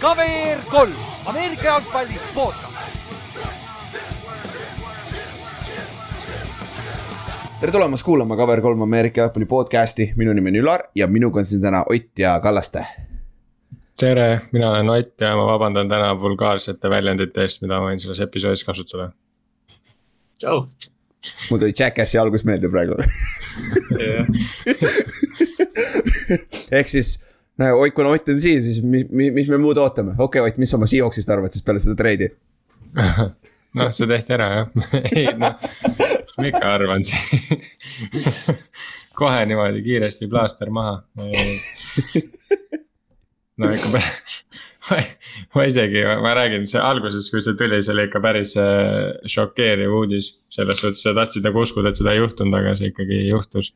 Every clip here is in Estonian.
KVR kolm, Ameerika jalgpalli podcast. tere tulemast kuulama Cover3 Ameerika jalgpalli podcast'i, minu nimi on Ülar ja minuga on siin täna Ott ja Kallaste. tere, mina olen Ott ja ma vabandan täna vulgaarsete väljendite eest, mida ma võin selles episoodis kasutada. tšau. mul tuli Jackassi algus meelde praegu ehk siis, no Ott, kuna Ott on siin, siis mis, mis, mis me muud ootame, okei okay, Ott, mis sa oma Seahawksist arvad siis peale seda treidi? noh, see tehti ära jah, ei noh, mis ma ikka arvan siin kohe niimoodi kiiresti plaaster maha. no ikka päris, ma, ma isegi, ma räägin, see alguses, kui see tuli, see oli ikka päris äh, šokeeriv uudis. selles suhtes sa tahtsid nagu uskuda, et seda ei juhtunud, aga see ikkagi juhtus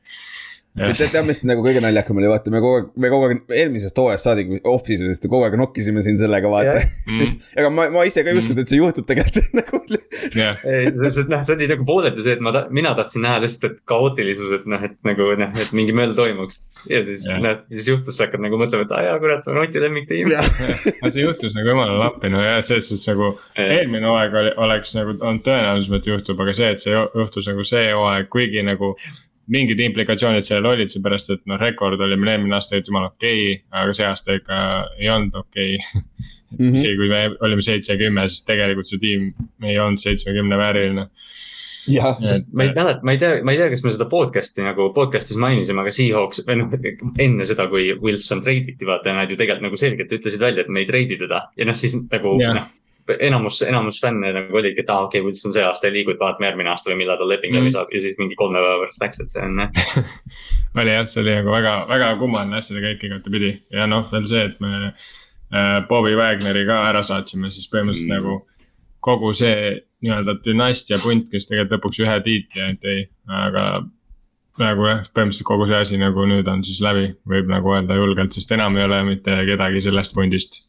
tead, tead, mis nagu kõige naljakam oli, vaata, me kogu aeg, me kogu aeg eelmisest hooajast saadik, off-season'ist kogu aeg nokkisime siin sellega, vaata yeah.. Mm. aga ma, ma ise ka ei uskunud, et see juhtub tegelikult nagu yeah.. ei, see, noh, see oli nagu pooleldi see, et ma, mina tahtsin näha lihtsalt, et kaootilisus, et noh, et nagu noh, et mingi möll toimuks. ja siis yeah., noh, siis juhtus, sa hakkad nagu mõtlema, et aa jaa, kurat, see on Oti lemmiktiim aga see juhtus nagu jumalale appi, no ja selles suhtes nagu yeah. eelmine hooaeg oli, oleks nagu on tõenäosus, et juhtub, aga see, et see juhtus nagu see hooaeg, kuigi nagu mingid implikatsioonid sellel olid, seepärast et noh, rekord oli meil eelmine aasta jumala okei okay,, aga see aasta ikka ei olnud okei okay. mm -hmm. isegi kui me olime seitse ja kümme, siis tegelikult see tiim ei olnud seitsmekümne vääriline jah, sest ma ei mäleta, ma ei tea, ma ei tea, kas me seda podcast'i nagu podcast'is mainisime, aga Seahawks või noh, enne seda, kui Wilson treiditi, vaata, nad ju tegelikult nagu selgelt ütlesid välja, et me ei treidi teda ja noh, siis nagu noh enamus, enamus fänne nagu oligi, et aa ah, okei okay,, Wilson see aasta ei liigu, et vaatame järgmine aasta või millal tal leping läbi mm. saab ja siis mingi kolme päeva pärast läks, et see on oli jah, see oli nagu väga, väga kummaline asjade käik igatepidi ja noh, veel see, et me äh, Bobby Wagneri ka ära saatsime, siis põhimõtteliselt mm. nagu kogu see nii-öelda dünastia punt, kes tegelikult lõpuks ühe tiitli ainult jäi, aga nagu jah, põhimõtteliselt kogu see asi nagu nüüd on siis läbi, võib nagu öelda julgelt, sest enam ei ole mitte kedagi sellest pundist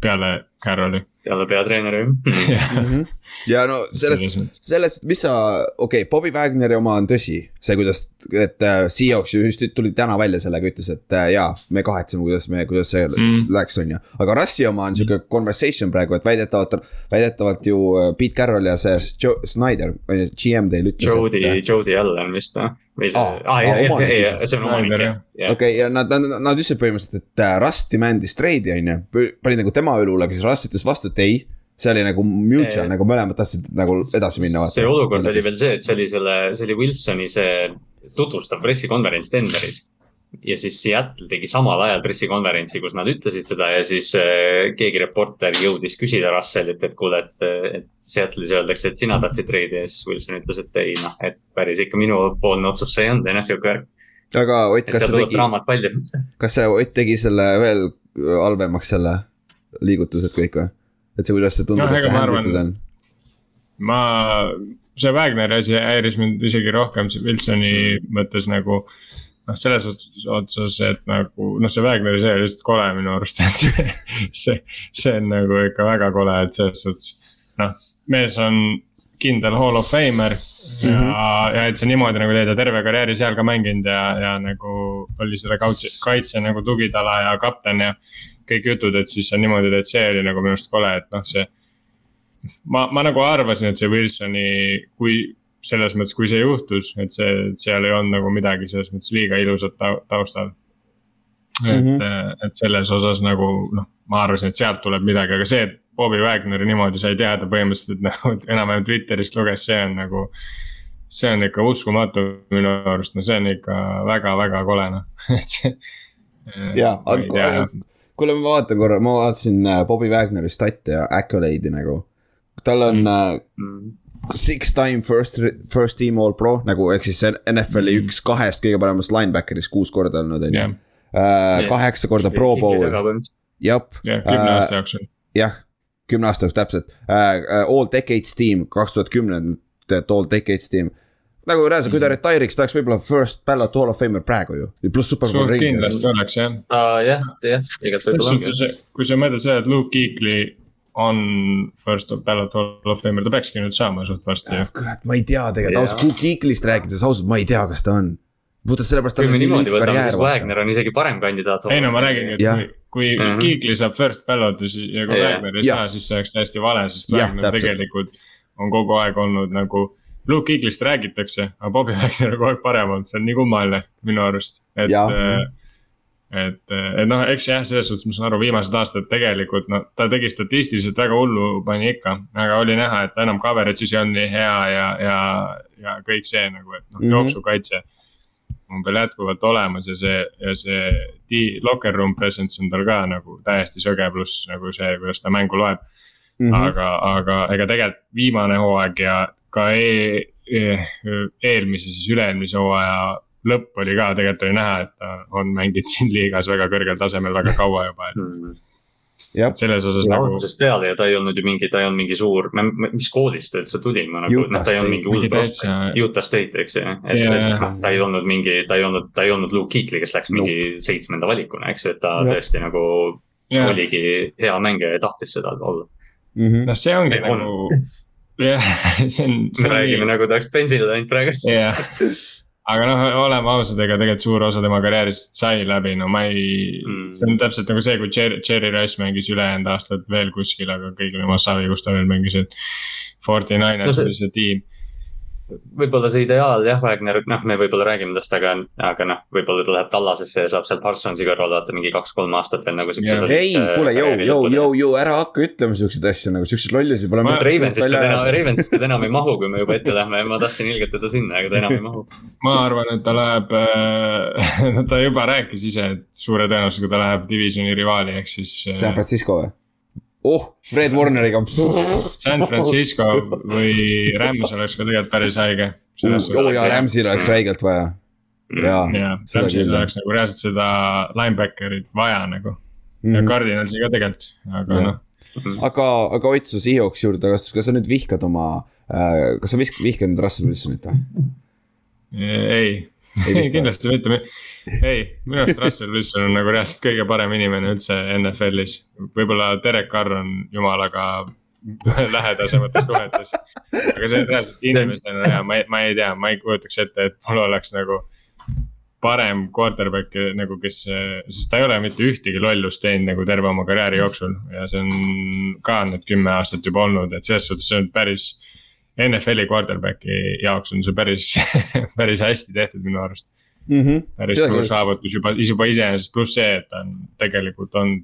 peale Carroli peale peatreeneri mhm. ja no selles, selles, mis sa, okei okay,, Bobby Wagneri oma on tõsi, see, kuidas, et äh, Seahawks ju just tuli täna välja sellega, ütles, et äh, jaa, me kahetseme, kuidas me, kuidas see mm. läks, on ju. aga Russi oma on sihuke conversation praegu, et väidetavalt, väidetavalt ju äh, Pete Carroll ja see Joe Snyder, on ju, GM teil ütles. Jody, Jody Allen vist või? või see ah,, aa, ei, ei, ei, see on omanik jah. okei, ja nad, nad, nad ütlesid põhimõtteliselt, et äh, Rust demand'is trade'i on ju, pani nagu tema õlule, aga Rust ütles vastu, et ei see oli nagu mutual, nagu mõlemad tahtsid nagu edasi minna. see olukord oli veel see, et see oli selle, see oli Wilsoni see tutvustav pressikonverents Denveris. ja siis Seattle tegi samal ajal pressikonverentsi, kus nad ütlesid seda ja siis äh, keegi reporter jõudis küsida Russellit, et kuule, et, et Seattle'is öeldakse, et sina tahtsid treidi ja siis Wilson ütles, et ei noh, et päris ikka minupoolne otsus see ei olnud, on ju, sihuke värk. aga Ott, kas see tegi, kas see Ott tegi selle veel halvemaks selle liigutused kõik või? et see, kuidas see tundub no,, et see handlitud on? ma, see Wagneri asi häiris mind isegi rohkem Wilsoni mõttes nagu noh, selles otsas, et nagu noh, see Wagneri see oli lihtsalt kole minu arust, et see, see, see on nagu ikka väga kole, et selles suhtes. noh, mees on kindel hall of famer ja mm, -hmm. ja et see niimoodi nagu teed ja terve karjääri seal ka mänginud ja, ja nagu oli selle kaitse, kaitse nagu tugitala ja kapten ja kõik jutud, et siis on niimoodi, et see oli nagu minu arust kole, et noh, see. ma, ma nagu arvasin, et see Wilsoni, kui selles mõttes, kui see juhtus, et see, seal ei olnud nagu midagi selles mõttes liiga ilusat taustal. et mm, -hmm. et selles osas nagu noh, ma arvasin, et sealt tuleb midagi, aga see, et Bobby Wagneri niimoodi sai teada põhimõtteliselt, et nagu enam-vähem Twitterist luges, see on nagu. see on ikka uskumatu minu arust, no see on ikka väga-väga kole noh, et see. jaa, aga kuule, ma vaatan korra, ma vaatasin äh, Bobby Wagneri stat'e ja accolade'i nagu. tal on mm. uh, six time first, first team all pro nagu ehk siis NFL-i mm. üks kahest kõige paremast linebacker'ist kuus korda olnud, on ju. Äh, kaheksa korda pro bowl. jah. kümne aasta jooksul. jah, kümne aasta jooksul täpselt uh,, all decades team, kaks tuhat kümnendat all decades team nagu reaalselt, kui ta retire'iks, ta oleks võib-olla first ballot hall of famer praegu ju, pluss superbowl ring. kindlasti oleks jah uh,. jah, jah, võib-olla ongi. kui sa mõtled seda, et Luke Kuechly on first ballot hall of famer, ta peakski nüüd saama suht varsti. kurat, ma ei tea tegelikult, ausalt, Luke Kuechly'st rääkides ausalt, ma ei tea, kas ta on. puhtalt sellepärast. kui me niimoodi võtame, siis Wagner on isegi parem kandidaat. ei no ma räägingi, et kui, mm -hmm. Kiigli saab first ballot'i ja kui Wagner ei saa, siis see oleks täiesti vale, sest Wagner tegelikult on kogu aeg olnud nagu. Luke Kiiglist räägitakse, aga Bobby Wagner on kogu aeg parem olnud, see on nii kummaline minu arust, et et, et noh, eks jah, selles suhtes ma saan aru, viimased aastad tegelikult noh, ta tegi statistiliselt väga hullu, pani ikka, aga oli näha, et enam coverage'is ei olnud nii hea ja, ja, ja kõik see nagu, et noh mm -hmm., jooksukaitse. on veel jätkuvalt olemas ja see, ja see locker room presence on tal ka nagu täiesti söge, pluss nagu see, kuidas ta mängu loeb mm. -hmm. aga, aga ega tegelikult viimane hooaeg ja ka e e eelmise, siis üle-eelmise hooaja lõpp oli ka, tegelikult oli näha, et ta on mänginud siin liigas väga kõrgel tasemel väga kaua juba, et mm. Ja. et selles osas ja, nagu. algusest peale ja ta ei olnud ju mingi, ta ei olnud mingi suur, mis koolist ta üldse tuli, ma nagu, noh, ta ei olnud mingi hull prospekt, Utah State, eks ju. et, et noh, ta ei olnud mingi, ta ei olnud, ta ei olnud Luke Kuechly, kes läks mingi no. seitsmenda valikuna, eks ju, et ta ja. tõesti nagu ja. oligi hea mängija ja tahtis seda olla mm -hmm.. noh, see ongi Või nagu, jah, see on. me räägime nagu ta oleks pensionil ainult praegu. jah aga noh, oleme ausad, ega tegelikult suur osa tema karjäärist sai läbi, no ma ei mm., see on täpselt nagu see, kui Cherry, Cherry Rice mängis ülejäänud aastad veel kuskil, aga kõigil oma savi, kus ta veel mängis, et. Forty Niners oli see tiim võib-olla see ideaal jah, Wagner, noh, me võib-olla räägime tast, aga, aga noh, võib-olla ta läheb Tallasesse ja saab seal Parsonsi kõrval vaata mingi kaks-kolm aastat veel nagu siukse. ei, kuule, jõu, jõu, jõu, jõu, ära hakka ütlema siukseid asju nagu siukseid lollusi pole. Ravensist ta enam, Ravensist ta enam ei mahu, kui me juba ette lähme, ma tahtsin ilgelt teda sinna, aga ta enam ei mahu. ma arvan, et ta läheb äh,, ta juba rääkis ise, et suure tõenäosusega ta läheb divisioni rivaali, ehk siis äh,. San Francisco või? Oh, Fred Warneriga. San Francisco või Rams oleks ka tegelikult päris haige. oo jaa, Ramsil oleks räigelt vaja. jaa, Ramsil oleks nagu reaalselt seda linebacker'it vaja nagu mm. -hmm. ja mhm. Cardinalsi ka tegelikult, aga noh. aga, aga Ott, su Seahawksi juurde, kas, kas sa nüüd vihkad oma äh,, kas sa vihkad, nüüd Russell Wilsonit või? ei kindlasti mitte ei, minu arust Russell Wilson on nagu reaalselt kõige parem inimene üldse NFL-is. võib-olla Derek Carr on jumalaga lähedasemates suhetes. aga see reaalselt inimesena ja ma ei, ma ei tea, ma ei kujutaks ette, et mul oleks nagu parem quarterback nagu, kes, sest ta ei ole mitte ühtegi lollust teinud nagu terve oma karjääri jooksul ja see on ka nüüd kümme aastat juba olnud, et selles suhtes see on päris. NFL-i quarterback'i jaoks on see päris päris hästi tehtud minu arust mm. -hmm. päris suur saavutus juba, juba iseenesest, pluss see, et ta on tegelikult on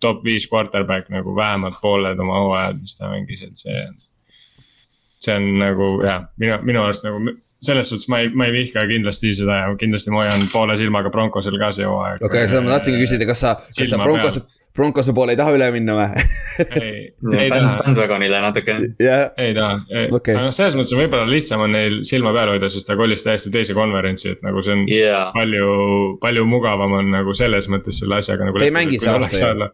top viis quarterback nagu vähemalt pooled oma hooajad, mis ta mängis, et see. see on nagu jah, minu, minu arust nagu selles suhtes ma ei, ma ei vihka kindlasti seda ja kindlasti ma hoian poole silmaga Broncosel ka see hooaeg. okei okay,, seda ma tahtsingi küsida, kas sa, kas sa Broncos, Broncose poole ei taha üle minna või ei, ei taha. Bandwagonile natuke yeah.. ei taha okay., aga noh, selles mõttes on võib-olla lihtsam on neil silma peal hoida, sest ta kolis täiesti teise konverentsi, et nagu see on yeah. palju, palju mugavam on nagu selles mõttes selle asjaga nagu. Te ei mängi see aasta ju?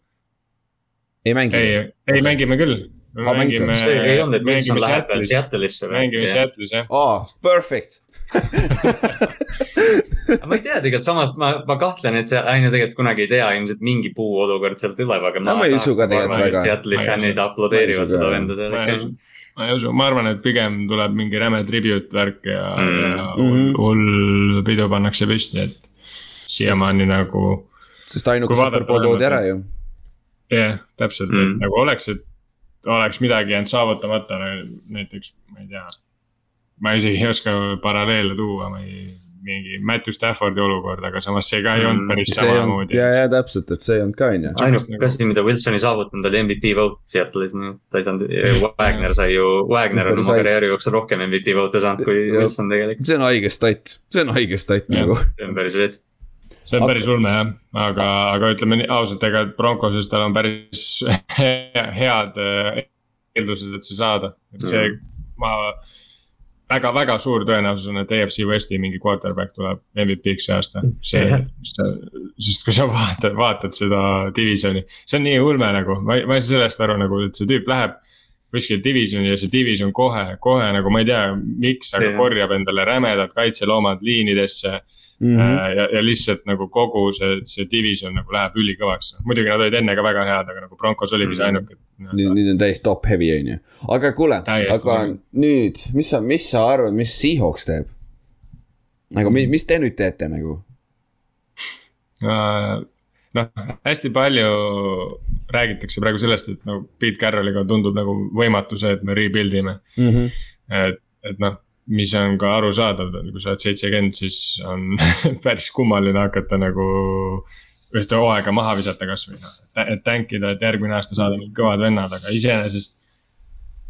ei mängi? ei, ei mängime küll. me mängime. ei olnud, et Wilson läheb Seattle'isse või? mängime Seattle'is jah. aa, perfect ma ei tea tegelikult samas ma, ma kahtlen, et see, ju tegelikult kunagi ei tea, ilmselt mingi puu olukord seal tuleb, aga ma. ma ei usu ka tegelikult väga. Seattle'i fännid aplodeerivad seda venda seal ikka. ma ei usu, ma arvan, et pigem tuleb mingi räme tribute värk ja mm., ja mhm. hull pidu pannakse püsti, et siiamaani nagu. sest ainuke superpool toodi ära ju. jah täpselt mm., nagu oleks, et oleks midagi jäänud saavutamata, näiteks ma ei tea. Ma isegi ei oska paralleele tuua, ma ei mingi Matthew Staffordi olukord, aga samas see ka ei olnud mm, päris mm, samamoodi. ja, ja täpselt, et see ei olnud ka on ju. ainuke asi, mida Wilson ei saavutanud, oli MVP vote Seattle'is, nii et ta ei saanud, Wagner sai ju, Wagner on oma karjääri jooksul rohkem MVP vote'e saanud kui ja, Wilson tegelikult. see on haige stat, see on haige stat nagu. see on päris rets see on päris ulme jah, aga, aga ütleme nii ausalt, ega Broncoses tal on päris head äh, eeldused, et see saada, et see mm., ma väga-väga suur tõenäosus on, et EFC Westi mingi quarterback tuleb MVP-ks see aasta. see, sest kui sa vaatad, vaatad seda divisioni, see on nii ulme nagu, ma ei, ma ei saa sellest aru nagu, et see tüüp läheb. kuskil divisioni ja see division kohe, kohe nagu ma ei tea, miks, aga korjab endale rämedad kaitseloomad liinidesse Mm -hmm. ja, ja lihtsalt nagu kogu see, see division nagu läheb ülikõvaks, muidugi nad olid enne ka väga head, aga nagu Broncos oligi see mhm. ainuke. nüüd, nüüd on täiesti top heavy on ju, aga kuule, aga nüüd, mis sa, mis sa arvad, mis Seahawks teeb? nagu mis te nüüd teete nagu? noh, hästi palju räägitakse praegu sellest, et no Pete Carrolliga tundub nagu võimatu see, et me rebuild ime mm. -hmm. et, et noh, mis on ka arusaadav, kui sa oled seitsekümmend, siis on päris kummaline hakata nagu ühte hooaega maha visata kasvõi noh, et tänkida, et järgmine aasta saada mingid kõvad vennad, aga iseenesest.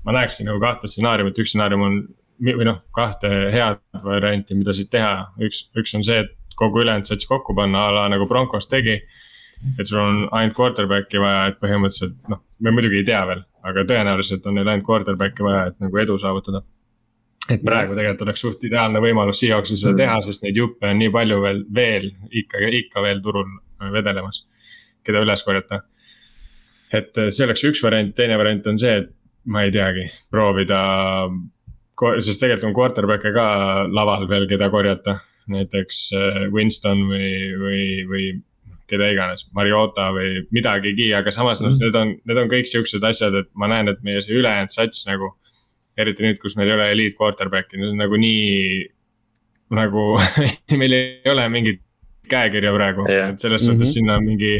ma näekski nagu kahte stsenaariumit, üks stsenaarium on või noh, kahte head varianti, mida siit teha, üks, üks on see, et kogu ülejäänud sats kokku panna a la nagu Broncos tegi et sul on ainult quarterback'i vaja, et põhimõtteliselt noh, me muidugi ei tea veel, aga tõenäoliselt on neil ainult quarterback'i vaja, et nagu edu saavutada. Et praegu tegelikult oleks suht ideaalne võimalus Seahawksil seda teha, sest neid juppe on nii palju veel, veel ikka, ikka veel turul vedelemas, keda üles korjata. et see oleks üks variant, teine variant on see, et ma ei teagi, proovida sest tegelikult on quarterback'e ka laval veel, keda korjata, näiteks äh, Winston või, või, või keda iganes, Mariota või midagigi, aga samas mm -hmm. need on, need on kõik siuksed asjad, et ma näen, et meie see ülejäänud sats nagu. Eriti nüüd, kus meil ei ole eliit quarterback'i, need on nagu nii, nagu meil ei ole mingit käekirja praegu yeah., et selles mm -hmm. suhtes sinna on mingi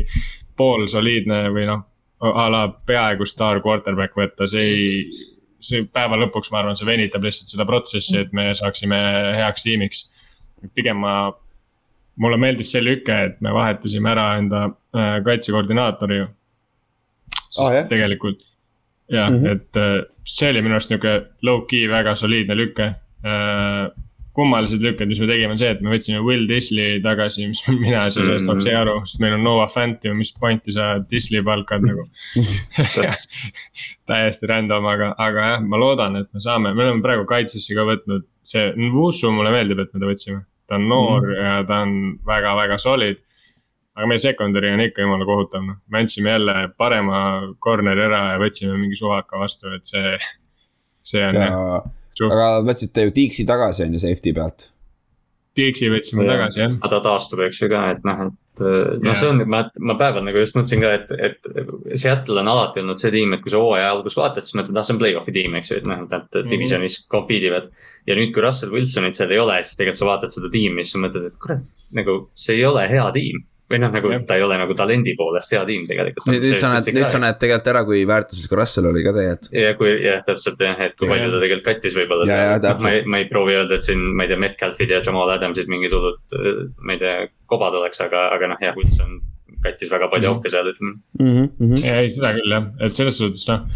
poolsoliidne või noh, a la peaaegu staar quarterback võtta, see ei. see päeva lõpuks, ma arvan, see venitab lihtsalt seda protsessi, et me saaksime heaks tiimiks. pigem ma mulle meeldis see lüke, et me vahetasime ära enda äh, kaitsekoordinaatori ju. Oh, jah. tegelikult jah mm, -hmm. et äh, see oli minu arust nihuke low-key väga soliidne lüke äh,. kummalised lükked, mis me tegime, on see, et me võtsime Will Disley tagasi, mis mina sellest mm -hmm. ei aru, sest meil on Noah Fant ju, mis pointi sa Disley palkad nagu täiesti random, aga, aga jah, ma loodan, et me saame, me oleme praegu kaitsesse ka võtnud, see, Wusu mulle meeldib, et me ta võtsime ta on noor mm. ja ta on väga-väga solid. Aga meie secondary on ikka jumala kohutav, noh, me andsime jälle parema corner'i ära ja võtsime mingi suvaka vastu, et see, see on ja, jah. aga võtsite ju Dixi tagasi on ju safety pealt. Dixi võtsime ja, tagasi jah. ta taastub, eks ju ka, et noh, et noh, see on, ma, ma päeval nagu just mõtlesin ka, et, et Seattle on alati olnud see tiim, et kui sa hooaja alguses vaatad, siis mõtled, ah, see on play-off'i tiim, eks ju, et noh, et nad mhm. divisionis compete ivad ja nüüd, kui Russell Wilsonit seal ei ole, siis tegelikult sa vaatad seda tiimi, siis sa mõtled, et kurat, nagu see ei ole hea tiim või noh, nagu ja. ta ei ole nagu talendi poolest hea tiim tegelikult. nüüd, nüüd sa näed, nüüd sa näed tegelikult ära, kui väärtuslik Russell oli ka tegelikult. ja kui jah, täpselt jah, et kui palju ta tegelikult kattis võib-olla. ma ei, ma ei proovi öelda, et siin, ma ei tea, Metcalfid ja Jamal Adamsid mingid hullud, ma ei tea, kobad oleks, aga, aga noh, jah, Wilson kattis väga palju auke mm -hmm. seal, ütleme mm. -hmm. ja ei, seda küll jah, et selles suhtes noh.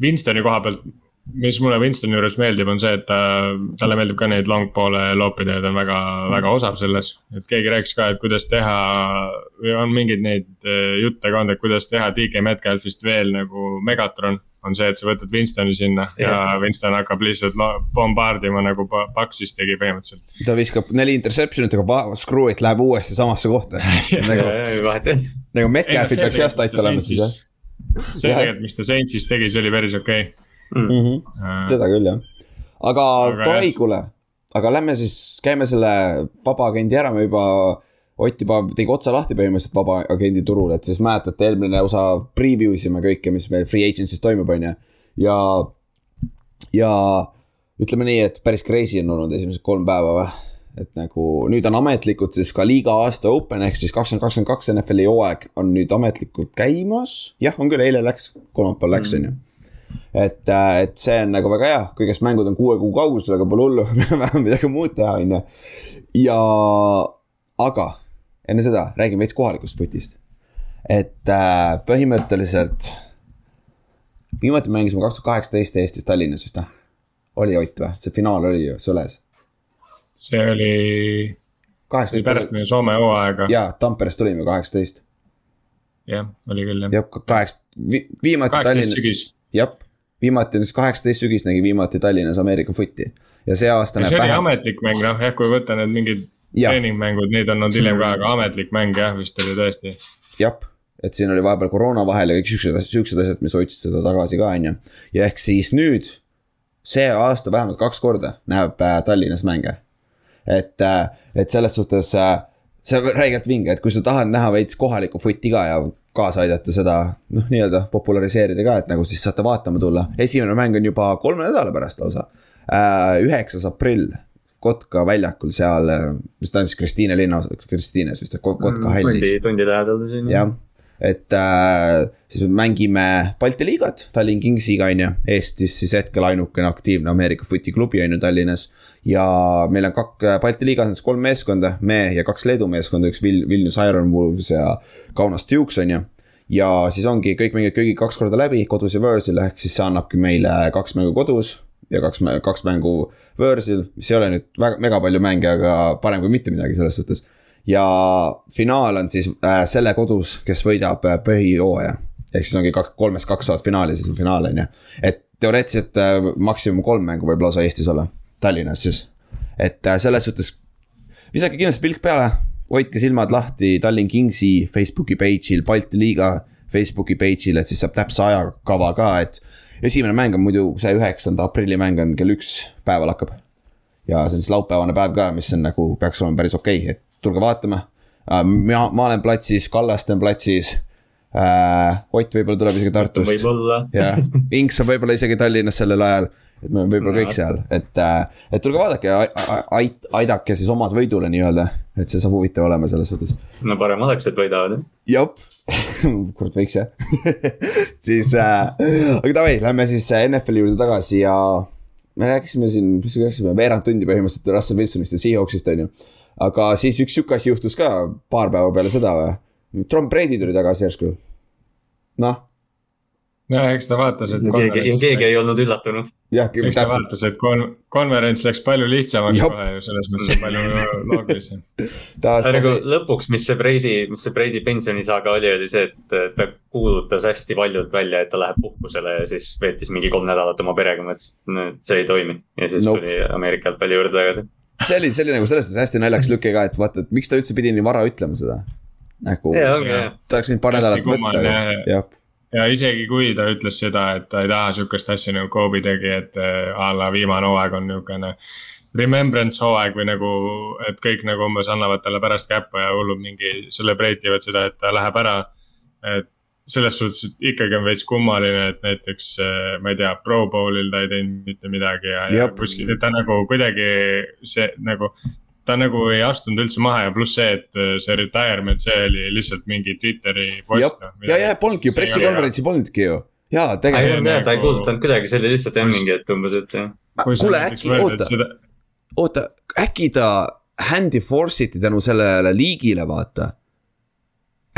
Winstoni koha pealt mis mulle Winstoni juures meeldib, on see, et ta, talle meeldib ka neid long poole loopida ja ta on väga, väga osav selles. et keegi rääkis ka, et kuidas teha või on mingeid neid eh, jutte ka olnud, et kuidas teha DK Metcalfist veel nagu Megatron. on see, et sa võtad Winstoni sinna ja, ja Winston hakkab lihtsalt bombardima nagu Paxis tegi põhimõtteliselt. ta viskab neli interception'it, aga screw it läheb uuesti samasse kohta nagu, nagu Metcalfil peaks jah stat olema siis jah. see tegelikult, mis ta Saintsis tegi, see oli päris okei okay mm. -hmm. seda küll jah, aga, aga davai, kuule, aga lähme siis, käime selle vaba agendi ära, me juba. Ott juba tegi otsa lahti põhimõtteliselt vaba agendi turul, et siis mäletate, eelmine osa preview sime kõike, mis meil free agency's toimub, on ju. ja, ja ütleme nii, et päris crazy on olnud esimesed kolm päeva või et nagu nüüd on ametlikult siis ka liiga aasta open ehk siis kakskümmend kakskümmend kaks NFL-i hooaeg on nüüd ametlikult käimas. jah, on küll, eile läks, kolmapäeval läks, on ju et, äh, et see on nagu väga hea, kõigest mängud on kuue kuu kaugusel, aga pole hullu, meil on vähem midagi muud teha, on ju. ja, aga enne seda räägime veits kohalikust footist. et äh, põhimõtteliselt viimati mängisime kaks tuhat kaheksateist Eestis Tallinnas vist noh, oli Ott või, see finaal oli ju Sõles. see oli. kaheksateist. pärast meie Soome hooaega. jaa, Tamperest tulime kaheksateist. jah, oli küll jah. jah, kaheksa, viimati Tallinnas. Jah viimati siis kaheksateist sügis nägi viimati Tallinnas Ameerika footi ja see aasta. see oli ametlik mäng, noh jah, kui võtta need mingid treeningmängud, need on olnud hiljem ka, aga ametlik mäng jah, vist oli tõesti. jah, et siin oli vahepeal koroona vahel ja kõik siuksed asjad, siuksed asjad, mis hoidsid seda tagasi ka, on ju. ja ehk siis nüüd, see aasta vähemalt kaks korda näeb äh, Tallinnas mänge. et, äh, et selles suhtes äh, see on räigelt vinge, et kui sa tahad näha veits kohalikku footi ka ja kaasa aidata seda noh, nii-öelda populariseerida ka, et nagu siis saate vaatama tulla. esimene mäng on juba kolme nädala pärast lausa. Äh, üheksas aprill, Kotka väljakul seal, mis ta on siis Kristiine linnaosa, Kristiines vist, Kotka hallis. tundi, tundi lähedal siin. jah, et äh, siis me mängime Balti liigat, Tallinn Kingsiga on ju, Eestis siis hetkel ainukene aktiivne Ameerika fotiklubi on ju Tallinnas. ja meil on kak-, Balti liigas on siis kolm meeskonda, me ja kaks Leedu meeskonda, üks Vil-, Vilnius Iron Wolves ja Kaunas Dukes on ju ja siis ongi, kõik mängivad kõigi kaks korda läbi, kodus ja võõrsil, ehk siis see annabki meile kaks mängu kodus ja kaks, kaks mängu võõrsil, mis ei ole nüüd väga, mega palju mänge, aga parem kui mitte midagi selles suhtes. Ja finaal on siis äh, selle kodus, kes võidab äh, põhijooaja. ehk siis ongi kaks, kolmest kaks saavad finaali, siis on finaal on ju. et teoreetiliselt äh, maksimum kolm mängu võib lausa Eestis olla, Tallinnas siis. et äh, selles suhtes, visake kindlasti pilk peale hoidke silmad lahti Tallinn Kingsi Facebooki page'il, Balti liiga Facebooki page'il, et siis saab täpse ajakava ka, et. esimene mäng on muidu see üheksanda aprilli mäng on kell üks päeval hakkab. ja see on siis laupäevane päev ka, mis on nagu, peaks olema päris okei okay., et tulge vaatama. Äh, mina, ma olen platsis, Kallaste on platsis äh,. Ott võib-olla tuleb isegi Tartust. jah, Inks on võib-olla isegi Tallinnas sellel ajal et me oleme võib-olla kõik seal, et, äh, et tulge vaadake ja ait-, aidake siis omad võidule nii-öelda. et see saab huvitav olema selles suhtes. no parem oleks, et võidavad jah. jep kurat võiks jah siis äh,, aga davai, lähme siis äh, NFL-i juurde tagasi ja. me rääkisime siin, mis me rääkisime, veerand tundi põhimõtteliselt Russell Wilsonist ja Seahawksist on ju. Aga siis üks sihuke asi juhtus ka paar päeva peale seda või. Tom Brady tuli tagasi järsku. noh jah, eks ta vaatas, et. keegi, keegi ei olnud üllatunud. eks ta vaatas, et kon-, konverents läks palju lihtsamaks kohe ju selles mõttes palju loogilisem. nagu lõpuks, mis see Brady, mis see Brady pensionisaaga oli, oli see, et ta kuulutas hästi valjult välja, et ta läheb puhkusele ja siis veetis mingi kolm nädalat oma perega, mõtles, et see ei toimi. ja siis nope. tuli Ameerika jalgpalli juurde tagasi. See oli, see oli nagu selles mõttes hästi naljakas lüke ka, et vaata, et miks ta üldse pidi nii vara ütlema seda. nagu, ta oleks võinud paar nädalat võtta, jah ja isegi kui ta ütles seda, et ta ei taha sihukest asja nagu Kobe tegi, et äh, a la viimane hooaeg on niukene. Remembrance hooaeg või nagu, et kõik nagu umbes annavad talle pärast käppa ja hullud mingi celebrate ivad seda, et ta läheb ära. et selles suhtes, et ikkagi on veits kummaline, et näiteks äh, ma ei tea, Pro Bowlil ta ei teinud mitte midagi ja, ja kuskil, ta nagu kuidagi see nagu ta nagu ei astunud üldse maha ja pluss see, et äh, see retirement, see oli lihtsalt mingi Twitteri post. Noh, ja, ja polnudki ju, pressikonverentsi polnudki ju. ja tegelikult. jah, ta ei kuulutanud kuidagi, see oli lihtsalt jah mingi, et umbes, et jah. kuule äkki, oota, oota, äkki ta handy force iti tänu sellele liigile, vaata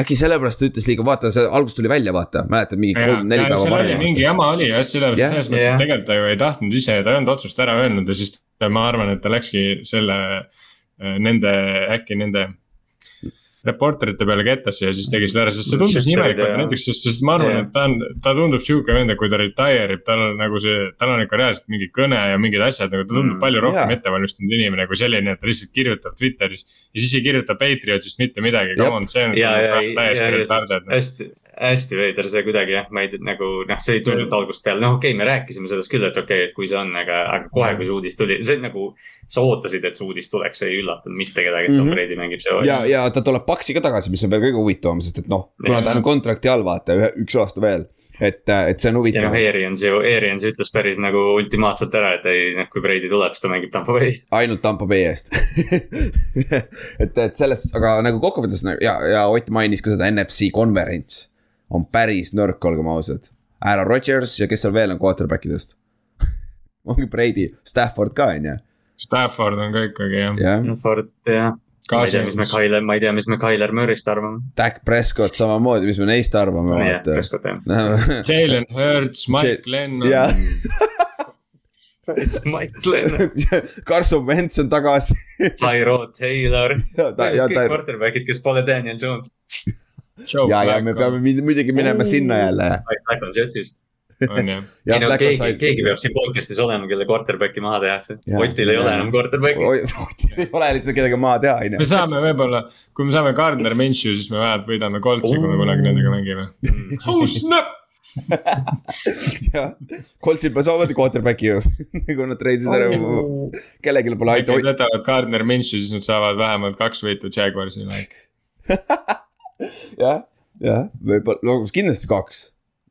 äkki sellepärast ta ütles liiga, vaata, see algus tuli välja, vaata, mäletad mingi kolm-neli päeva varem. mingi jama oli jah, sellepärast yeah. selles mõttes, et tegelikult ta ju ei tahtnud ise, ta ei olnud otsust ära öelnud ja siis ma arvan, et ta läkski selle Äh, nende, äkki nende reporterite peale kettasse ja siis tegi selle ära, sest see tundus imelik, vaata näiteks, sest, sest ma arvan yeah., et ta on, ta tundub sihuke vend, et kui ta retire ib, tal on nagu see, tal on ikka reaalselt mingi kõne ja mingid asjad, nagu ta tundub mm, palju rohkem yeah. ettevalmistunud inimene kui selline, et ta lihtsalt kirjutab Twitteris. ja siis ei kirjuta Patriotsist mitte midagi, come on, see on ja, ja, täiesti retarded. hästi, hästi veider see kuidagi jah, ma ei tea, nagu noh, see ei tulnud algusest peale, noh, okei okay,, me rääkisime sellest küll, et okei okay,, et kui see on, aga, aga kohe, kui see uudis tuli, see nagu. sa ootasid, et see uudis tuleks, see ei üllatanud mitte kedagi, et Tom mm -hmm. Brady mängib see. ja, ja ta tuleb Paxi ka tagasi, mis on veel kõige huvitavam, sest et noh, kuna ta on kontrakti all, vaata, üks aasta veel et, et see on huvitav. ja noh, Arians ju, Arians ütles päris nagu ultimaatselt ära, et ei, noh, kui Brady tuleb, siis ta mängib Tampa Bay's. ainult Tampa Bay eest et, et selles, aga nagu kokkuvõttes ja, ja Ott mainis ka seda NFC konverents on päris nõrk, olgem ausad. Aaron Rodgers ja kes seal veel on quarterback idest ongi Brady, Stafford ka on ju. Stafford on ka ikkagi jah. Yeah.. Stafford jah. Ma ei tea, mis me Tyler, ma ei tea, mis me Tyler Murry'st arvame. Dak Prescott samamoodi, mis me neist arvame no,. jah. Jalen Hurts, Mike Lennon It's Mike Lennon Carson Wentz on tagasi Tyrod Taylor. kõik quarterback'id, kes pole Daniel Jones ja, ja me peame muidugi minema sinna jälle. Black on Jetsis on jah. ei no keegi, keegi peab siin podcast'is olema, kelle quarterback'i maha tehakse. Otil ei ole enam quarterback'i. Otil ei ole lihtsalt kedagi maha teha, on ju. me saame võib-olla, kui me saame Gardner Minshew, siis me vähemalt võidame Coltsi, kui me kunagi nendega mängime. oh snap jah, Coltsil peaks ometi quarterback'i ju kui nad treidisid ära kellelgi pole ainult. kui nad võtavad Gardner Minshew, siis nad saavad vähemalt kaks võitu Jaguarsile jah, jah, võib-olla, no kindlasti kaks,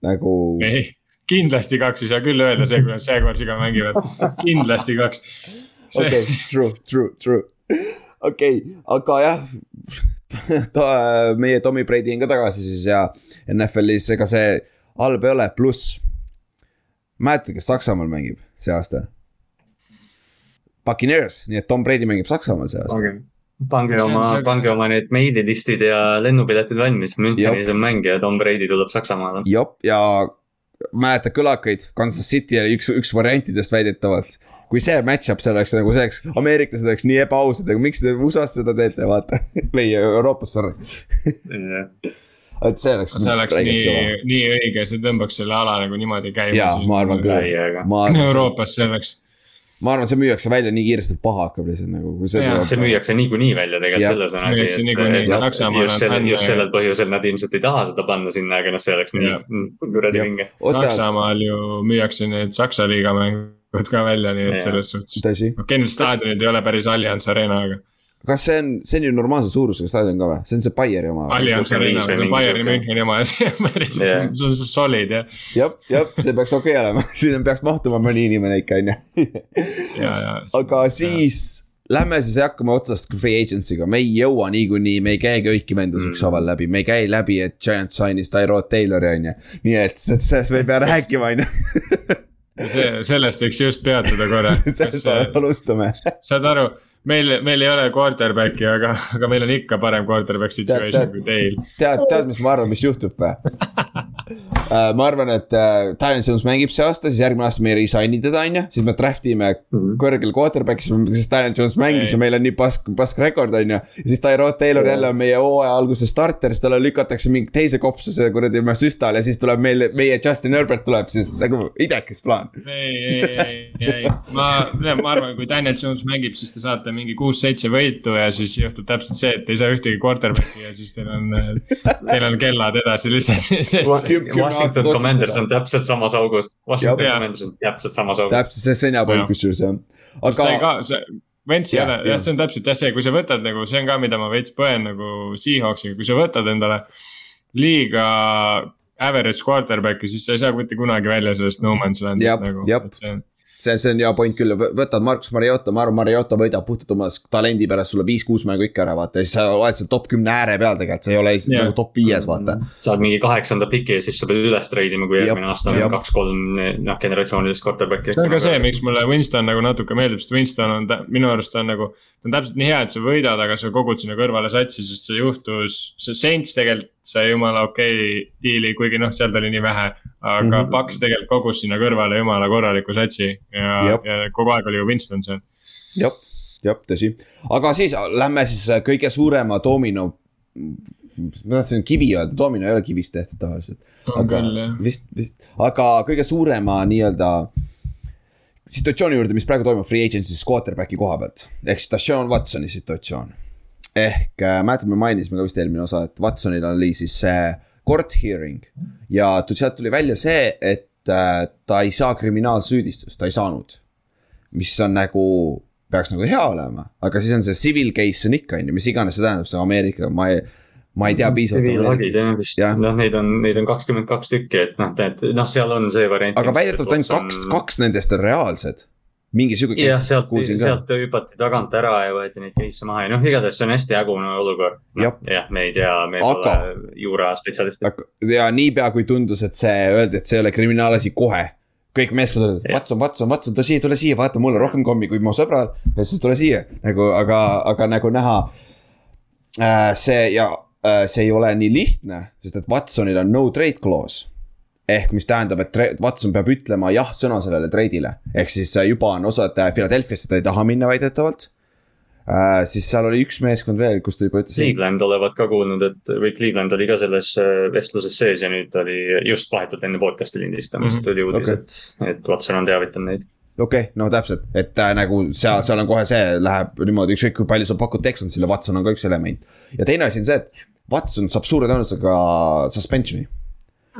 nagu. ei, kindlasti kaks ei saa küll öelda see, kuidas Jaguarsiga mängivad, kindlasti kaks. okei, true, true, true. okei okay,, aga jah ta, meie Tommy Brady on ka tagasi siis ja NFL-is, ega see halb ei ole, pluss. mäletate, kes Saksamaal mängib see aasta? Buccaneers, nii et Tom Brady mängib Saksamaal see aasta okay pange oma, pange oma need meililistid ja lennupiletid valmis, Münchenis on mäng ja Tom Brady tuleb Saksamaale. jep, ja mäletad kõlakaid, Kansas City oli üks, üks variantidest väidetavalt. kui see match-up, see oleks nagu selleks, ameeriklased oleks nii ebaausad, aga miks te USA-s seda teete, vaata või Euroopas, sorry et see oleks. see oleks nii, nii õige, see tõmbaks selle ala nagu niimoodi käima. jaa, ma arvan küll. Euroopas see oleks ma arvan, see müüakse välja nii kiiresti, et paha hakkab lihtsalt nagu, kui see tuleb. see müüakse niikuinii välja tegelikult, selles on asi, et just sellel, just sellel põhjusel nad ilmselt ei taha seda panna sinna, aga noh, see oleks nii kuradi vinge. Saksamaal ju müüakse need Saksa liiga mängud ka välja, nii et selles suhtes. okei, need staadionid ei ole päris Allianz Arena, aga kas see on, see on ju normaalse suurusega staadion ka või, see on see Bayeri oma? Allianz Arena, see on Bayeri Müncheni oma ja see on päris yeah., see on solid jah. jah, jah, see peaks okei okay olema sinna peaks mahtuma mõni inimene ikka on ju. aga siis lähme siis hakkame otsast free agency'ga, me ei jõua niikuinii, me ei käi köiki enda mm. ükshaaval läbi, me ei käi läbi, et Giant sign'is Tyrod Taylori on ju. nii et sellest me ei pea rääkima on ju see, sellest võiks just peatuda korra. sellest alustame. saad aru meil, meil ei ole quarterback'i, aga, aga meil on ikka parem quarterback situation kui teil. tead, tead, mis ma arvan, mis juhtub või uh,? ma arvan, et uh, Daniel Jones mängib see aasta, siis järgmine aasta me ei resign'i teda, on ju, siis me draft ime mm -hmm. kõrgel quarterback'is, siis Daniel Jones mängis ja meil on nii pask, pask rekord, on ju. ja siis Tyrod Taylor jälle on meie hooaja alguses starter, siis talle lükatakse mingi teise kopsuse kuradi süstale ja siis tuleb meil, meie Justin Herbert tuleb siis nagu idekas plaan. ei, ei, ei, ei, ma, ma arvan, kui Daniel Jones mängib, siis te saate mingi kuus-seitse võitu ja siis juhtub täpselt see, et ei saa ühtegi quarterback'i ja siis teil on, teil on kellad edasi lihtsalt. Washington Commanders on täpselt samas augus, Washington Commanders on täpselt samas augus. täpselt, see seinapool kusjuures jah, aga. Vents ei ole, jah, see on täpselt jah see, kui sa võtad nagu, see on ka, mida ma veits põen nagu Seahawksiga, kui sa võtad endale liiga average quarterback'i, siis sa ei saa mitte kunagi välja sellest no man's land'ist nagu. see on see, see on hea point küll, võtad Markus Mariota, ma arvan, Mariota võidab puhtalt oma talendi pärast sulle viis-kuus mängu ikka ära, vaata, siis sa oled seal top kümne ääre peal tegelikult, sa ei ole yeah. nagu top viies, vaata. saad mingi kaheksanda piki ja siis sa pead üles treidima, kui järgmine aasta on kaks-kolm noh generatsioonilist quarterback'i. see on ka see, miks mulle Winston nagu natuke meeldib, sest Winston on minu arust on nagu. Ta on täpselt nii hea, et sa võidad, aga sa kogud sinna kõrvale satsi, sest see juhtus, see Saints tegelikult sai jumala okei okay diili, kuigi noh, sealt oli nii vähe. aga mm -hmm. Paks tegelikult kogus sinna kõrvale jumala korraliku satsi ja, ja kogu aeg oli ju Winston seal. jah, jah, tõsi, aga siis lähme siis kõige suurema domino. ma tahtsin kivi öelda, domino ei ole kivist tehtud tavaliselt. aga küll, vist, vist, aga kõige suurema nii-öelda situatsiooni juurde, mis praegu toimub free agency's quarterback'i koha pealt, ehk siis Deshaun Watsoni situatsioon ehk äh, mäletad, me mainisime ka vist eelmine osa, et Watsonil oli siis see court hearing. ja sealt tuli välja see, et äh, ta ei saa kriminaalsüüdistust, ta ei saanud. mis on nagu, peaks nagu hea olema, aga siis on see civil case on ikka, on ju, mis iganes see tähendab, see Ameerika, ma ei ma ei tea piisavalt. noh neid on, neid on kakskümmend kaks tükki, et noh, tead, noh, seal on see variant. aga väidetavalt ainult kaks, kaks nendest on reaalsed mingi sihuke. jah, sealt, sealt hüpati tagant ära ja võeti neid case'e maha ja noh, igatahes see on hästi hägune olukord no,. jah, me ei tea, me Aga... pole juuraspetsialistid. ja niipea kui tundus, et see öeldi, et see ei ole kriminaalasi kohe kõik meeskonnad ütlevad, Watson, Watson, Watson, tule siia, tule siia, vaata mulle rohkem kommi kui mu sõbral. ja siis tule siia nagu, aga, aga nagu näha äh,. see ja see ei ole nii lihtne, sest et Watsonil on no trade clause ehk mis tähendab, et Watson peab ütlema jah-sõna sellele treidile, ehk siis äh, juba on osad äh, Philadelphia'sse ta ei taha minna väidetavalt äh,. siis seal oli üks meeskond veel, kus ta juba ütles. Cleveland olevat ka kuulnud, et või Cleveland oli ka selles äh, vestluses sees ja nüüd oli just vahetult enne podcast'i lindistamist mm -hmm. tuli uudis okay., et, et Watson on teavitanud neid okei okay,, no täpselt, et äh, nagu seal, seal on kohe see, läheb niimoodi, ükskõik kui palju sa pakud Texansile, Watson on ka üks element. ja teine asi on see, et Watson saab suure tõenäosusega suspension'i.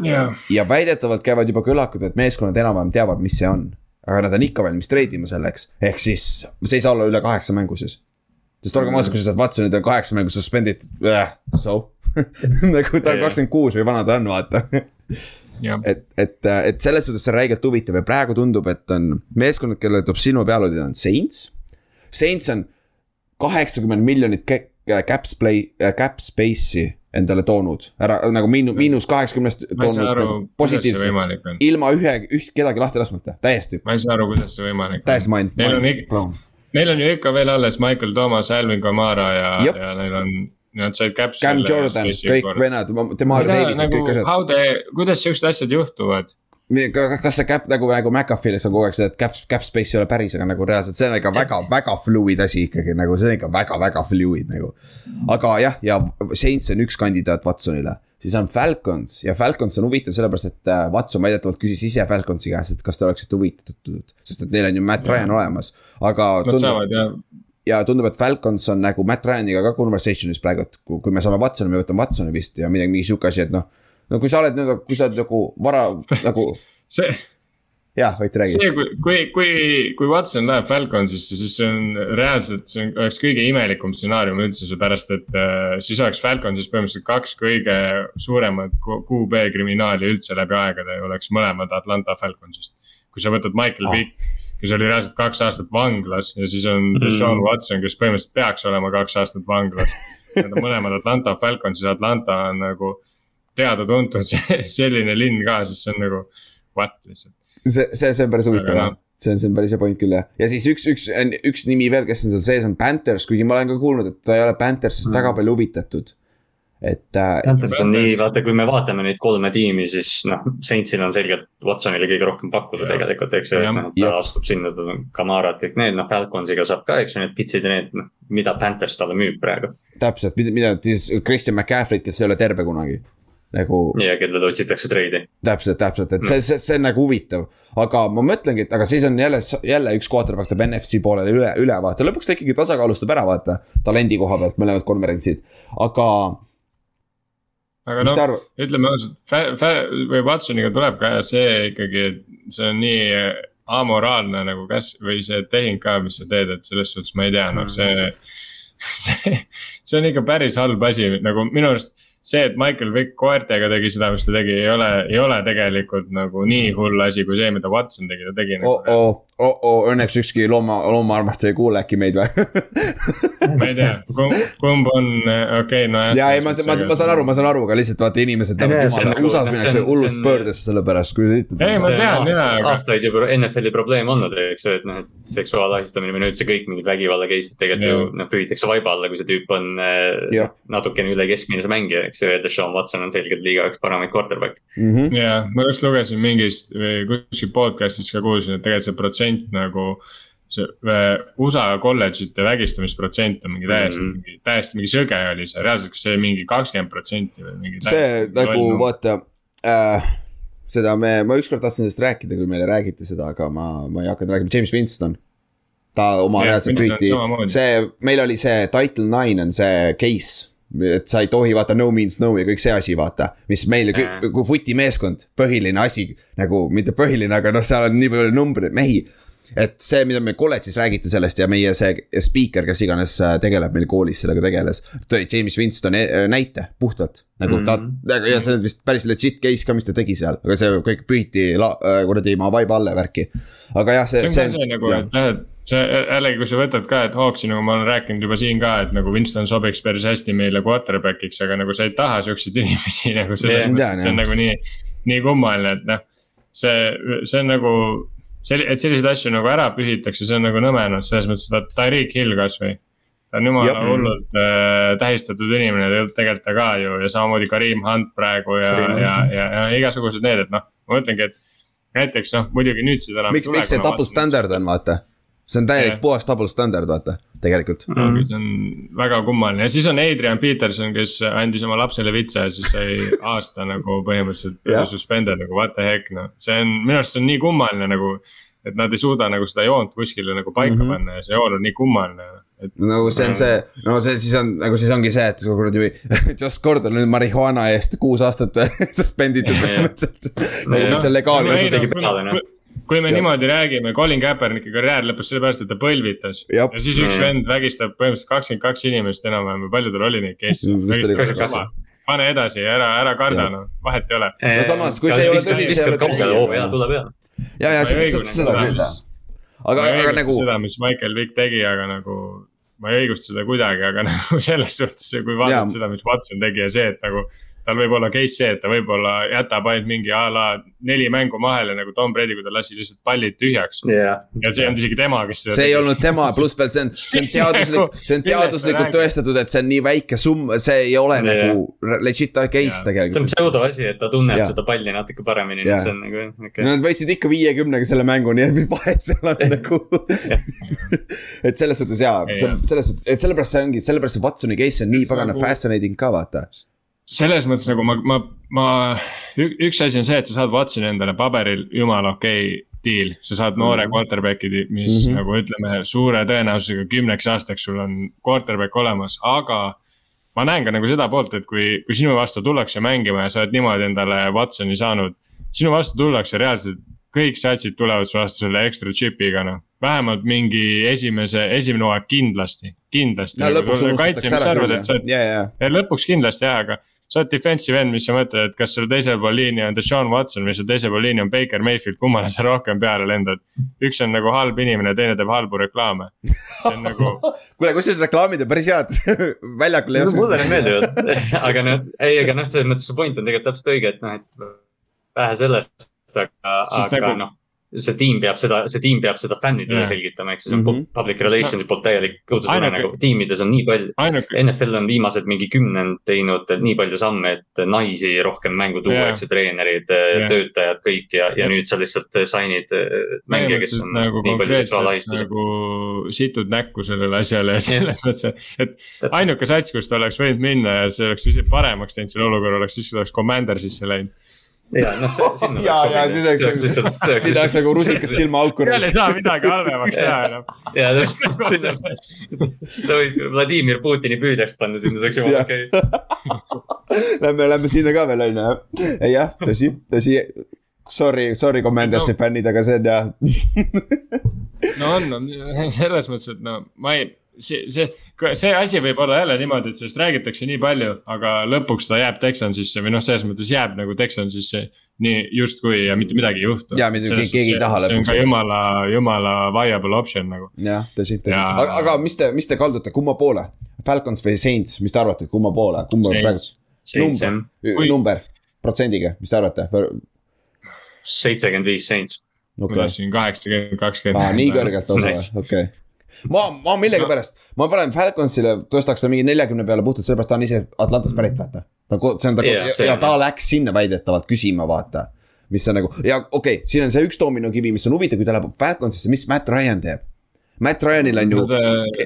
Yeah.. ja väidetavalt käivad juba kõlakad, et meeskonnad enam-vähem teavad, mis see on. aga nad on ikka valmis treidima selleks, ehk siis see ei saa olla üle kaheksa mängu siis. sest olgem ausad, kui sa saad Watsonit on kaheksa mängu suspenditud äh,, so. Nagu ta on kakskümmend kuus või vana ta on, vaata. Yeah. et, et, et selles suhtes see on räigelt huvitav ja praegu tundub, et on meeskonnad, kellele tuleb silma peale hoida, on Saints. Saints on kaheksakümmend miljonit cap play, cap space'i endale toonud, ära nagu miinus, miinus kaheksakümnest toonud nagu positiivselt. ilma ühe, üht kedagi lahti laskmata, täiesti. ma ei saa aru, kuidas see võimalik on. täiesti mind. On ikka, neil on ju ikka veel alles Michael Thomas, Alvin Kamara ja, ja neil on Nad said Caps. Cam Jordan, kõik vennad, Demar Davis, nagu, kõik asjad. How they, kuidas siuksed asjad juhtuvad? Kas see cap nagu, nagu McAfee'les on kogu aeg see, et cap, cap space ei ole päris, aga nagu reaalselt see on ikka väga, väga fluid asi ikkagi nagu see on ikka väga, väga fluid nagu. aga jah, ja Saints on üks kandidaat Watsonile, siis on Falcons ja Falcons on huvitav sellepärast, et äh, Watson väidetavalt küsis ise Falconsi käest, et kas te oleksite huvitatud. sest et neil on ju Matt Ryan olemas, aga. Nad saavad jah ja tundub, et Falcons on nagu Matt Ryaniga ka conversation'is praegu, et kui me saame Watsoni, me võtame Watsoni vist ja midagi, mingi sihuke asi, et noh no kui sa oled nüüd, kui sa oled nagu vara nagu see. jah, Ott räägi. see, kui, kui, kui, kui Watson läheb Falconsisse, siis see on reaalselt, see on, oleks kõige imelikum stsenaarium üldse, seepärast et äh, siis oleks Falconsis põhimõtteliselt kaks kõige suuremat QB kriminaali üldse läbi aegade oleks mõlemad Atlanta Falconsist. kui sa võtad Michael ah. Vick, kes oli reaalselt kaks aastat vanglas ja siis on mm. Deshaun Watson, kes põhimõtteliselt peaks olema kaks aastat vanglas. Need on mõlemad Atlanta Falconsis, Atlanta on nagu teada-tuntud selline linn ka, siis see on nagu what lihtsalt. see, see, see on päris huvitav jah, see on, see on päris hea point küll jah, ja siis üks, üks, üks nimi veel, kes on seal sees, on Panthers, kuigi ma olen ka kuulnud, et ta ei ole Panthersist mm. väga palju huvitatud et äh,. Panthers on nii, vaata, kui me vaatame neid kolme tiimi, siis noh, Saintsil on selgelt Watsonile kõige rohkem pakkuda tegelikult, eks ju, et noh, ta astub sinna, tal on Kamarad, kõik need, noh, Falconsiga saab ka, eks ju, need pitsid ja need, noh, mida Panthers talle müüb praegu. täpselt, mida, mida siis Christian McCaffrey, kes ei ole terve kunagi nagu. ja kellele otsitakse treidi. täpselt, täpselt, et see, see, see on nagu huvitav. aga ma mõtlengi, et aga siis on jälle, jälle üks quarterback teeb NFC poolele üle, üle vaata, lõpuks ta ikkagi tasakaalustab ära, vaata. talendi koha pealt mõlemad konverentsid, aga. aga noh, ütleme ausalt, või Watsoniga tuleb ka see ikkagi, et see on nii amoraalne nagu käs- või see tehing ka, mis sa teed, et selles suhtes ma ei tea, noh see. see, see on ikka päris halb asi, nagu minu arust see, et Michael Vick koertega tegi seda, mis ta tegi, ei ole, ei ole tegelikult nagu nii hull asi kui see, mida Watson tegi, ta tegi nagu oh,. Oh, oh, õnneks ükski looma, loomaarmastaja ei kuule äkki meid või? Ma ei tea, kumb on, okei okay,, nojah. ja ei, ma, ma, ma saan aru, ma saan aru, aga lihtsalt vaata inimesed lähevad jumala, nagu- USA-s minnakse hullust pöördesse selle pärast, kui ei, ma tean, mina. aastaid juba NFL-i probleem olnud, eks ju, et noh, et seksuaalahistamine või üldse kõik mingid vägivalla case'id tegelikult ju noh, püütakse vaiba alla, kui see tüüp on äh, natukene üle keskmine mängija, eks ju, ja Deshaun Watson on selgelt liiga üks paremaid quarterback'e mm -hmm.. ja ma just lugesin mingist või kuskil podcast'is ka kuulsin, et tegelikult see protsent nagu see äh, USA kolledžite vägistamisprotsent on mingi täiesti mm, -hmm. mingi täiesti mingi söge oli see, reaalselt kas see mingi kakskümmend protsenti või mingi. see nagu vaata äh, seda me, ma ükskord tahtsin sellest rääkida, kui meile räägiti seda, aga ma, ma ei hakanud rääkima, James Winston. ta oma reaalselt püüti, see, meil oli see Title Nine on see case et sa ei tohi vaata no means no ja kõik see asi, vaata. mis meil kui footi meeskond, põhiline asi nagu mitte põhiline, aga noh, seal on nii palju numbreid, mehi. et see, mida me kolledžis räägiti sellest ja meie see speaker, kes iganes äh, tegeleb meil koolis sellega tegeles. tõi James Winston äh, näite puhtalt nagu ta mm, -hmm. ja see on vist päris legit case ka, mis ta tegi seal, aga see kõik püüti äh, kuradi maa vaiba alla värki. aga jah, see. see on ka see nagu, et jah, et see jällegi, kui sa võtad ka, et Hawksi nagu ma olen rääkinud juba siin ka, et nagu Winston sobiks päris hästi meile quarterback'iks, aga nagu sa ei taha siukseid inimesi nagu selles mõttes, et see on nagu nii, nii kummaline, et noh. see, see on nagu, et selliseid asju nagu ära pühitakse, see on nagu nõme noh, selles mõttes, et vaata Tyreek Hill kasvõi. ta on jumala hullult äh, tähistatud inimene tegelikult ta ka ju ja samamoodi Karim Hunt praegu ja, ja, ja, ja, ja igasugused need, et noh, ma mõtlengi, et näiteks noh, muidugi nüüd seda enam. miks, miks see double standard on, vaata see on täielik puhas double standard, vaata, tegelikult mm. -hmm. see on väga kummaline ja siis on Adrian Peterson, kes andis oma lapsele vitsa ja siis sai aasta nagu põhimõtteliselt suspended nagu what the heck noh, see on, minu arust see on nii kummaline nagu. et nad ei suuda nagu seda joont kuskile nagu paika mm -hmm. panna ja see joon on nii kummaline et.... nagu see on see, no see siis on nagu siis ongi see, et kuradi Josh Gordon on marihuana eest kuus aastat suspenditud põhimõtteliselt. nagu mis on legaalne. Kui me ja. niimoodi räägime, Colin Kaepernicki karjäär lõppes sellepärast, et ta põlvitas. ja siis üks vend vägistab põhimõtteliselt kakskümmend kaks inimest enam-vähem või palju tal oli neid case'e. pane edasi, ära, ära karda, noh, vahet ei ole. no samas, kui see ei ole tõsi, siis ei ole tõsi. hoo peale, tule peale. ja, ja seda küll jah aga, aga nagu. seda, mis Michael Vick tegi, aga nagu ma ei õigusta seda kuidagi, aga nagu selles suhtes, kui vaadata seda, mis Watson tegi ja see, et nagu tal võib olla case see, et ta võib-olla jätab ainult mingi a la neli mängu vahele nagu Tom Brady, kui ta lasi lihtsalt pallid tühjaks yeah.. ja see on isegi tema, kes. see ei olnud tema, pluss veel see on, see on teaduslik, see on teaduslikult tõestatud, et see on nii väike summa, see ei ole yeah. nagu legit case yeah. tegelikult. see on pseudo asi, et ta tunneb yeah. seda palli natuke paremini yeah., see on nagu okay.. Nad võitsid ikka viiekümnega selle mängu, nii et mis vahet seal on nagu et selles suhtes jaa, selles suhtes, et sellepärast see ongi, sellepärast see Watsoni case on nii pagana nagu... fascinating ka vaata selles mõttes nagu ma, ma, ma, üks asi on see, et sa saad Watsoni endale paberil jumala okei okay deal, sa saad noore -hmm. quarterback'i, mis mm -hmm. nagu ütleme, suure tõenäosusega kümneks aastaks sul on quarterback olemas, aga. ma näen ka nagu seda poolt, et kui, kui sinu vastu tullakse mängima ja sa oled niimoodi endale Watsoni saanud. sinu vastu tullakse reaalselt, kõik satsid tulevad su vastu selle ekstra chip'iga noh vähemalt mingi esimese, esimene hooaeg kindlasti, kindlasti. no jah, ja, ja. ja lõpuks kindlasti jah, aga sa oled defensive end, mis sa mõtled, et kas seal teisel pool liini on Deshaun Watson või seal teisel pool liini on Baker Mayfield, kummale sa rohkem peale lendad. üks on nagu halb inimene, teine teeb halbu reklaame. see on nagu kuule, kusjuures reklaamid on päris head väljakul ei oska. mulle need meeldivad, aga noh, ei, aga noh, selles mõttes su point on tegelikult täpselt õige, et noh, et vähe sellest, aga, aga nagu... noh see tiim peab seda, see tiim peab seda fännidele yeah. selgitama, ehk siis on mm -hmm. public relations'i poolt täielik õudusunne nagu tiimides on nii palju. NFL on viimased mingi kümnend teinud nii palju samme, et naisi rohkem mängu tuua yeah., eks ju, treenerid yeah., töötajad, kõik ja, ja nüüd sa lihtsalt sign'id äh, mängija, kes on nagu nii palju seksuaalahistus. nagu situd näkku sellele asjale ja selles mõttes, et ainuke sats, kus ta oleks võinud minna ja see oleks paremaks teinud selle olukorra, oleks siis, kui ta oleks Commander sisse läinud ja noh, sinna. ja, ja siin oleks, siin oleks nagu rusikas silmaauku. seal ei saa midagi halvemaks teha enam. ja täpselt, sinna, sa võid Vladimir Putini püüdjaks panna sinna, see oleks jumala okei. Lähme, lähme sinna ka veel on ju, jah, tõsi, tõsi. Sorry, sorry Commandersi no. fännid, aga see on jah no on, on selles mõttes, et no ma ei see, see, see asi võib olla jälle niimoodi, et sellest räägitakse nii palju, aga lõpuks ta jääb Texansisse või noh, selles mõttes jääb nagu Texansisse nii justkui ja mitte midagi ei juhtu. ja mitte keegi, keegi ei taha lõpuks. see on ka jumala, jumala viable option nagu. jah, tõsi, tõsi, aga, aga mis te, mis te kaldute, kumma poole? Falcons või Saints, mis te arvate, kumma poole, kumma praegu? number, number, protsendiga, mis te arvate? seitsekümmend viis Saints okay.. siin kaheksakümmend, kakskümmend. aa, nii kõrgelt või, okei okay ma, ma millegipärast, ma panen Falconsile, tõstaks ta mingi neljakümne peale puhtalt sellepärast, ta on ise Atlantast pärit, vaata. nagu see on ta yeah, ja, ja ta läks sinna väidetavalt küsima, vaata. mis on nagu ja okei okay,, siin on see üks dominokivi, mis on huvitav, kui ta läheb Falconsisse, mis Matt Ryan teeb. Matt Ryanil on ju no,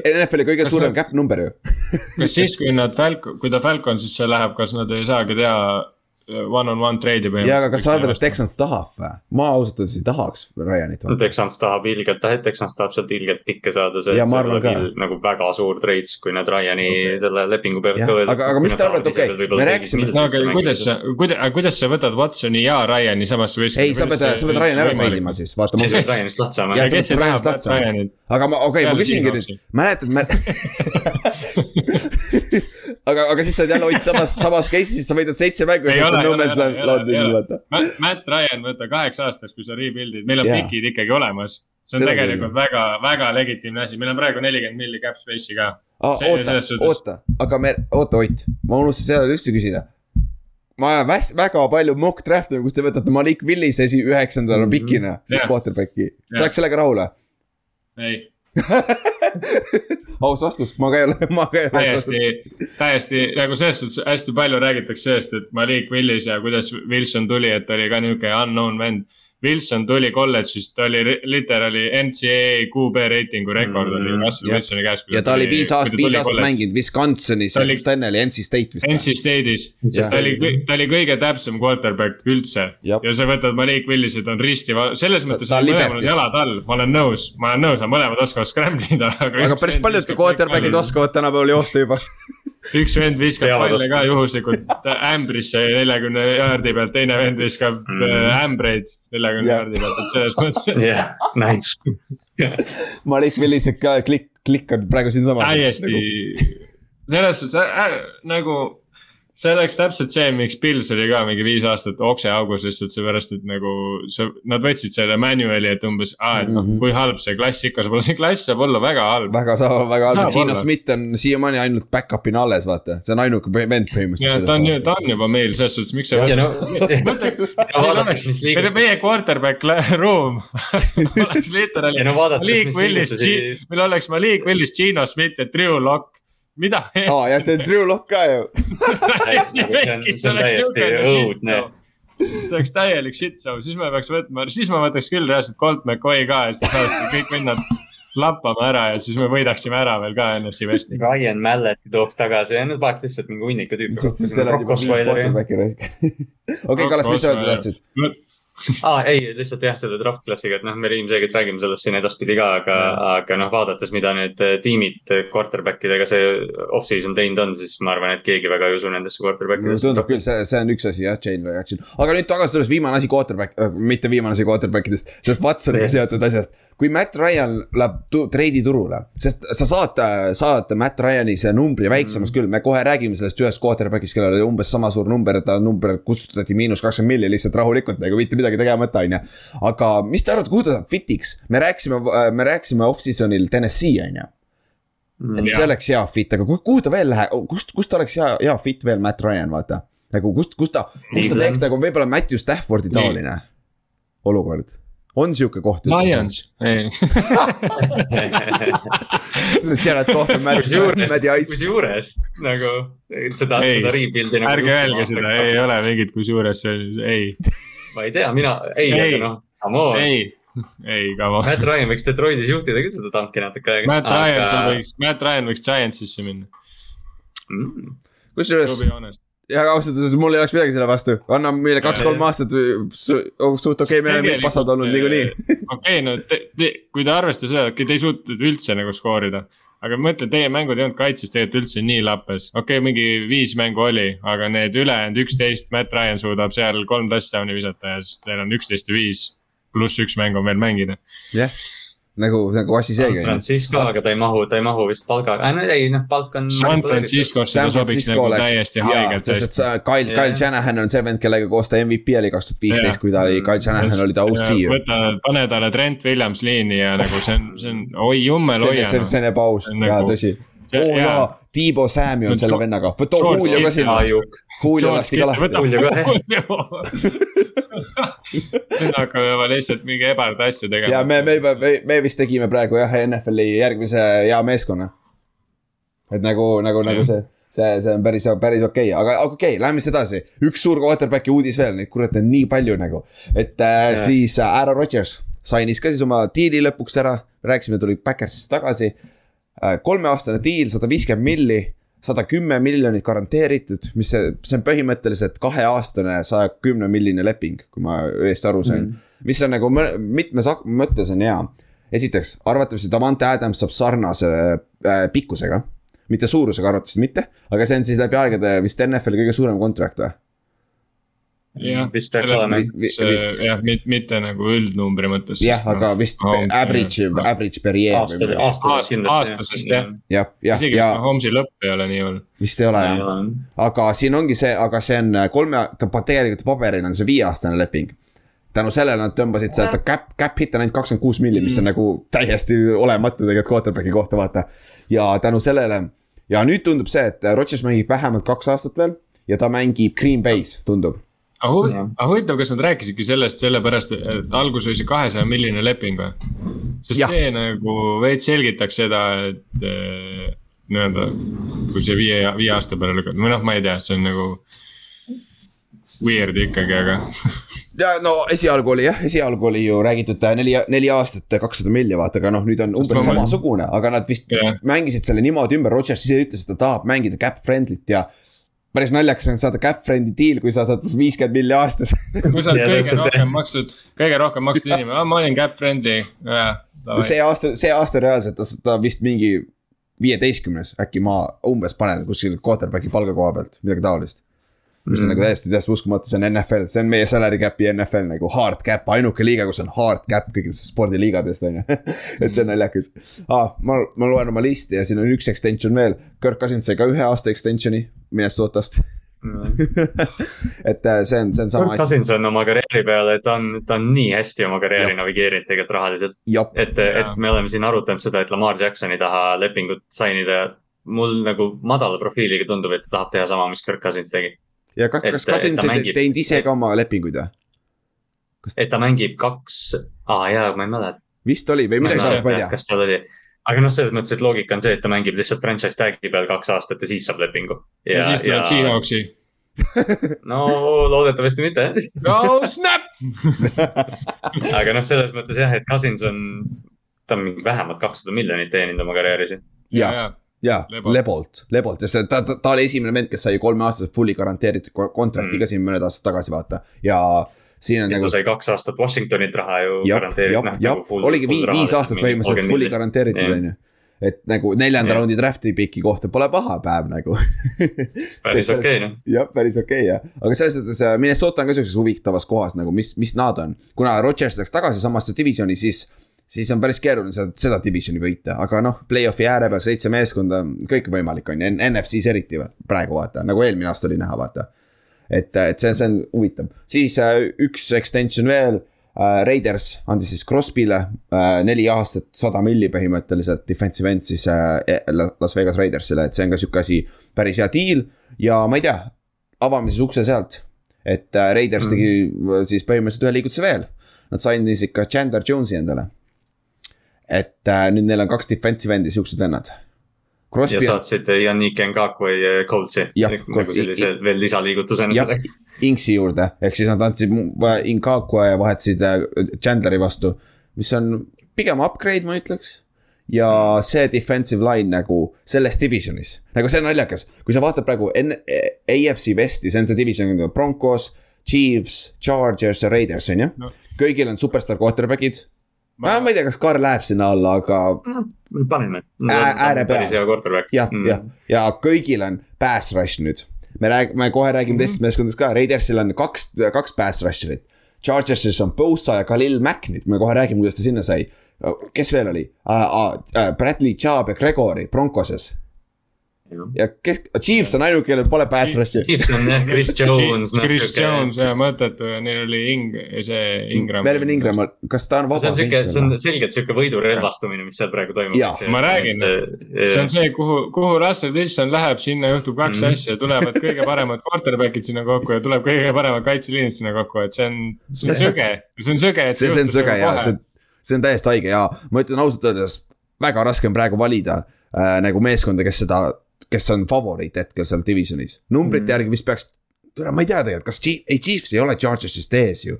NFL-i kõige suurem cap number ju kas siis, kui nad Falcon, kui ta Falconsisse läheb, kas nad ei saagi teha one-on-one trade'i põhimõtteliselt. ja, aga kas sa arvad, et Texans tahab või? ma ausalt öeldes ei tahaks Ryanit. Texans tahab ilgelt, Texans tahab sealt ilgelt pikke saada, see on nagu väga suur trades, kui nad Ryani okay. selle lepingu peavad ka öelda. aga, aga mis te arvate, okei okay,, me rääkisime. no aga kuidas sa, kuidas, kuidas sa võtad Watsoni ja Ryani samasse võistkonda? ei, sa pead, sa pead Ryan ära trade ima siis, vaata. siis pead Ryanist lahti saama. kes ei taha Ryanit? aga ma, okei ma küsingi nüüd, mäletad, mä- aga, aga siis sa oled jälle Ott samas, samas case'is, siis sa võidad seitse mängu. ei ole, ei ole, ei ole. Matt Ryan võtta kaheks aastaks, kui sa rebuild'id, meil on pikid ikkagi olemas. see on Seda tegelikult küll. väga, väga legitiimne asi, meil on praegu nelikümmend milli cap space'i ka. oota, oota, aga me, oota Ott, ma unustasin seda just küsida ma olen väs, väga palju mock draft'e, kus te võtate Malik Willise esi üheksandana mm -hmm. pikina, see quarterback'i, sa oleks sellega rahul või? ei aus vastus, ma ka ei ole, ma ka ei ole. täiesti, täiesti nagu selles suhtes hästi palju räägitakse sellest, et Malik Willis ja kuidas Wilson tuli, et oli ka nihuke unknown vend Wilson tuli kolledžist, ta oli literaali NCAA QB reitingu rekord oli mm, Russell Wilsoni käes. ja ta oli viis aastat, viis aastat mänginud Wisconsinis ja kus ta enne oli, NC State vist. NC State'is, ta oli, ta oli kõige täpsem quarterback üldse. ja sa võtad Malik Willised on risti, selles mõttes on mõlemal on jalad all, ma olen nõus, ma olen nõus, mõlemad oskavad scramble ida. aga päris paljud quarterback'id oskavad tänapäeval joosta juba üks vend viskab palle ka juhuslikult ämbrisse neljakümne jaardi pealt, teine vend viskab mm. Äh, ämbreid neljakümne jaardi pealt, et selles mõttes. jah, nice. Malik Willisek ka klikk, klikk on praegu siinsamas. täiesti nagu., selles suhtes äh, nagu see oleks täpselt see, miks Pils oli ka mingi viis aastat okseaugus lihtsalt seepärast, et nagu see, nad võtsid selle manual'i, et umbes, aa, et noh mm -hmm., kui halb see klass ikka saab olla, see klass saab olla väga halb. väga saab, väga halb, Gino Schmidt on siiamaani ainult back-up'ina alles, vaata, see on ainuke vend põhimõtteliselt. ta on, ta on juba meil selles suhtes, miks sa. meie quarterback room oleks literaali meil oleks Malik Willis, Gino Schmidt ja Drew Lock mida? Aa jah, teil Drew Lock ka ju. See on täiesti õudne. see oleks täielik shit show, siis me peaks võtma, siis ma võtaks küll reaalselt Colt McCoy ka ja siis saakski kõik vennad lappama ära ja siis me võidaksime ära veel ka NFC Westi. Ryan Malleti tooks tagasi ja nüüd paneks lihtsalt mingi hunniku tüüpi. okei, Kallas, mis sa öelda tahtsid? Aa, ei, lihtsalt jah, selle draft klassiga, et noh, me ilmselgelt räägime sellest siin edaspidi ka, aga mm., aga noh, vaadates, mida need äh, tiimid quarterback idega see off-season teinud on, siis ma arvan, et keegi väga ei usu nendesse quarterback idesse. tundub küll, see, see on üks asi jah, chain reaction. aga nüüd tagasi tulles viimane asi quarterback äh,, mitte viimane asi quarterback idest, sellest Watsoniga seotud asjast. Kui Matt Ryan läheb treidi turule, sest sa saad, saad Matt Ryani see numbri väiksemaks mm. küll, me kohe räägime sellest ühest quarterback'ist, kellel oli umbes sama suur number, ta number kustutati miinus kakskümmend milli lihtsalt rahulikult nagu mitte midagi tegemata, on ju. aga mis te arvate, kuhu ta fit'iks, me rääkisime, me rääkisime off-season'il Tennessee, on ju. et ja. see oleks hea fit, aga kuhu ta veel läheb, kust, kust oleks hea, hea fit veel Matt Ryan, vaata. nagu kust, kust ta, kust ta teeks nagu võib-olla Matthew Staffordi taoline olukord on sihuke koht üldse? Lions, ei. Jared Cough ja Matt, Maddi Ice. kusjuures nagu seda, seda rebuild'i nagu. ärge öelge seda, ei ole mingit kusjuures, ei ma ei tea, mina, ei, aga noh, come on. ei, ei, come on. Matt Ryan võiks Detroitis juhtida küll seda tanki natuke aega. Matt aga... Ryan, sul võiks, Matt Ryan võiks Giantsisse minna mm.. kusjuures, ja ausalt öeldes mul ei oleks midagi selle vastu, anna meile kaks-kolm aastat su,, suht okei me oleme passad olnud niikuinii. okei, no te, te, kui te arvestate seda, et te ei suutnud üldse nagu skoorida aga ma mõtlen, teie mängud ei olnud kaitses tegelikult üldse nii lappes, okei okay,, mingi viis mängu oli, aga need ülejäänud üksteist, Matt Ryan suudab seal kolm touchdown'i visata ja siis teil on üksteist ja viis. pluss üks mäng on veel mängida. jah yeah nagu, nagu asi seegi. San Francisco, aga ta ei mahu, ta ei mahu vist palgaga äh,, no ei noh, palk on. San Franciscosse ta sobiks nagu oleks, täiesti haigelt. sest et sa, Kyle, Kyle Shanahan on see vend, kellega koos ta MVP oli kaks tuhat viisteist, kui ta oli, Kyle Shanahan oli ta OC ju. võta, pane talle Trent Williams liini ja nagu see on, see on, oi jummel hoia. see on, see on ebaaus, jaa nagu, tõsi. Oo oh, jaa, Tiibo Samuel selle vennaga, too Julio ka sinna. Julio lasti ka lahti. Julio ka nüüd hakkame juba lihtsalt mingi ebarda asju tegema. ja me, me juba, me, me vist tegime praegu jah, NFL-i järgmise hea meeskonna. et nagu, nagu, nagu see, see, see on päris, päris okei okay., aga okei okay,, lähme siis edasi. üks suur quarterback'i uudis veel, neid kurat on nii palju nagu. et äh, siis äh, Aaron Rodgers sainis ka siis oma diili lõpuks ära, rääkisime, tuli Backersist tagasi äh,. Kolmeaastane diil, sada viiskümmend milli sada kümme miljonit garanteeritud, mis see, see on põhimõtteliselt kaheaastane saja kümne milline leping, kui ma õieti aru sain mm. -hmm. mis on nagu mitmes mõttes on hea. esiteks, arvatavasti Davante Adams saab sarnase äh, pikkusega. mitte suurusega arvatavasti mitte, aga see on siis läbi aegade vist NFL-i kõige suurem kontrakt või? Jah, vist peaks olema. jah, mitte nagu üldnumbri mõttes. jah, aga vist no, average, average per year. aastasest jah. jah, jah, isegi ja. Holmesi lõpp ei ole nii hull. vist ei ole jah, aga siin ongi see, aga see on kolme, tegelikult paberil on see viieaastane leping tänu sellele nad tõmbasid seda cap, cap hit on ainult kakskümmend kuus milli, mis on mm. nagu täiesti olematu tegelikult quarterback'i kohta, vaata. ja tänu sellele ja nüüd tundub see, et Rodgers mängib vähemalt kaks aastat veel ja ta mängib Green Bay's, tundub aga huvitav, aga huvitav, kas nad rääkisidki sellest sellepärast, et alguses oli see kahesaja milline leping või? sest ja. see nagu veits selgitaks seda, et äh, nii-öelda, kui see viie, viie aasta peale lükata, või noh, ma ei tea, see on nagu weird ikkagi, aga ja no esialgu oli jah, esialgu oli ju räägitud neli, neli aastat kakssada milli vaata, aga noh, nüüd on umbes samasugune, aga nad vist yeah. mängisid selle niimoodi ümber, Rodgers ise ütles, et ta tahab mängida cap friendly't ja päris naljakas on saada cap friend'i deal, kui sa saad viiskümmend milli aastas. Kui sa oled kõige rohkem makstud, kõige rohkem makstud inimene, ma olin cap friend'i, see aasta, see aasta reaalselt ta, ta vist mingi viieteistkümnes, äkki ma umbes panen kuskil quarterback'i palga koha pealt, midagi taolist mis on mm. nagu täiesti, täiesti uskumatu, see on NFL, see on meie salary cap'i NFL nagu hard cap, ainuke liiga, kus on hard cap kõigist spordiliigadest on ju et see on naljakas ah,. ma, ma loen oma listi ja siin on üks extension veel, Kirk Cousins sai ka ühe aasta extension'i Minnesotast et äh, see on, see on sama asi. Cousins on oma karjääri peale, ta on, ta on nii hästi oma karjääri navigeerinud tegelikult rahaliselt. et, et me oleme siin arutanud seda, et Lamar Jacksoni taha lepingut sign ida. mul nagu madala profiiliga tundub, et ta tahab teha sama, mis Kirk Cousins tegi. Ja kas, kas Cousins ei teinud ise ka oma lepinguid või? kas... et ta mängib kaks, aa jaa, ma ei mäleta. vist oli või midagi sarnast, ma ei tea. kas tal oli aga noh, selles mõttes, et loogika on see, et ta mängib lihtsalt franchise tag'i peal kaks aastat ja siis saab lepingu. ja, ja siis tuleb ja... Seahawksi no loodetavasti mitte oh snap aga noh, selles mõttes jah, et Cousins on, ta on mingi vähemalt kakssada miljonit teeninud oma karjääris. ja, ja, ja Lebolt, Lebolt ja see, ta, ta, ta oli esimene vend, kes sai kolmeaastaselt fully garanteeritud kontrakti mm. ka siin mõned aastad tagasi, vaata ja siin on ja nagu. ta sai kaks aastat Washingtonilt raha ju garanteeritud. jah, nagu oligi viis, viis aastat põhimõtteliselt fully garanteeritud on ju et nagu neljanda raundi draft'i piki kohta pole paha päev nagu päris okei okay, noh. jah, päris okei okay, jah, aga selles suhtes äh, Minnesota on ka sihukeses huvitavas kohas nagu, mis, mis nad on. kuna Rodgers läks tagasi samasse divisioni, siis, siis on päris keeruline seda, seda divisioni võita, aga noh, play-off'i ääre peal seitse meeskonda, kõik võimalik on ju, NFC-s eriti praegu vaata, nagu eelmine aasta oli näha, vaata et, et see, see on huvitav, siis äh, üks extension veel äh,. Raiders andis siis Crosby'le äh, neli aastat, sada milli põhimõtteliselt defensive end siis äh, Las Vegas Raidersile, et see on ka sihuke asi, päris hea deal. ja ma ei tea, avame siis ukse sealt, et äh, Raiders mm. tegi äh, siis põhimõtteliselt ühe liigutuse veel. Nad said ikka Chandler Jones'i endale. Et äh, nüüd neil on kaks defensive end'i siuksed vennad. Crosby... ja saatsid Yannick Ngakwe Coltsi. Nagu sellise veel lisaliigutusena selleks. Inksi juurde, ehk siis nad andsid Ngakwe ja vahetasid äh, Chandleri vastu, mis on pigem upgrade, ma ütleks. Ja see defensive line nagu selles divisionis, nagu see on naljakas, kui sa vaatad praegu N AFC Vesti, see on see division, Broncos, Chiefs, Chargers ja Raiders on ju? No.. kõigil on superstaar quarterback'id ma... ma ei tea, kas Karl läheb sinna alla, aga no,. paneme ääre peal. päris hea quarterback. jah mm., jah, ja kõigil on pass rush nüüd. me räägime, me kohe räägime mm -hmm. teistest meeskondadest ka, Raidersil on kaks, kaks pass rusher'it. Chargersis on Bosa ja Khalil Mack nüüd, me kohe räägime, kuidas ta sinna sai. kes veel oli uh,? Uh, Bradley Chubb ja Gregory Broncoses ja kes, Chiefs on ainuke, kellel pole pass rush'i. Chiefs on jah, Chris Jones. Chris no, Jones ja mõttetu ja neil oli Ing-, see Ingram. Melvin Ingram, kas ta on vaba? see on sihuke, see on selgelt sihuke võidurelvastumine, mis seal praegu toimub. ma räägin, see on see, kuhu, kuhu Russell Wilson läheb, sinna juhtub kaks mm asja, tulevad kõige paremad quarterback'id sinna kokku ja tuleb kõige paremad kaitseliinid sinna kokku, et see on, see on söge, see on söge, et see, see on söge ja see, see on täiesti haige ja ma ütlen ausalt öeldes, väga raske on praegu valida äh, nagu meeskonda, kes seda kes on favoriit hetkel seal divisionis. numbrite mm. järgi vist peaks, tule, ma ei tea tegelikult, kas Chief, ei Chiefs ei ole Chargersist ees ju.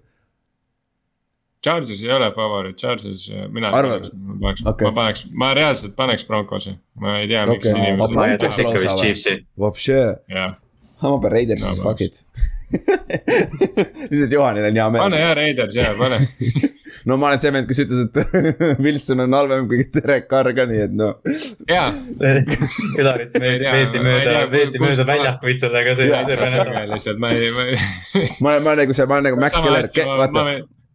Chargers ei ole favoriit, Chargers, mina. ma paneks okay., ma paneks, ma reaalselt paneks Broncosi, ma ei tea okay., miks inimesed. ma jätaks ikka vist Chiefsi. Vapše. ma pean Raidersis, fuck it lihtsalt Johanil on hea meel. pane jah Raiders jaa, pane no ma olen see vend, kes ütles, et Wilson on halvem kui Derek Carr ka, nii et no. jaa. Ülarit veeti mööda, veeti mööda väljakuid sellega see terve nädal. lihtsalt ma ei, ma ei. ma olen, ma olen nagu see, ma olen nagu Max Keller, vaata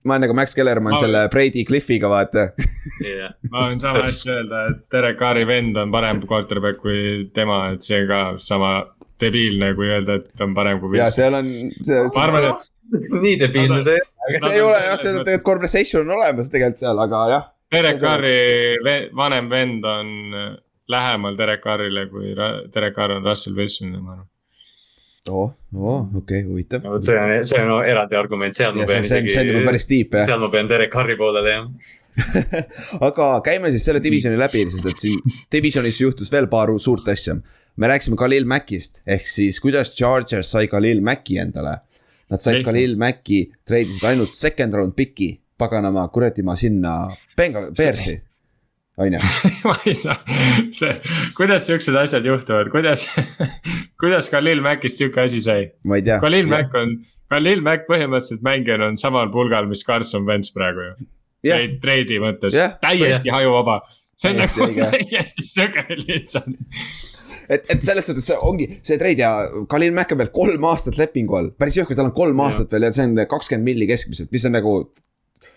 ma olen nagu Max Kellermann selle Brady Cliffiga, vaata yeah.. ma võin sama asja öelda, et Derek Carri vend on parem quarterback kui tema, et see ka sama debiilne, kui öelda, et on parem kui. ja seal on see. ma arvan, et nii debiilne see ei ole. see ei ole jah, see on tegelikult conversation on olemas tegelikult seal, aga jah. Derek Carri vanem vend on äh, lähemal Derek Carrile, kui Derek Carr on Russell Wilsonile, ma arvan oo oh,, oo oh, okei okay,, huvitav no,. see on, see on no, eraldi argument, seal ma pean isegi. see on juba päris tiip jah. seal ma pean Derek Carri poolele jah aga käime siis selle divisioni läbi, sest et siin divisionis juhtus veel paar suurt asja. me rääkisime Khalil Mackist, ehk siis kuidas Chargers sai Khalil Macki endale Nad said Khalil Macki, treidisid ainult second round pick'i, paganama kuradi ma sinna Bengal, Bearsi on ju. ma ei saa, see, kuidas siuksed asjad juhtuvad, kuidas kuidas Khalil Mackist sihuke asi sai? ma ei tea. Khalil Mack on, Khalil Mack põhimõtteliselt mängijana on samal pulgal, mis Carson Wentz praegu ju. Treid, treidi mõttes, täiesti hajuvaba. see on nagu täiesti söge lihtsalt et, et selles suhtes see ongi see treid ja Khalil Mack on veel kolm aastat lepingu all, päris jõhker, tal on kolm ja. aastat veel ja see on kakskümmend milli keskmiselt, mis on nagu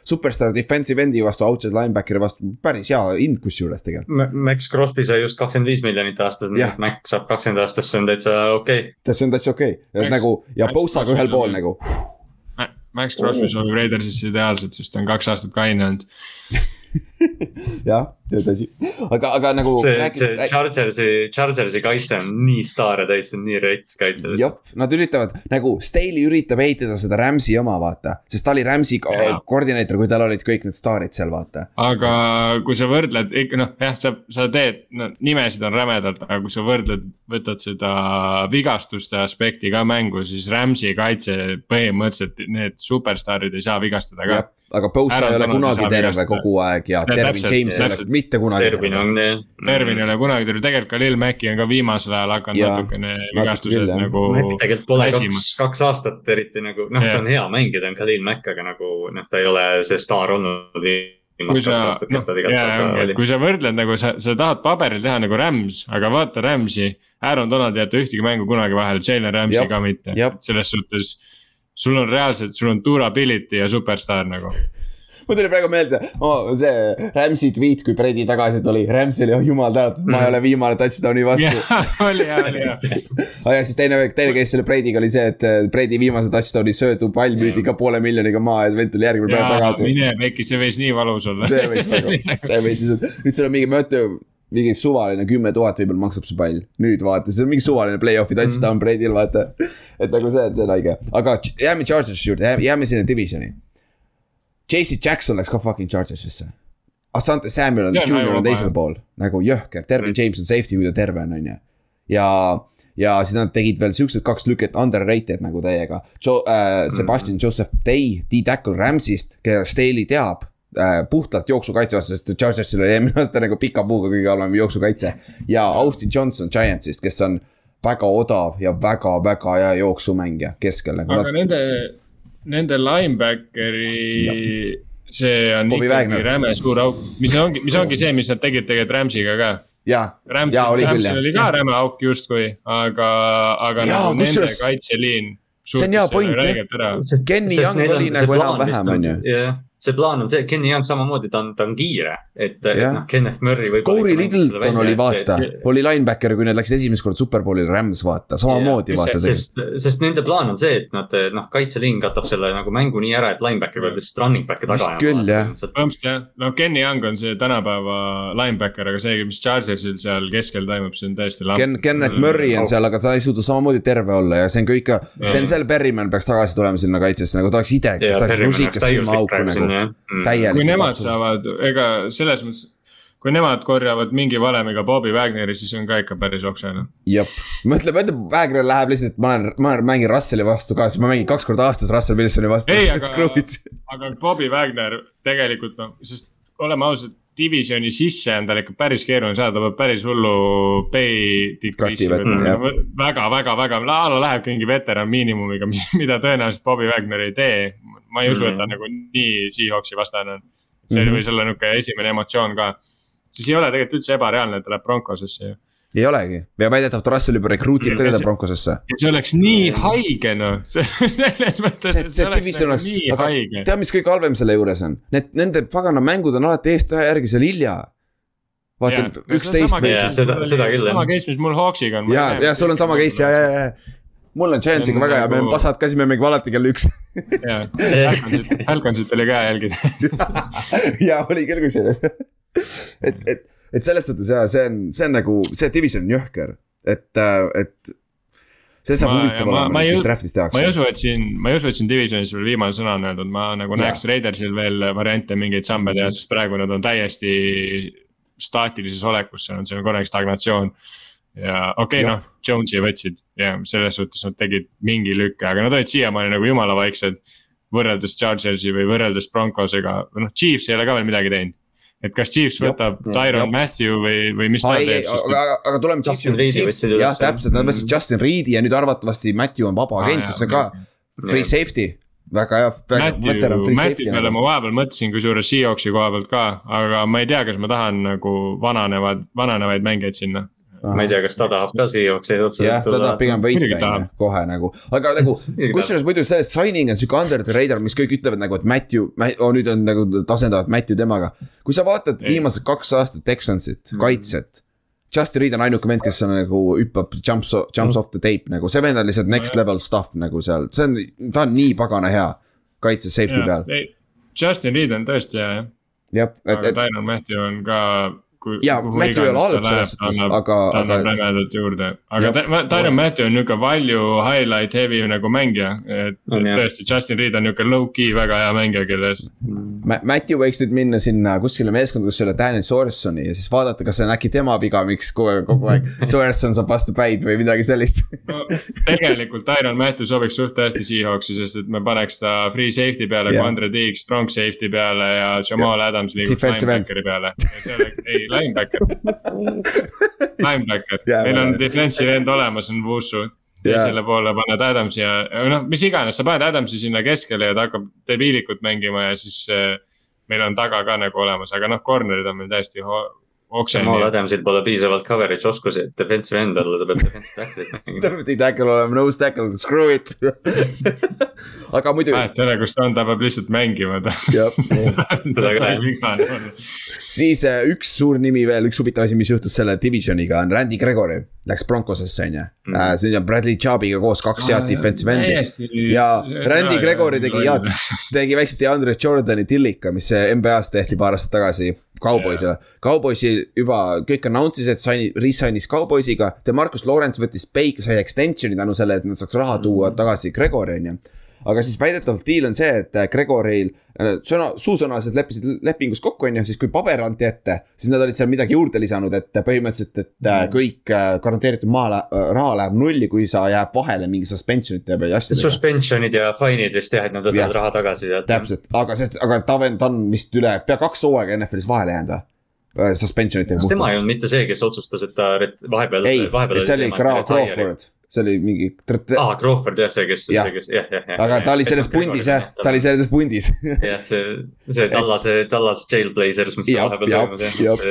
superstar defensive end'i vastu, outside linebackeri vastu, päris hea hind kusjuures tegelikult. Max Crosby sai just kakskümmend viis miljonit aastas, nii et Max saab kakskümmend aastas, see on täitsa okei okay.. see on täitsa okei okay., nagu ja Bosaga ühel pool nagu. Max Crosby sobib Raidersisse ideaalselt, sest ta on kaks aastat kaine olnud jah, tõsi, aga, aga nagu. see, see Chargersi, Chargersi kaitse on nii staare täis, see on nii rets kaitse. jah, nad üritavad nagu, Staley üritab ehitada seda Rams'i oma, vaata. sest ta oli Rams'i koordineeter, kui tal olid kõik need staarid seal, vaata. aga kui sa võrdled ikka noh, jah, sa, sa teed, no nimesid on rämedalt, aga kui sa võrdled, võtad seda vigastuste aspekti ka mängu, siis Rams'i kaitse põhimõtteliselt need superstaarid ei saa vigastada ka aga Bosa ei ole kunagi terve kogu aeg ja Dervin James ei ole mitte kunagi terve. Dervin ei ole kunagi terve, tegelikult ka Lil Maci on ka viimasel ajal hakanud natukene vigastused nagu. tegelikult pole kaks, kaks aastat eriti nagu, noh, ta on hea mängija, ta on Khalil Mack, aga nagu noh, ta ei ole see staar olnud kui sa, noh, kui sa võrdled nagu sa, sa tahad paberil teha nagu Rams, aga vaata Rams'i, Aaron Donald ei jäta ühtegi mängu kunagi vahele, Jalen Rams'i ka mitte, selles suhtes sul on reaalselt, sul on durability ja superstaar nagu mul tuli praegu meelde oh, see Rams'i tweet, kui Brady tagasi tuli, Rams'i oli, oh jumal tänatud, ma ei ole viimane touchdown'i vastu. oli hea, oli hea. aga siis teine, teine case selle Brady'ga oli see, et äh, Brady viimase touchdown'i söödu pall müüdi ka poole miljoniga maha ja vend tuli järgmine päev tagasi. mine pekki, see võis nii valus olla. see võis nagu, see võis siis, nüüd sul on mingi, ma ütlen mingi suvaline kümme tuhat võib-olla maksab see pall. nüüd vaata, see on mingi suvaline play-off'i touchdown mm. Brady'l vaata. et nagu see, see on haige, aga jääme Chargersi juurde, jääme sinna divisioni. JC Jackson läks ka fucking Chargersisse. Asante Samuel on junior on teisel pool, nagu jõhker, Dervin James on safety, kui ta terve on, on ju. ja, ja siis nad tegid veel siuksed kaks lüket underrated nagu täiega. Joe äh,, Sebastian mm. Joseph Day, D-tackle Rams'ist, keda Staley teab puhtalt jooksukaitse vastu, sest Chargersil oli eelmine aasta nagu pika puuga kõige halvem jooksukaitse. ja Austin Johnson Giantsist, kes on väga odav ja väga-väga hea jooksumängija keskel nagu. aga nad... nende, nende linebackeri see on Bobby ikkagi Wagner. räme suur auk, mis ongi, mis ongi see, mis nad tegid tegelikult Rams'iga ka. jaa, jaa oli küll jah. oli ka räme auk justkui, aga, aga ja, nagu nende kaitseliin. see on hea point jah, sest Kenny Young oli nagu enam-vähem on ju see plaan on see, Kenny Young samamoodi, ta on, ta on kiire, et, et noh, Kenneth Murray võib. Corey Littleton oli vaata, oli linebacker, kui nad läksid esimest korda superbowlile Rams vaata, samamoodi ja, vaata. sest, sest nende plaan on see, et nad noh, kaitseliin katab selle nagu mängu nii ära, et linebacker peab lihtsalt running back'i taga. vist küll jah. põhimõtteliselt jah, no Kenny Young on see tänapäeva linebacker, aga see, mis Chargersil seal keskel toimub, see on täiesti lamp. Ken-, Kenneth Murray on seal, aga ta ei suuda samamoodi terve olla ja see on kõik, Denzel Berryman peaks tagasi tulema sinna kaitsesse, nagu ta oleks idekas, ta oleks rusikas silmaauku nagu, täielikult kui nemad absoluut. saavad, ega selles mõttes, kui nemad korjavad mingi valemiga Bobby Wagneri, siis on ka ikka päris oksene. jep, mõtle, mõtle, Wagner läheb lihtsalt, ma olen, ma mängin Russeli vastu ka, siis ma mängin kaks korda aastas Russell Wilsoni vastu. ei, aga, aga Bobby Wagner tegelikult noh, sest oleme ausad divisioni sisse on tal ikka päris keeruline saada, ta peab päris hullu pay väga, väga, väga, a la lähebki mingi veteran miinimumiga, mis, mida tõenäoliselt Bobby Wagner ei tee ma ei usu mm, -hmm. et ta mhm. nagu nii Seahawksi vastane on. see mm -hmm. võis olla nihuke esimene emotsioon ka. siis ei ole tegelikult üldse ebareaalne, et ta läheb Broncosesse ju ei olegi ja väidetavalt Russell juba rekruutib ka teda Broncosesse. see oleks nii haige noh, selles mõttes. see, see division oleks, aga tead, mis kõige halvem selle juures on, need, nende pagana mängud on alati eest järgi seal hilja. vaata üksteist. seda, seda küll jah. sama case, mis mul Hawksiga on. ja, ja sul on sama case ja, ja, ja mul on Chance'iga väga hea, me oleme pasad ka, siis me mängime alati kell üks. jaa, Falconsit oli ka jälgida. jaa, oli küll kusjuures. et, et, et selles suhtes jaa, see on, see on nagu, see division on jõhker, et, et see saab huvitav olema, mis draft'is tehakse. ma ei usu, et siin, ma ei usu, et siin divisionis veel viimane sõna on öeldud, ma nagu ja. näeks Raidersil veel variante mingeid samme teha, sest praegu nad on täiesti staatilises olekus, seal on selline korralik stagnatsioon ja okei okay,, noh, Jones'i võtsid ja selles suhtes nad tegid mingi lükke, aga nad olid siiamaani nagu jumala vaiksed. võrreldes Chargersi või võrreldes Broncosega, noh, Chiefs ei ole ka veel midagi teinud. Et kas Chiefs võtab jop, Tyron jop. Matthew või, või mis ta teeb? aga, aga tuleme Justin Reed'i võtsid üles. jah, täpselt, nad võtsid Justin Reed'i ja nüüd arvatavasti Matthew on vaba agent ah,, mis on ka free ja. safety väga hea, väga veteran free safety. peale ma vahepeal mõtlesin, kusjuures Seahawksi koha pealt ka, aga ma ei tea, kas ma tahan nagu vananevad, vananevaid mängijaid sinna ma ei tea, kas ta tahab ka Seahawksi otseselt jah, ta tahab pigem võita, on ju, kohe nagu, aga nagu kusjuures muidu sellest signing on sihuke under the radar, mis kõik ütlevad nagu, et Matthew, oh nüüd on nagu tasandavad Matthew temaga. kui sa vaatad ei. viimased kaks aastat Texansit mm., kaitset. Justin Reed on ainuke vend, kes on nagu hüppab, jumps, jumps mm. off the tape nagu, see vend on lihtsalt next level stuff nagu seal, see on, ta on nii pagana hea. kaitse safety ja, peal. Justin Reed on tõesti hea jah. jah, et. Tyron Matthew on ka kui. jaa, Matthew ei ole halb selles suhtes, aga. ta annab aga... rämedalt juurde, aga Tyron Matthew on nihuke value highlight heavy nagu mängija. et no, tõesti, Justin Reed on nihuke low-key väga hea mängija, kellest Ma. Matthew võiks nüüd minna sinna kuskile meeskonda, kus ei ole Daniel Sorenssoni ja siis vaadata, kas see on äkki tema viga, miks kogu aeg, kogu aeg Sorenson saab vastu päid või midagi sellist no, tegelikult Tyron Matthew sobiks suht hästi Seahawksi, sest et me paneks ta free safety peale yeah., Andre Tiig strong safety peale ja Jamal yeah. Adams liiguks linebackeri peale. ja see oleks, ei linebacker linebacker yeah,, meil on defensive end olemas, on Wusu. teisele yeah. poole paned Adamsi ja, noh, mis iganes, sa paned Adamsi sinna keskele ja ta hakkab debiilikut mängima ja siis äh, meil on taga ka nagu olemas, aga noh, corner'id on meil täiesti okse. Jamal Adamsil pole piisavalt coverage oskusi, et defensive end olla, ta peab defensive tackle'it mängima. ta peab tackle olema, nose tackle, screw it aga muidu. ole, kus ta on, ta peab lihtsalt mängima ta. seda ka siis äh, üks suur nimi veel, üks huvitav asi, mis juhtus selle divisioniga on Randy Gregory. Läks Broncosesse on ju mm., äh, see on Bradley Chubb'iga koos kaks head defensive endi. ja Randy Gregory tegi head, tegi väikse DeAndre Jordani tillika, mis NBA-s tehti paar aastat tagasi Cowboysile yeah.. Cowboysi juba kõik announce isid, sai, re-sign'is Cowboysiga, Demarcus Lawrence võttis peik, sai extension'i tänu sellele, et nad saaks raha tuua mm. tagasi Gregory on ju aga siis väidetavalt deal on see, et äh, Gregoril äh, sõna, suusõnaliselt leppisid lepingus kokku, on ju, siis kui paber anti ette, siis nad olid seal midagi juurde lisanud, et põhimõtteliselt, et mm. kõik garanteeritud maa, raha läheb nulli, kui sa jääb vahele mingi suspension'ite või asjadega. Suspension'id ja fine'id vist jah, et nad võtavad ja, raha tagasi. täpselt, aga sest, aga ta on, ta on vist üle pea kaks hooaega NFL-is vahele jäänud või? suspension itega. kas tema ei olnud mitte see, kes otsustas, et ta vahepeal. ei, see oli Crawford see oli mingi. aa, Crawford jah, see, kes, see, kes jah, jah, jah. aga ta oli selles pundis jah, ta oli selles pundis. jah, see, see Tallase, Tallas Jailblazers, mis vahepeal toimus jah.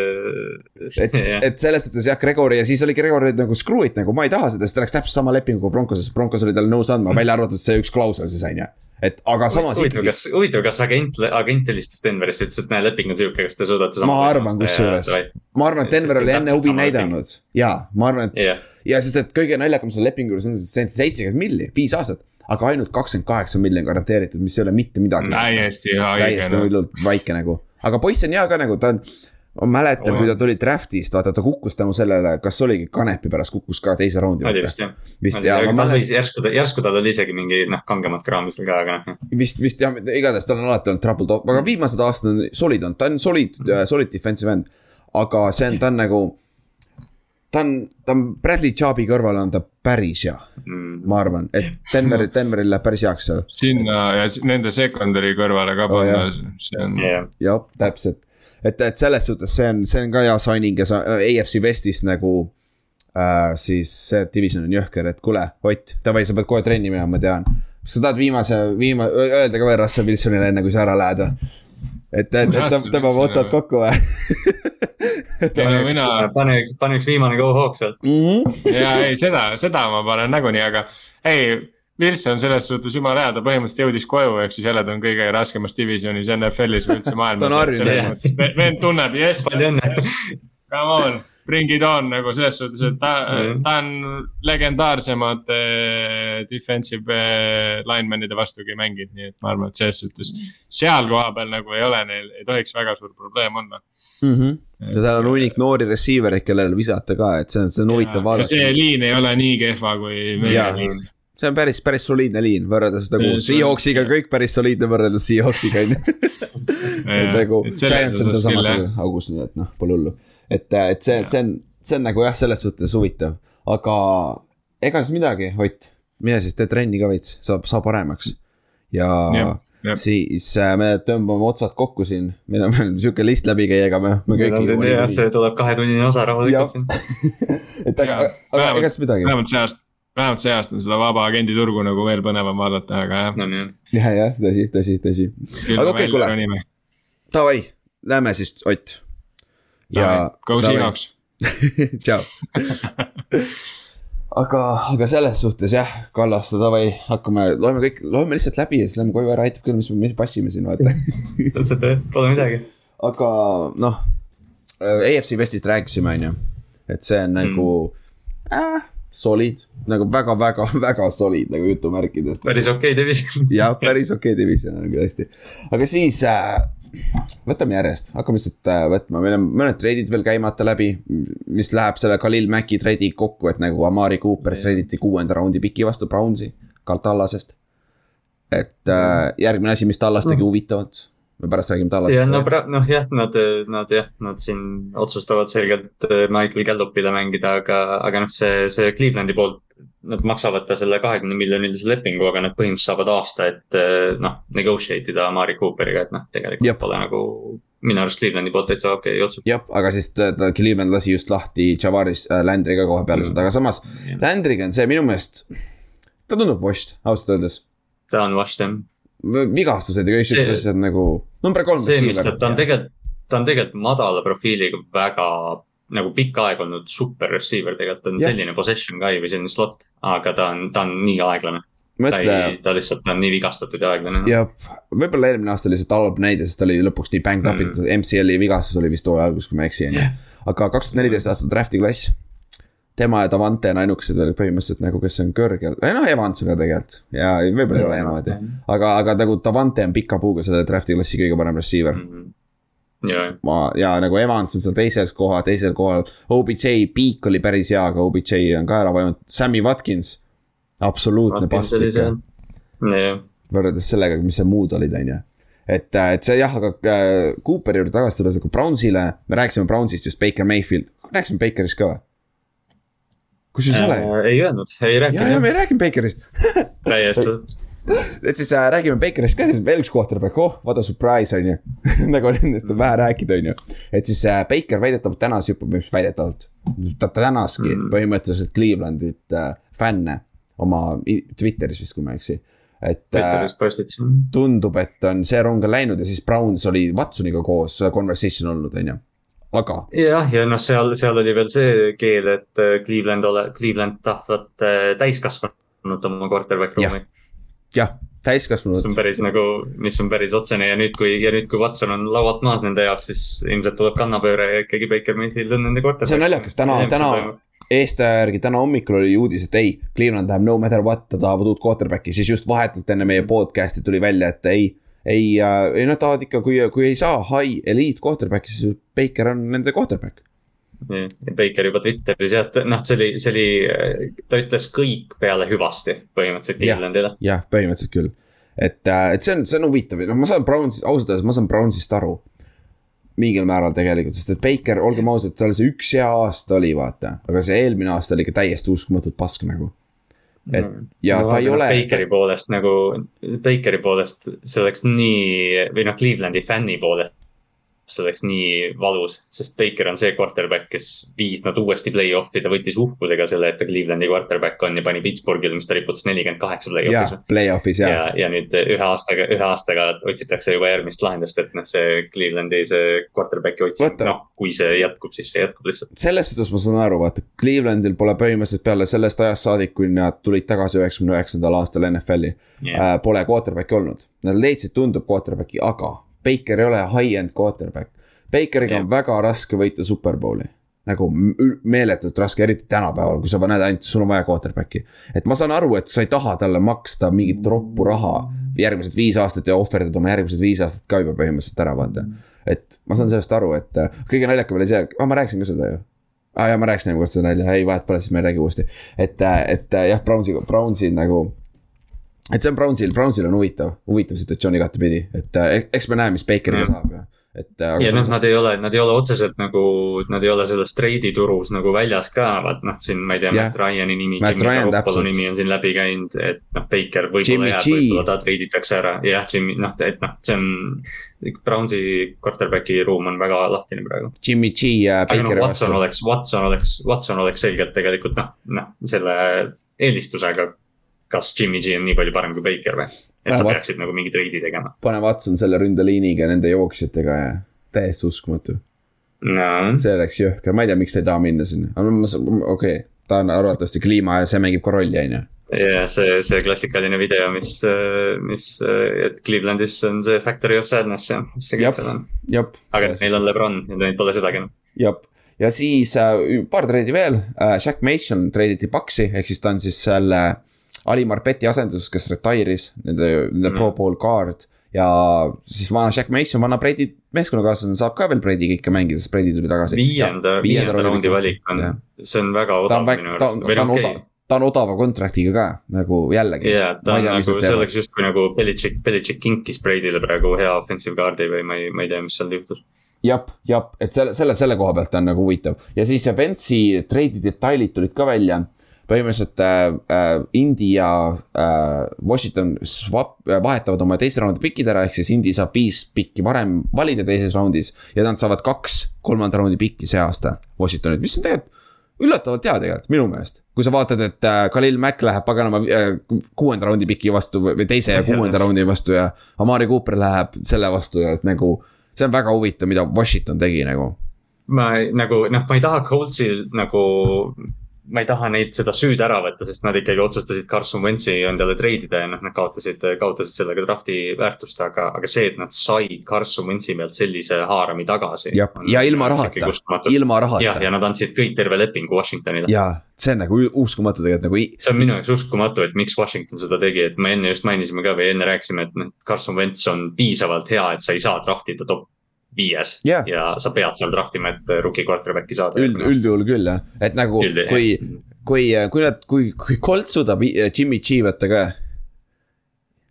et, et selles suhtes jah, Gregori ja siis oli Gregori nagu screw it nagu ma ei taha seda, sest ta läks täpselt sama lepinguga Broncoses, Broncos oli talle nõus andma mm., välja arvatud see üks klausel siis on ju et aga samas huvitav ikkagi..., kas, huvitav, kas agent, agent helistas Denverisse, ütles, et näe, leping on sihuke, kas te suudate. ma arvan kusjuures, ma arvan, et Denver oli enne huvi näidanud ja ma arvan, et yeah. ja sest, et kõige naljakam selle lepingu juures on see seitsekümmend milli, viis aastat aga ainult kakskümmend kaheksa miljonit garanteeritud, mis ei ole mitte midagi. täiesti täiesti hullult väike nagu, aga poiss on hea ka nagu, ta on ma mäletan oh,, kui ta tuli draft'ist, vaata ta kukkus tänu sellele, kas oligi Kanepi pärast kukkus ka teise raundi. oli vist jah. vist jah. järsku ta, järsku tal oli isegi mingi noh, kangemat kraami seal ka, aga noh. vist, vist jah, igatahes tal on alati olnud trouble top, aga viimased aastad on solid olnud, ta on solid mm, -hmm. solid defensive end. aga see on, ta on nagu, ta on, ta on Bradley Chubbi kõrval on ta päris hea mm., ma arvan, et Denver, Denveril läheb päris heaks seal. sinna ja nende secondary kõrvale ka panna oh,, see on jah, täpselt et, et selles suhtes see on, see on ka hea signing ja sa AFC Westis nagu äh,. siis see division on jõhker, et kuule, Ott, davai, sa pead kohe trenni minema, ma tean. kas sa tahad viimase, viima-, öelda ka veel Russell Wilsonile enne, kui sa ära lähed või? et, et, et ta, peab otsad kokku või ei no mina. pane üks, pane üks viimane go-hawk sealt mm. -hmm. ja ei, seda, seda ma panen nagunii, aga ei Wilson selles suhtes jumala hea, ta põhimõtteliselt jõudis koju, ehk siis jälle ta on kõige raskemas divisionis NFL-is või üldse maailmas ta on harjunud. vend tunneb, jess. Come on, bring it on nagu selles suhtes, et ta mm., ta on legendaarsemate defensive eh, lineman'ide vastugi mänginud, nii et ma arvan, et selles suhtes. seal koha peal nagu ei ole neil, ei tohiks väga suur probleem olla mm. -hmm. ja tal on hunnik noori receiver eid, kellele visata ka, et see on, see on huvitav vaadata. see liin ei ole nii kehva kui meie liin see on päris, päris soliidne liin võrreldes nagu Seahawksiga, kõik päris soliidne võrreldes Seahawksiga on ju. et nagu Giants on sealsamas augus, nii et noh, pole hullu. et, et see, see on, see on nagu jah, selles suhtes huvitav, aga ega siis midagi, Ott. mine siis tee trenni ka veits, saab, saa paremaks. ja, ja, ja. siis äh, me tõmbame otsad kokku siin, meil on veel sihuke list läbi käia, ega me, me kõik. jah, see tuleb kahetunnine osa rahulikult siin. et aga, aga ega siis midagi. vähemalt see aasta vähemalt see aasta on seda vaba agendi turgu nagu veel põnevam vaadata, aga jah no,. ja, jah, tõsi, tõsi, tõsi. aga okei okay,, kuule. Davai, lähme siis, Ott. ja. Go Seahawks. tšau aga, aga selles suhtes jah, Kallaste davai, hakkame, loeme kõik, loeme lihtsalt läbi ja siis lähme koju ära, aitab küll, mis me passime siin vaata täpselt jah, pole midagi. aga noh, AFC Westist rääkisime, on ju, et see on nagu mm. äh, solid, nagu väga-väga-väga solid nagu jutumärkides. päris okei okay division jah, päris okei okay division on tõesti, aga siis äh, võtame järjest, hakkame lihtsalt äh, võtma, meil on mõned treidid veel käimata läbi. mis läheb selle Khalil Maci treidi kokku, et nagu Amari Cooper treiditi kuuenda raundi piki vastu Brownsi, Karl Tallasest. et äh, järgmine asi, mis Tallas tegi huvitavalt me pärast räägime Tallasest. jah, no noh jah, nad, nad jah, nad siin otsustavad selgelt Michael Gallupile mängida, aga, aga noh, see, see Clevelandi poolt nad maksavad ta selle kahekümne miljonilise lepingu, aga nad põhimõtteliselt saavad aasta, et eh, noh, negotiate ida Amari Cooperiga, et noh, tegelikult Jep. pole nagu minu arust Clevelandi poolt täitsa okei okay, otsus. jah, aga siis ta, ta Cleveland lasi just lahti Javaris äh, Landry'ga kohe peale mm. seda, aga samas yeah. Landry'ga on see minu meelest, ta tundub washed, ausalt öeldes. ta on washed jah. Vigastused ja kõik siuksed asjad nagu, number kolm. see, mis ta, ta on tegelikult, ta on tegelikult madala profiiliga väga nagu pikka aega olnud super receiver tegelikult, ta on yeah. selline possession guy või selline slot, aga ta on, ta on nii aeglane. Mõtle... ta ei, ta lihtsalt on nii vigastatud ja aeglane. jah, võib-olla eelmine aasta oli lihtsalt halb näide, sest ta oli lõpuks nii banged up mm., MCL-i vigastus oli vist hooaja alguses, kui ma ei eksi, on ju. aga kaks tuhat neliteist aasta draft'i klass. Tema ja Davante on ainukesed veel põhimõtteliselt nagu, kes on kõrgel, või noh, Evans ka tegelikult ja võib-olla ei ole niimoodi. aga, aga nagu Davante on pika puuga selle draft'i klassi kõige parem receiver mm. -hmm ma ja nagu Evans on seal teisel kohal, teisel kohal. OBJ peak oli päris hea, aga OBJ on ka ära vajunud, Sammy Watkins. absoluutne past ikka. võrreldes sellega, mis seal muud olid, on ju et, äh, et see jah, aga äh, Cooperi juurde tagasi tulles nagu Brownsile, me rääkisime Brownsist just Baker Mayfield, rääkisime Bakerist ka või? Kusjuures ei ole. ei öelnud, ei rääkinud. ja, ja me ei rääkinud Bakerist täiesti et siis äh, räägime Bakerist ka, siis veel üks quarterback, oh, what a surprise on ju nagu nendest on vähe rääkida, on ju. et siis äh, Baker väidetavalt tänas juba, mis väidetavalt, ta tänaski mm. põhimõtteliselt Clevelandit äh, fänne oma Twitteris vist, kui ma ei eksi et äh, tundub, et on see rong on läinud ja siis Browns oli Watsoniga koos conversation olnud, on ju aga. jah, ja noh, seal, seal oli veel see keel, et äh, Cleveland ole, Cleveland tahtvat äh, täiskasvanut oma quarterback ruumi jah, täiskasvanud. mis on päris nagu, mis on päris otsene ja nüüd, kui, ja nüüd, kui Watson on laualt maas nende jaoks, siis ilmselt tuleb kannapööre ja ikkagi Baker Mayfield on nende korter. see on naljakas, täna, täna eestaja järgi täna hommikul oli uudis, et ei, Cleveland läheb no matter what, ta tahavad uut quarterback'i, siis just vahetult enne meie podcast'i tuli välja, et ei. Ei äh,, ei nad tahavad ikka, kui, kui ei saa high elite quarterback'i, siis Baker on nende quarterback Baker juba Twitteris jah, noh, see oli, see oli, ta ütles kõik peale hüvasti põhimõtteliselt Clevelandile. jah, põhimõtteliselt küll. et, äh, et see on, see on huvitav, noh, ma saan Brownsist, ausalt öeldes ma saan Brownsist aru. mingil määral tegelikult, sest et Baker, olgem ausad, tal see üks hea aasta oli, vaata, aga see eelmine aasta oli ikka täiesti uskumatult pask nagu et ja no, ta ei ole. Bakeri poolest nagu, Bakeri poolest see oleks nii või noh, Clevelandi fänni poolest see oleks nii valus, sest Baker on see quarterback, kes viib nad uuesti play-off'i, ta võttis uhkusega selle, et ta Clevelandi quarterback on ja pani Pittsburghile, mis ta riputas nelikümmend kaheksa play-off'is. jaa, play-off'is jaa. ja, ja nüüd ühe aastaga, ühe aastaga otsitakse juba järgmist lahendust, et noh, see Clevelandi see quarterback'i otsimine, noh, kui see jätkub, siis see jätkub lihtsalt. selles suhtes ma saan aru, vaata, Clevelandil pole põhimõtteliselt peale sellest ajast saadik, kui nad tulid tagasi üheksakümne üheksandal aastal NFL-i yeah., äh, pole quarterback'i olnud. Nad leidsid, tundub quarterback'i, aga Baker ei ole high-end quarterback. Bakeriga yeah. on väga raske võita superbowli nagu meeletult raske, eriti tänapäeval, kui sa näed ainult, sul on vaja quarterback'i. et ma saan aru, et sa ei taha talle maksta mingit roppu raha järgmised viis aastat ja ohverdada oma järgmised viis aastat ka juba põhimõtteliselt ära, vaata. et ma saan sellest aru, et äh, kõige naljakam oli see, ah ma rääkisin ka seda ju. aa ah, jaa, ma rääkisin kord seda nalja, ei vahet pole, siis ma ei räägi uuesti. et, äh, et äh, jah, Brownsi, Brownsi nagu et see on Brownsil, Brownsil on huvitav, huvitav situatsioon igatepidi, et eks me näe, mis Bakeriga saab ja et. Äh, ja noh, nad ei ole, nad ei ole otseselt nagu, nad ei ole selles treiditurus nagu väljas ka, vaat noh, siin ma ei tea yeah., Matt Ryan'i nimi, Jimmy Garoppolo nimi on siin läbi käinud, et noh, Baker võib-olla jääb, võib-olla ta treiditakse ära, jah, Jimmy, noh, et noh, see on. Brownsi quarterback'i ruum on väga lahtine praegu. Jimmy G ja Baker. aga noh, Watson oleks, Watson oleks, Watson oleks selgelt tegelikult noh, noh, selle eelistusega kas Jimmy G on nii palju parem kui Baker või? et sa Watson. peaksid nagu mingi treidi tegema. pane Watson selle ründeliiniga nende jooksjatega ja täiesti uskumatu no. see oleks jõhker, ma ei tea, miks ta ei taha minna sinna, okei okay., ta on arvatavasti kliima ja see mängib ka rolli, on ju ja see, see klassikaline video, mis, mis, et Clevelandis on see Factory of Sadness ja, mis see kõik seal on. aga neil on Lebron ja neil pole sedagi enam. jah, ja siis äh, paar treidi veel äh,, Jack Mason treiditi Paxi, ehk siis ta on siis selle Ali Marpeti asendus, kes retire'is, nende, nende mm. pro pool guard ja siis vana Jack Mason, vana Brady meeskonnakaaslane saab ka veel Brady kõike mängida, sest Brady tuli tagasi. viienda, viienda raundi valik on, see on väga odav minu arust. ta on odav, ta on odava kontraktiga ka nagu jällegi. jaa, ta on nagu, see oleks justkui nagu Belichik, Belichik kinkis Brady'le praegu hea offensive guard'i või ma ei, ma ei tea, mis seal juhtus jah, jah, et selle, selle, selle koha pealt on nagu huvitav ja siis Ventsi treidi detailid tulid ka välja põhimõtteliselt äh, äh, India äh, Washington swap äh,, vahetavad oma teise raundi pikid ära, ehk siis India saab viis pikki varem valida teises raundis. ja nad saavad kaks kolmanda raundi pikki see aasta Washingtonilt, mis on tegelikult üllatavalt hea tegelikult, minu meelest. kui sa vaatad, et äh, Khalil Mack läheb paganama äh, kuuenda raundi piki vastu või teise ja kuuenda raundi vastu ja Amari Cooper läheb selle vastu ja et nagu. see on väga huvitav, mida Washington tegi nagu. ma nagu noh, ma ei taha Coltsil nagu ma ei taha neilt seda süüd ära võtta, sest nad ikkagi otsustasid Carson Wentzi endale treidida ja noh, nad kaotasid, kaotasid sellega drafti väärtust, aga, aga see, et nad said Carson Wentzi pealt sellise haarami tagasi. ja, ja ilma rahata, ilma rahata. jah, ja nad andsid kõik terve lepingu Washingtonile. ja, see on nagu uskumatu tegelikult nagu. see on minu jaoks uskumatu, et miks Washington seda tegi, et me enne just mainisime ka või enne rääkisime, et noh, Carson Wentz on piisavalt hea, et sa ei saa draft ida top viies yeah. ja sa pead seal trahvima, et rookie quarterback'i saada. üld, üldjuhul küll jah, et nagu Üld, kui, kui, kui nad, kui, kui Colt suudab Jimmy G võtta ka.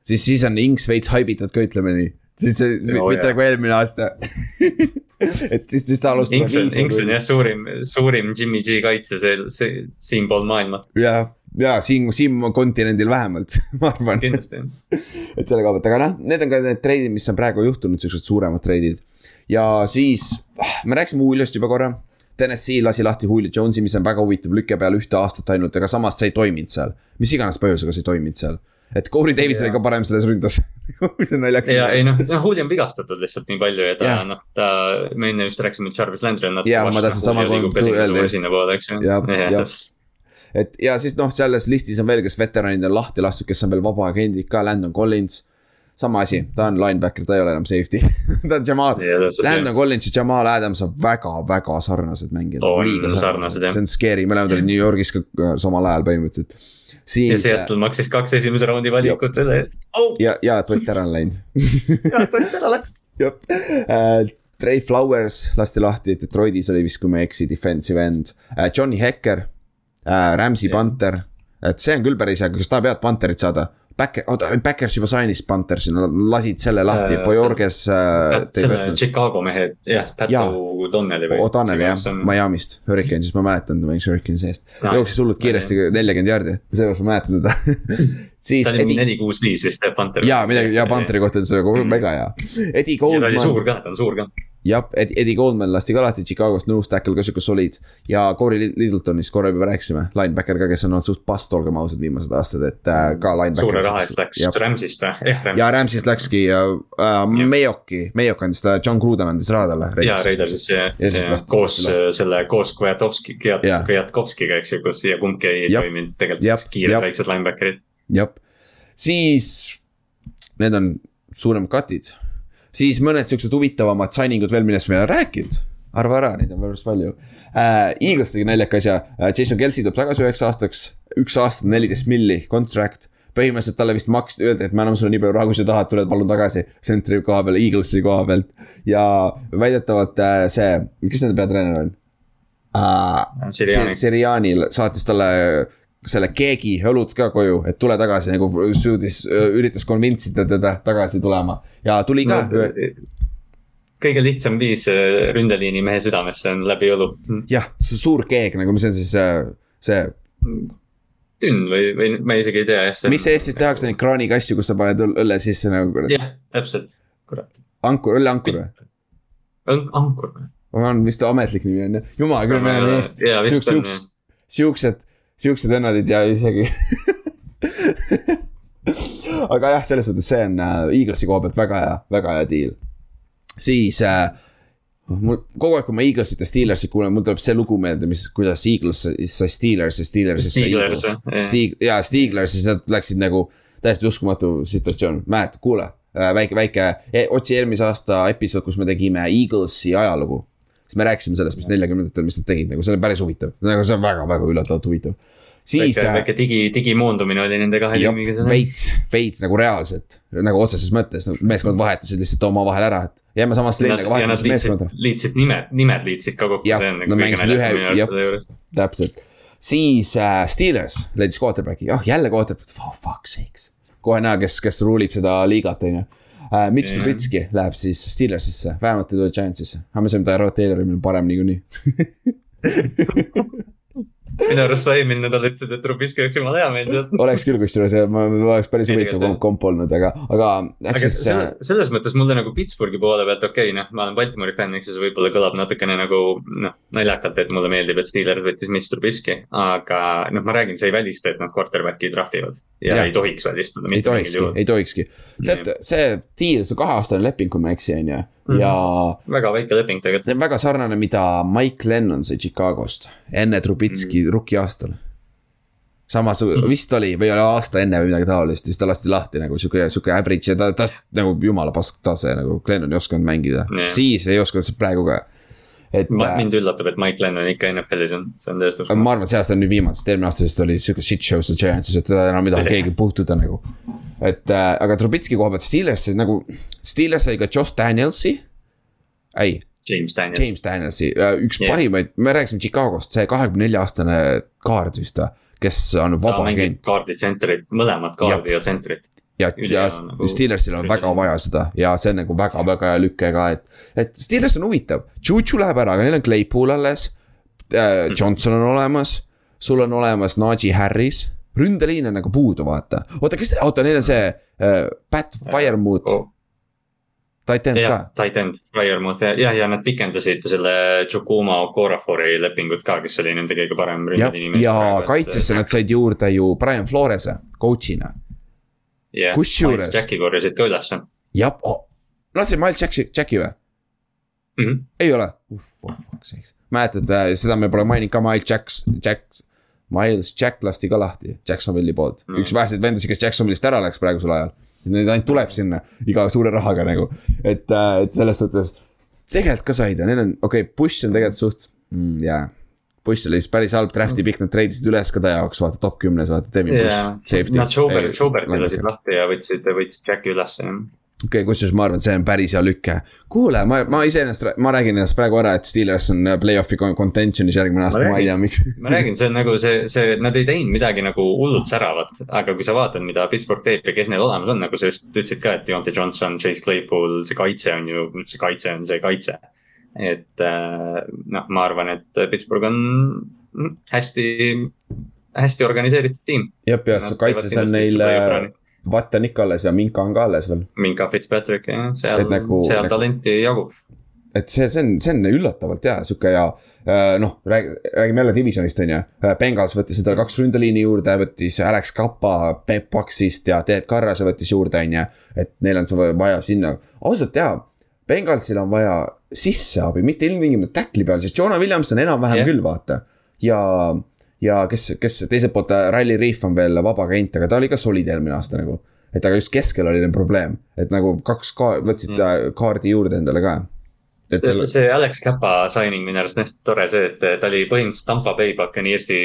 siis, siis on Inks veits haibitud ka, ütleme nii, siis see no, mitte nagu eelmine aasta et siis, siis ta alustab. Inks on, Inks on jah suurim, suurim Jimmy G kaitse seal, see, siinpool maailma. jah ja siin, siin kontinendil vähemalt ma arvan. kindlasti et selle koha pealt, aga noh, need on ka need treidid, mis on praegu juhtunud, siuksed suuremad treidid ja siis, me rääkisime Juliost juba korra. Tennessee lasi lahti Julio Jones'i, mis on väga huvitav lükke peal ühte aastat ainult, aga samas see ei toiminud seal. mis iganes põhjusega see ei toiminud seal. et Corey Davis oli ka parem selles ründas mis on naljakas. ja ei noh, noh Julio on vigastatud lihtsalt nii palju ja ta yeah. noh, ta, me enne just rääkisime, et Jarvis Landry on natuke. jah, ma tahtsin sama öelda just. jah, jah et ja siis noh, selles listis on veel, kes veteranid on lahti lastud, kes on veel vaba agendid ka, Landon Collins sama asi, ta on linebacker, ta ei ole enam safety ta on Jamal yeah,, Landon Collins ja Jamal Adams on väga-väga sarnased mängijad oh,. sarnased jah. see on scary, mõlemad olid New Yorgis ka äh, samal ajal põhimõtteliselt. Siis, ja Seattle maksis kaks esimese raundi valikut selle eest oh!. ja, ja Ott ära on läinud ja, et Ott ära läks. jah uh,, Trey Flowers lasti lahti, Detroitis oli vist, kui ma ei eksi, defensive end uh,. Johnny Hekker uh,, Ramsey yeah. Panther, et see on küll päris hea, kas ta peab Pantherit saada Backer, oota, Backers juba sainis Panthersi, nad lasid selle lahti äh,, Bojorges äh,. selle Chicago mehed, jah, Pat O'Donnelli või? O'Donnelli jah, Miami'st, Hurricanes'ist, ma mäletan, ta mängis Hurricanes'i eest no,. jooksis hullult kiiresti, nelikümmend jaardi, sellepärast ma mäletan teda siis. ta oli neli, kuus, viis vist, Pantheri. jaa, midagi, ja Pantheri kohta see mm. mega hea. Eddie Goldman. ja ta oli suur ka, ta on suur ka jah, Eddie Goldman lasti ka lahti Chicagost, nose tackle ka sihuke solid. ja Corey Littletonist korra juba rääkisime, linebacker ka, kes on olnud suht past, olgem ausad, viimased aastad, et äh, ka linebacker. suure raha eest läks. Ramsist või? jah, Ramsist. ja Ramsist läkski ja äh, Mayoki, Mayok andis talle, John Gruden andis raha talle. ja Raidersisse ja, ja, ja koos selle, koos Kwiatkowski, Kwiatkowskiga, eks ju, kus ja kumbki ei toiminud tegelikult kiired väiksed linebacker'id. jah, siis need on suuremad cut'id siis mõned siuksed huvitavamad signing ud veel, millest me ei ole rääkinud arva ära, neid on päris palju äh,. Eagles tegi naljaka asja äh,, Jason Kelci tuleb tagasi üheks aastaks, üks aasta, neliteist milli, contract. põhimõtteliselt talle vist maksti, öeldi, et me anname sulle nii palju raha, kui sa tahad, tuled palun tagasi. Centri koha peal, Eaglesi koha pealt ja väidetavalt äh, see, kes nende peatreener on uh,? Siriani. Siriani saatis talle selle keegi õlut ka koju, et tule tagasi nagu suutis, üritas convince ida teda tagasi tulema ja tuli ka no,. kõige lihtsam viis äh, ründeliini mehe südamesse on läbi õlu. jah, suur keeg nagu, mis on siis see. tünn või, või ma isegi ei tea jah. mis Eestis tehakse neid kraaniga asju, kus sa paned õlle sisse nagu. jah, täpselt, kurat. ankur, õlleankur või? ankur või? on vist ametlik nimi on jah, jumal küll, me oleme Eestis. siuksed siuksed vennad ei tea isegi aga jah, selles suhtes see on äh, Eaglesi koha pealt väga hea, väga hea deal. siis äh, mul kogu aeg, kui ma Eaglesit ja Steelersit kuulen, mul tuleb see lugu meelde, mis, kuidas Eagles sai Steelers ja Steelers sai Eagles. Jaa, Steelers ja siis nad läksid nagu täiesti uskumatu situatsioon, mäletad, kuule äh, väike, väike, e, otsi eelmise aasta episood, kus me tegime Eaglesi ajalugu. Siis me rääkisime sellest, mis neljakümnendatel, mis nad tegid, nagu see on päris huvitav, nagu see on väga-väga üllatavalt huvitav siis. väike, väike digi, digimoondumine oli nende kahe tiimiga seal. veits, veits nagu reaalselt, nagu otseses mõttes meeskond vahetasid lihtsalt omavahel ära, et. jääme samasse linna, aga vahetame meeskonda. liitsid nimed, nimed liitsid ka kokku. jah, nad mängisid ühe, täpselt. siis äh, Steelers leidis quarterback'i, jah jälle quarterback, oh fuck sakes. kohe näha, kes, kes ruulib seda liigat, on ju. Uh, Mitch Trubitski läheb siis Steelersisse, vähemalt ei tule Giantsisse, aga me saime Tyrod Taylori parem niikuinii minu arust sa eelmine nädal ütlesid, et Trubisky oleks jumala hea mees sealt. oleks küll, kusjuures ma, oleks päris huvitav komp, komp olnud, aga, aga. aga siis, selles, selles mõttes mulle nagu Pittsburghi poole pealt okei okay,, noh, ma olen Baltimori fänn, eks ju, see võib-olla kõlab natukene nagu noh, naljakalt, et mulle meeldib, et Steelers võttis Mitch Trubisky. aga noh, ma räägin, see ei välista, et nad quarterback'i draft ivad ja, ja ei tohiks välistada. ei tohikski, ei tohikski. tead, see deal, see kaheaastane leping, kui ma ei eksi, on ju ja mm. -hmm. väga väike leping tegelikult. väga sarnane, mida Mike Lennon sai Chicagost enne Trubitski mm -hmm. rookie aastal. samas mm vist oli või oli aasta enne või midagi taolist, siis ta lasti lahti nagu sihuke, sihuke average ja ta, tast nagu jumala pask tase nagu Lennon ei osanud mängida yeah., siis ei osanud praegu ka et. Äh, mind üllatab, et Mike Lennon ikka NFL-is on, see on täiesti uskumatu. ma arvan, et see aasta on nüüd viimane, sest eelmine aasta vist oli sihuke shit show seal Giantsis, et teda enam ei taha keegi puutuda nagu. et äh, aga Trubitski koha pealt Steelers nagu, Steelers sai ka Josh Danielsi. ei. James Daniels. James Danielsi, äh, üks yeah. parimaid, me rääkisime Chicagost, see kahekümne nelja aastane kaard vist või kes on vaba agent. kaardi tsentrit, mõlemad kaardi ja, tsentrit ja, ja nagu Steelersil on väga vaja seda ja see on nagu väga-väga hea lüke ka, et, et Steelers on huvitav. Juju läheb ära, aga neil on Claypool alles äh,. Johnson on olemas, sul on olemas Najee Harris, ründeliin on nagu puudu, vaata. oota, kes, oota, neil on see äh, Pat Firemouth oh.. Titan ka. Titan, Firemouth ja, ja, ja nad pikendasid selle Chukuma Okorafori lepingut ka, kes oli nende kõige parem ründeliini. ja, ja kaitsesse nad said juurde ju Brian Flores'e coach'ina yeah.. kusjuures. Jacki korjasid ka ülesse. jah oh., lasid Miles Jacki, Jacki või mm? -hmm. ei ole uh,, oh, fuck sakes, mäletad äh,, seda me pole maininud ka, Miles Jacks, Jack. Miles Jack lasti ka lahti Jacksonville'i poolt mm, -hmm. üks väheseid vendasid, kes Jacksonville'ist ära läks praegusel ajal. Neid ainult tuleb sinna iga suure rahaga nagu, et äh,, et selles suhtes. tegelikult ka said ja neil on, okei okay,, push on tegelikult suht mm,, jaa yeah Bush oli siis päris halb draft'i pikk, nad treidisid üles ka ta jaoks, vaata top kümnes, vaata Devin yeah. Bush. Nad Schubert, Schuberti lasid lahti ja võtsid, võtsid Jacki üles, jah okei okay,, kusjuures ma arvan, et see on päris hea lüke. kuule, ma, ma iseenesest, ma räägin ennast praegu ära, et Steelers on äh, play-off'i contention'is järgmine aasta, ma ei tea, miks. ma räägin, see on nagu see, see, nad ei teinud midagi nagu hullult säravat, aga kui sa vaatad, mida Pittsburgh teeb ja kes neil olemas on, nagu sa just ütlesid ka, et Deontay Johnson, Chase Claypool, see kaitse on ju, see kaitse on see kaitse et äh, noh, ma arvan, et Pittsburgh on hästi, hästi organiseeritud tiim. jah, ja kaitses on neil Vatt on ikka alles ja Minka on ka alles veel. Minka Fitzpatrick jah, seal, nagu, seal nagu, talenti jagub. et see, see on, see on üllatavalt hea, sihuke ja äh, noh, räägime, räägime jälle divisionist on ju. Äh, Bengals võttis endale kaks ründeliini juurde, võttis Alex Kappa Peep Paxist ja Ted Carrase võttis juurde, on ju. et neil on see vaja sinna, ausalt jaa Bengalsil on vaja sisseabi, mitte ilmtingimata tackli peal, sest Jonah Williams on enam-vähem yeah. küll, vaata. ja, ja kes, kes teiselt poolt äh, Rally Reef on veel vaba agent, aga ta oli ka solid eelmine aasta nagu. et aga just keskel oli neil probleem, et nagu kaks ka-, võtsid mm. Äh, kaardi juurde endale ka see, selle... see Alex Kappa signing minu arust on hästi tore see, et ta oli põhimõtteliselt Tampa Bay Buccaneersi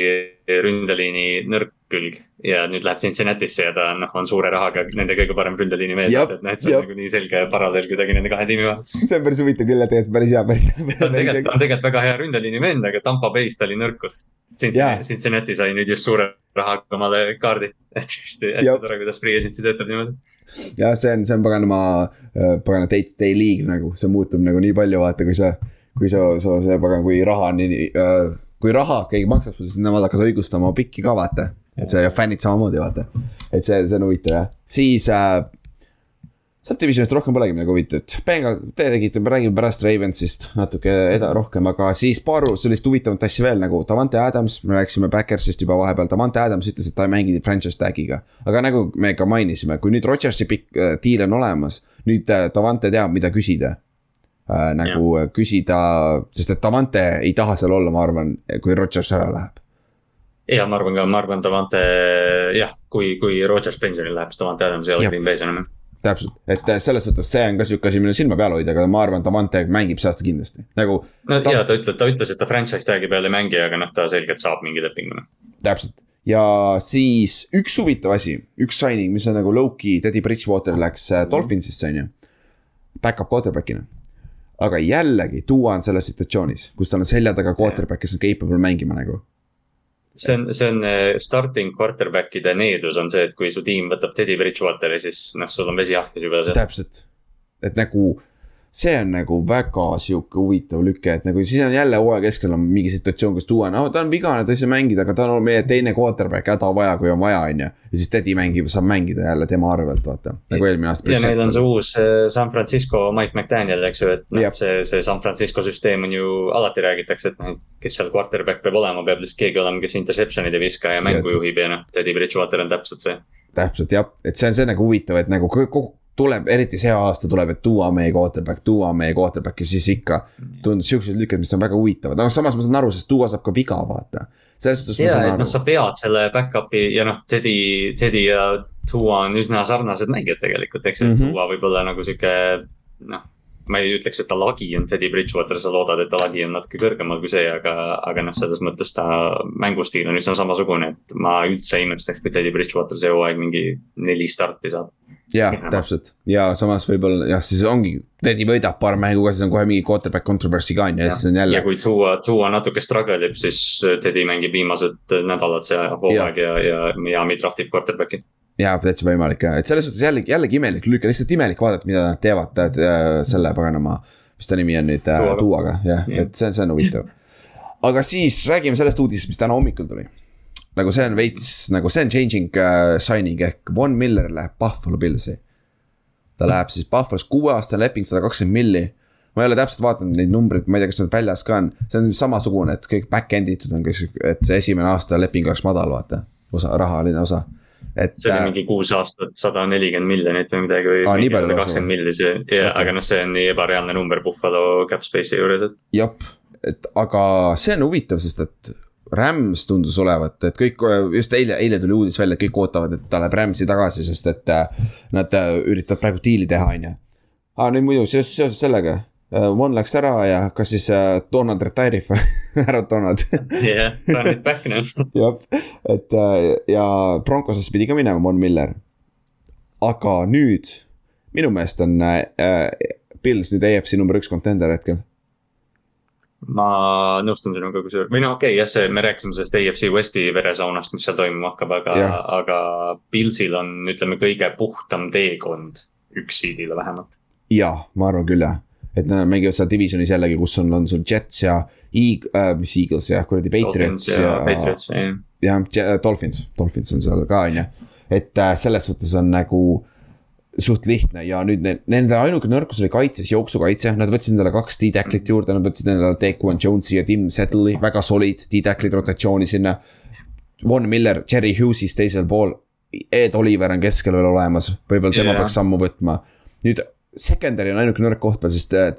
ründeliini nõrk külg. ja nüüd läheb Cincinnati'sse ja ta noh, on suure rahaga nende kõige parem ründeliini mees, et, et noh, et see on nagu nii selge paralleel kuidagi nende kahe tiimi vahel. see on päris huvitav küll, et tegelikult päris hea, päris hea. ta on tegelikult, ta on tegelikult väga hea ründeliini vend, aga Tampa Bay's ta oli nõrkus. Cincinnati, Cincinnati sai nüüd just suure rahaga omale kaardi, et hästi, hästi tore, kuidas free agency töötab niimoodi jah, see on, see on paganama, äh, pagana day-to-day league nagu, see muutub nagu nii palju, vaata, kui sa, kui sa, sa see pagan, kui raha on nii äh,, kui raha keegi maksab sulle, siis nemad hakkavad õigustama pikki ka, vaata. Et see ja fännid samamoodi vaata, et see, see on huvitav jah, siis äh,. Sealt divisionist rohkem polegi midagi huvitavat, Bengal, te tegite, me räägime pärast Ravensist natuke eda-, rohkem, aga siis paar sellist huvitavat asja veel nagu Davante Adams, me rääkisime Backersist juba vahepeal, Davante Adams ütles, et ta ei mängi franchise tag'iga. aga nagu me ka mainisime, kui nüüd Rodgersi pikk äh, deal on olemas, nüüd äh, Davante teab, mida küsida äh, nagu ja. küsida, sest et Davante ei taha seal olla, ma arvan, kui Rodgers ära läheb. ja ma arvan ka, ma arvan, Davante jah, kui, kui Rodgers pensionile läheb, siis Davante Adams ei ole Green Bay's enam täpselt, et äh, selles suhtes see on ka sihuke asi, mille silma peal hoida, aga ma arvan, Davante mängib see aasta kindlasti, nagu. no ta... ja ta ütleb, ta ütles, et ta franchise tag'i peal ei mängi, aga noh, ta selgelt saab mingi lepingu. Noh. täpselt ja siis üks huvitav asi, üks signing, mis on nagu low-key, Teddy Bridgewater läks äh, Dolphinsisse, on ju. Back-up quarterback'ina. aga jällegi, Duo on selles situatsioonis, kus tal on selja taga quarterback, kes on capable mängima nagu see on, see on äh, starting quarterback'ide needus on see, et kui su tiim võtab Teddy Bridgewateri, siis noh, sul on vesi ahjas juba täpselt, et nagu see on nagu väga sihuke huvitav lüke, et nagu siis on jälle hooaja keskel on mingi situatsioon, kus tuua, no ta on vigane, ta ei saa mängida, aga ta on meie teine quarterback hädavaja, kui on vaja, on ju. ja siis Teddy mängib, saab mängida jälle tema arvelt, vaata, nagu eelmine aasta. ja neil on see uus äh, San Francisco Mike McDaniel, eks ju, et noh, see, see San Francisco süsteem on ju, alati räägitakse, et noh, kes seal quarterback peab olema, peab lihtsalt keegi olema, kes interception'id ei viska ja mängu juhib ja noh, Teddy Bridgewater on täpselt see täpselt jah, et see on see nagu huvitav, et nagu kogu, tuleb, eriti see aasta tuleb, et tuua meie quarterback, tuua meie quarterback ja siis ikka tundub siuksed lükked, mis on väga huvitavad, aga samas ma saan aru, sest tuua saab ka viga, vaata. selles suhtes ma saan aru. noh, sa pead selle back-up'i ja noh, Teddy, Teddy ja Tua on üsna sarnased mängijad tegelikult, eks ju mm -hmm., Tua võib olla nagu sihuke noh ma ei ütleks, et ta lagi on Teddy Bridgewater, sa loodad, et ta lagi on natuke kõrgemal kui see, aga, aga noh, selles mõttes ta mängustiil on üsna samasugune, et ma üldse ei imestaks, kui Teddy Bridgewater see hooaeg mingi neli starti saab jah, täpselt ja samas võib-olla jah, siis ongi, Teddy võidab paar mängu ka, siis on kohe mingi quarterback controversy ka on ju ja siis on jälle. ja kui Tua, Tua natuke struggle ib, siis Teddy mängib viimased nädalad see hooaeg ja, ja, Miami draftib quarterback'i. jaa, täitsa võimalik ja, et selles suhtes jällegi, jällegi imelik lüke, lihtsalt imelik vaadata, mida nad teevad äh, selle paganama. mis ta nimi on nüüd äh,, Tuaga, jah, et see, see on huvitav. aga siis räägime sellest uudisest, mis täna hommikul tuli nagu see on veits, nagu see on changing uh, signing ehk Von Miller läheb Buffalo Pillsi. ta läheb siis Buffalo's kuueaastane leping, sada kakskümmend milli. ma ei ole täpselt vaadanud neid numbreid, ma ei tea, kas nad väljas ka on, see on samasugune, et kõik back-end itud on, et see esimene aasta leping oleks madal, vaata. osa, rahaline osa et. see oli äh, mingi kuus aastat, sada nelikümmend miljonit või midagi või sada kakskümmend milli, see, okay. aga noh, see on nii ebareaalne number Buffalo cap space'i juures, et. jep, et aga see on huvitav, sest et Rams tundus olevat, et kõik, just eile, eile tuli uudis välja, et kõik ootavad, et ta läheb Rams'i tagasi, sest et äh, nad äh, üritavad praegu diili teha, on ju. aa, nüüd muidu seoses, seoses sellega, Von läks ära ja kas siis Donald retire ib või härra Donald. jah, run it back now. jah, et ja Broncosesse pidi ka minema Von Miller. aga nüüd, minu meelest on äh, Pils nüüd EFC number üks contender hetkel ma nõustun sinuga, kusjuures, või no okei okay,, jah, see, me rääkisime sellest AFC Westi veresaunast, mis seal toimuma hakkab, aga, aga Pilsil on, ütleme, kõige puhtam teekond üks seedile vähemalt. ja, ma arvan küll jah, et nad mängivad seal divisionis jällegi, kus on, on sul Jets ja Eag- äh,, mis Eagles jah, kuradi Patriots ja, ja. jah, Dolphins, Dolphins on seal ka, on ju. et äh, selles suhtes on nagu suht lihtne ja nüüd ne, nende ainuke nõrkus oli kaitses, jooksukaitse, nad võtsid endale kaks D-tacklit juurde, nad võtsid endale Daquan Jones'i ja Tim Settle'i, väga solid D-tacklid rotatsiooni sinna. Von Miller, Jerry Hughes teisel pool, Ed Oliver on keskel veel olemas, võib-olla tema yeah. peaks sammu võtma. nüüd secondary on ainuke nõrk koht veel, sest äh,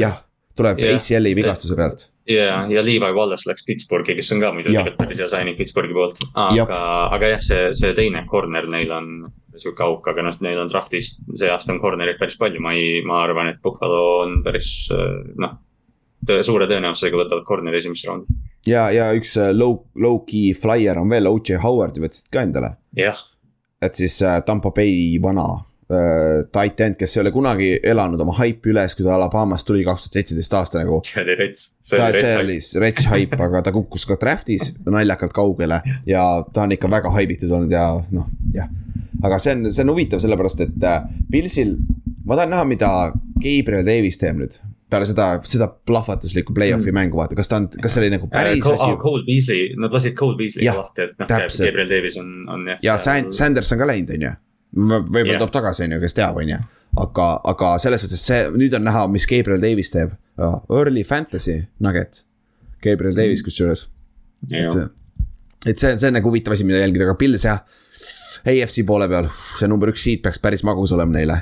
jah, tuleb yeah. ACL-i vigastuse pealt ja, ja Levi Wallace läks Pittsburghi, kes on ka muidu tegelikult päris hea signing Pittsburghi poolt. aga, aga jah, see, see teine corner neil on sihuke auk, aga noh, neil on draft'is see aasta on corner'id päris palju, ma ei, ma arvan, et Buffalo on päris noh. suure tõenäosusega võtavad corner'i esimesse raundi. ja, ja üks äh, low, low-key flyer on veel, OJ Howard'i võtsid ka endale. jah. et siis äh, Tampa Bay vana tight end, kes ei ole kunagi elanud oma haipi üles, kui ta Alabamast tuli kaks tuhat seitseteist aasta nagu. see oli rets. see oli rets haip, aga ta kukkus ka draft'is naljakalt kaugele ja ta on ikka väga haibitud olnud ja noh, jah aga see on, see on huvitav, sellepärast et äh, Pilsil, ma tahan näha, mida Gabriel Davis teeb nüüd peale seda, seda plahvatuslikku play-off'i mm. mängu, vaata, kas ta on, kas see oli nagu päris uh, asi? Cole Beasley, nad lasid Cole Beasley lahti, et noh, Gabriel Davis on, on jah. ja Sand-, Sanders on ka läinud, on ju. võib-olla yeah. toob tagasi, on ju, kes teab, on ju. aga, aga selles suhtes see, nüüd on näha, mis Gabriel Davis teeb. Early fantasy nugget, Gabriel Davis mm. kusjuures. et see, et see, see on nagu huvitav asi, mida jälgida, aga Pils jah AFC poole peal, see number üks seed peaks päris magus olema neile.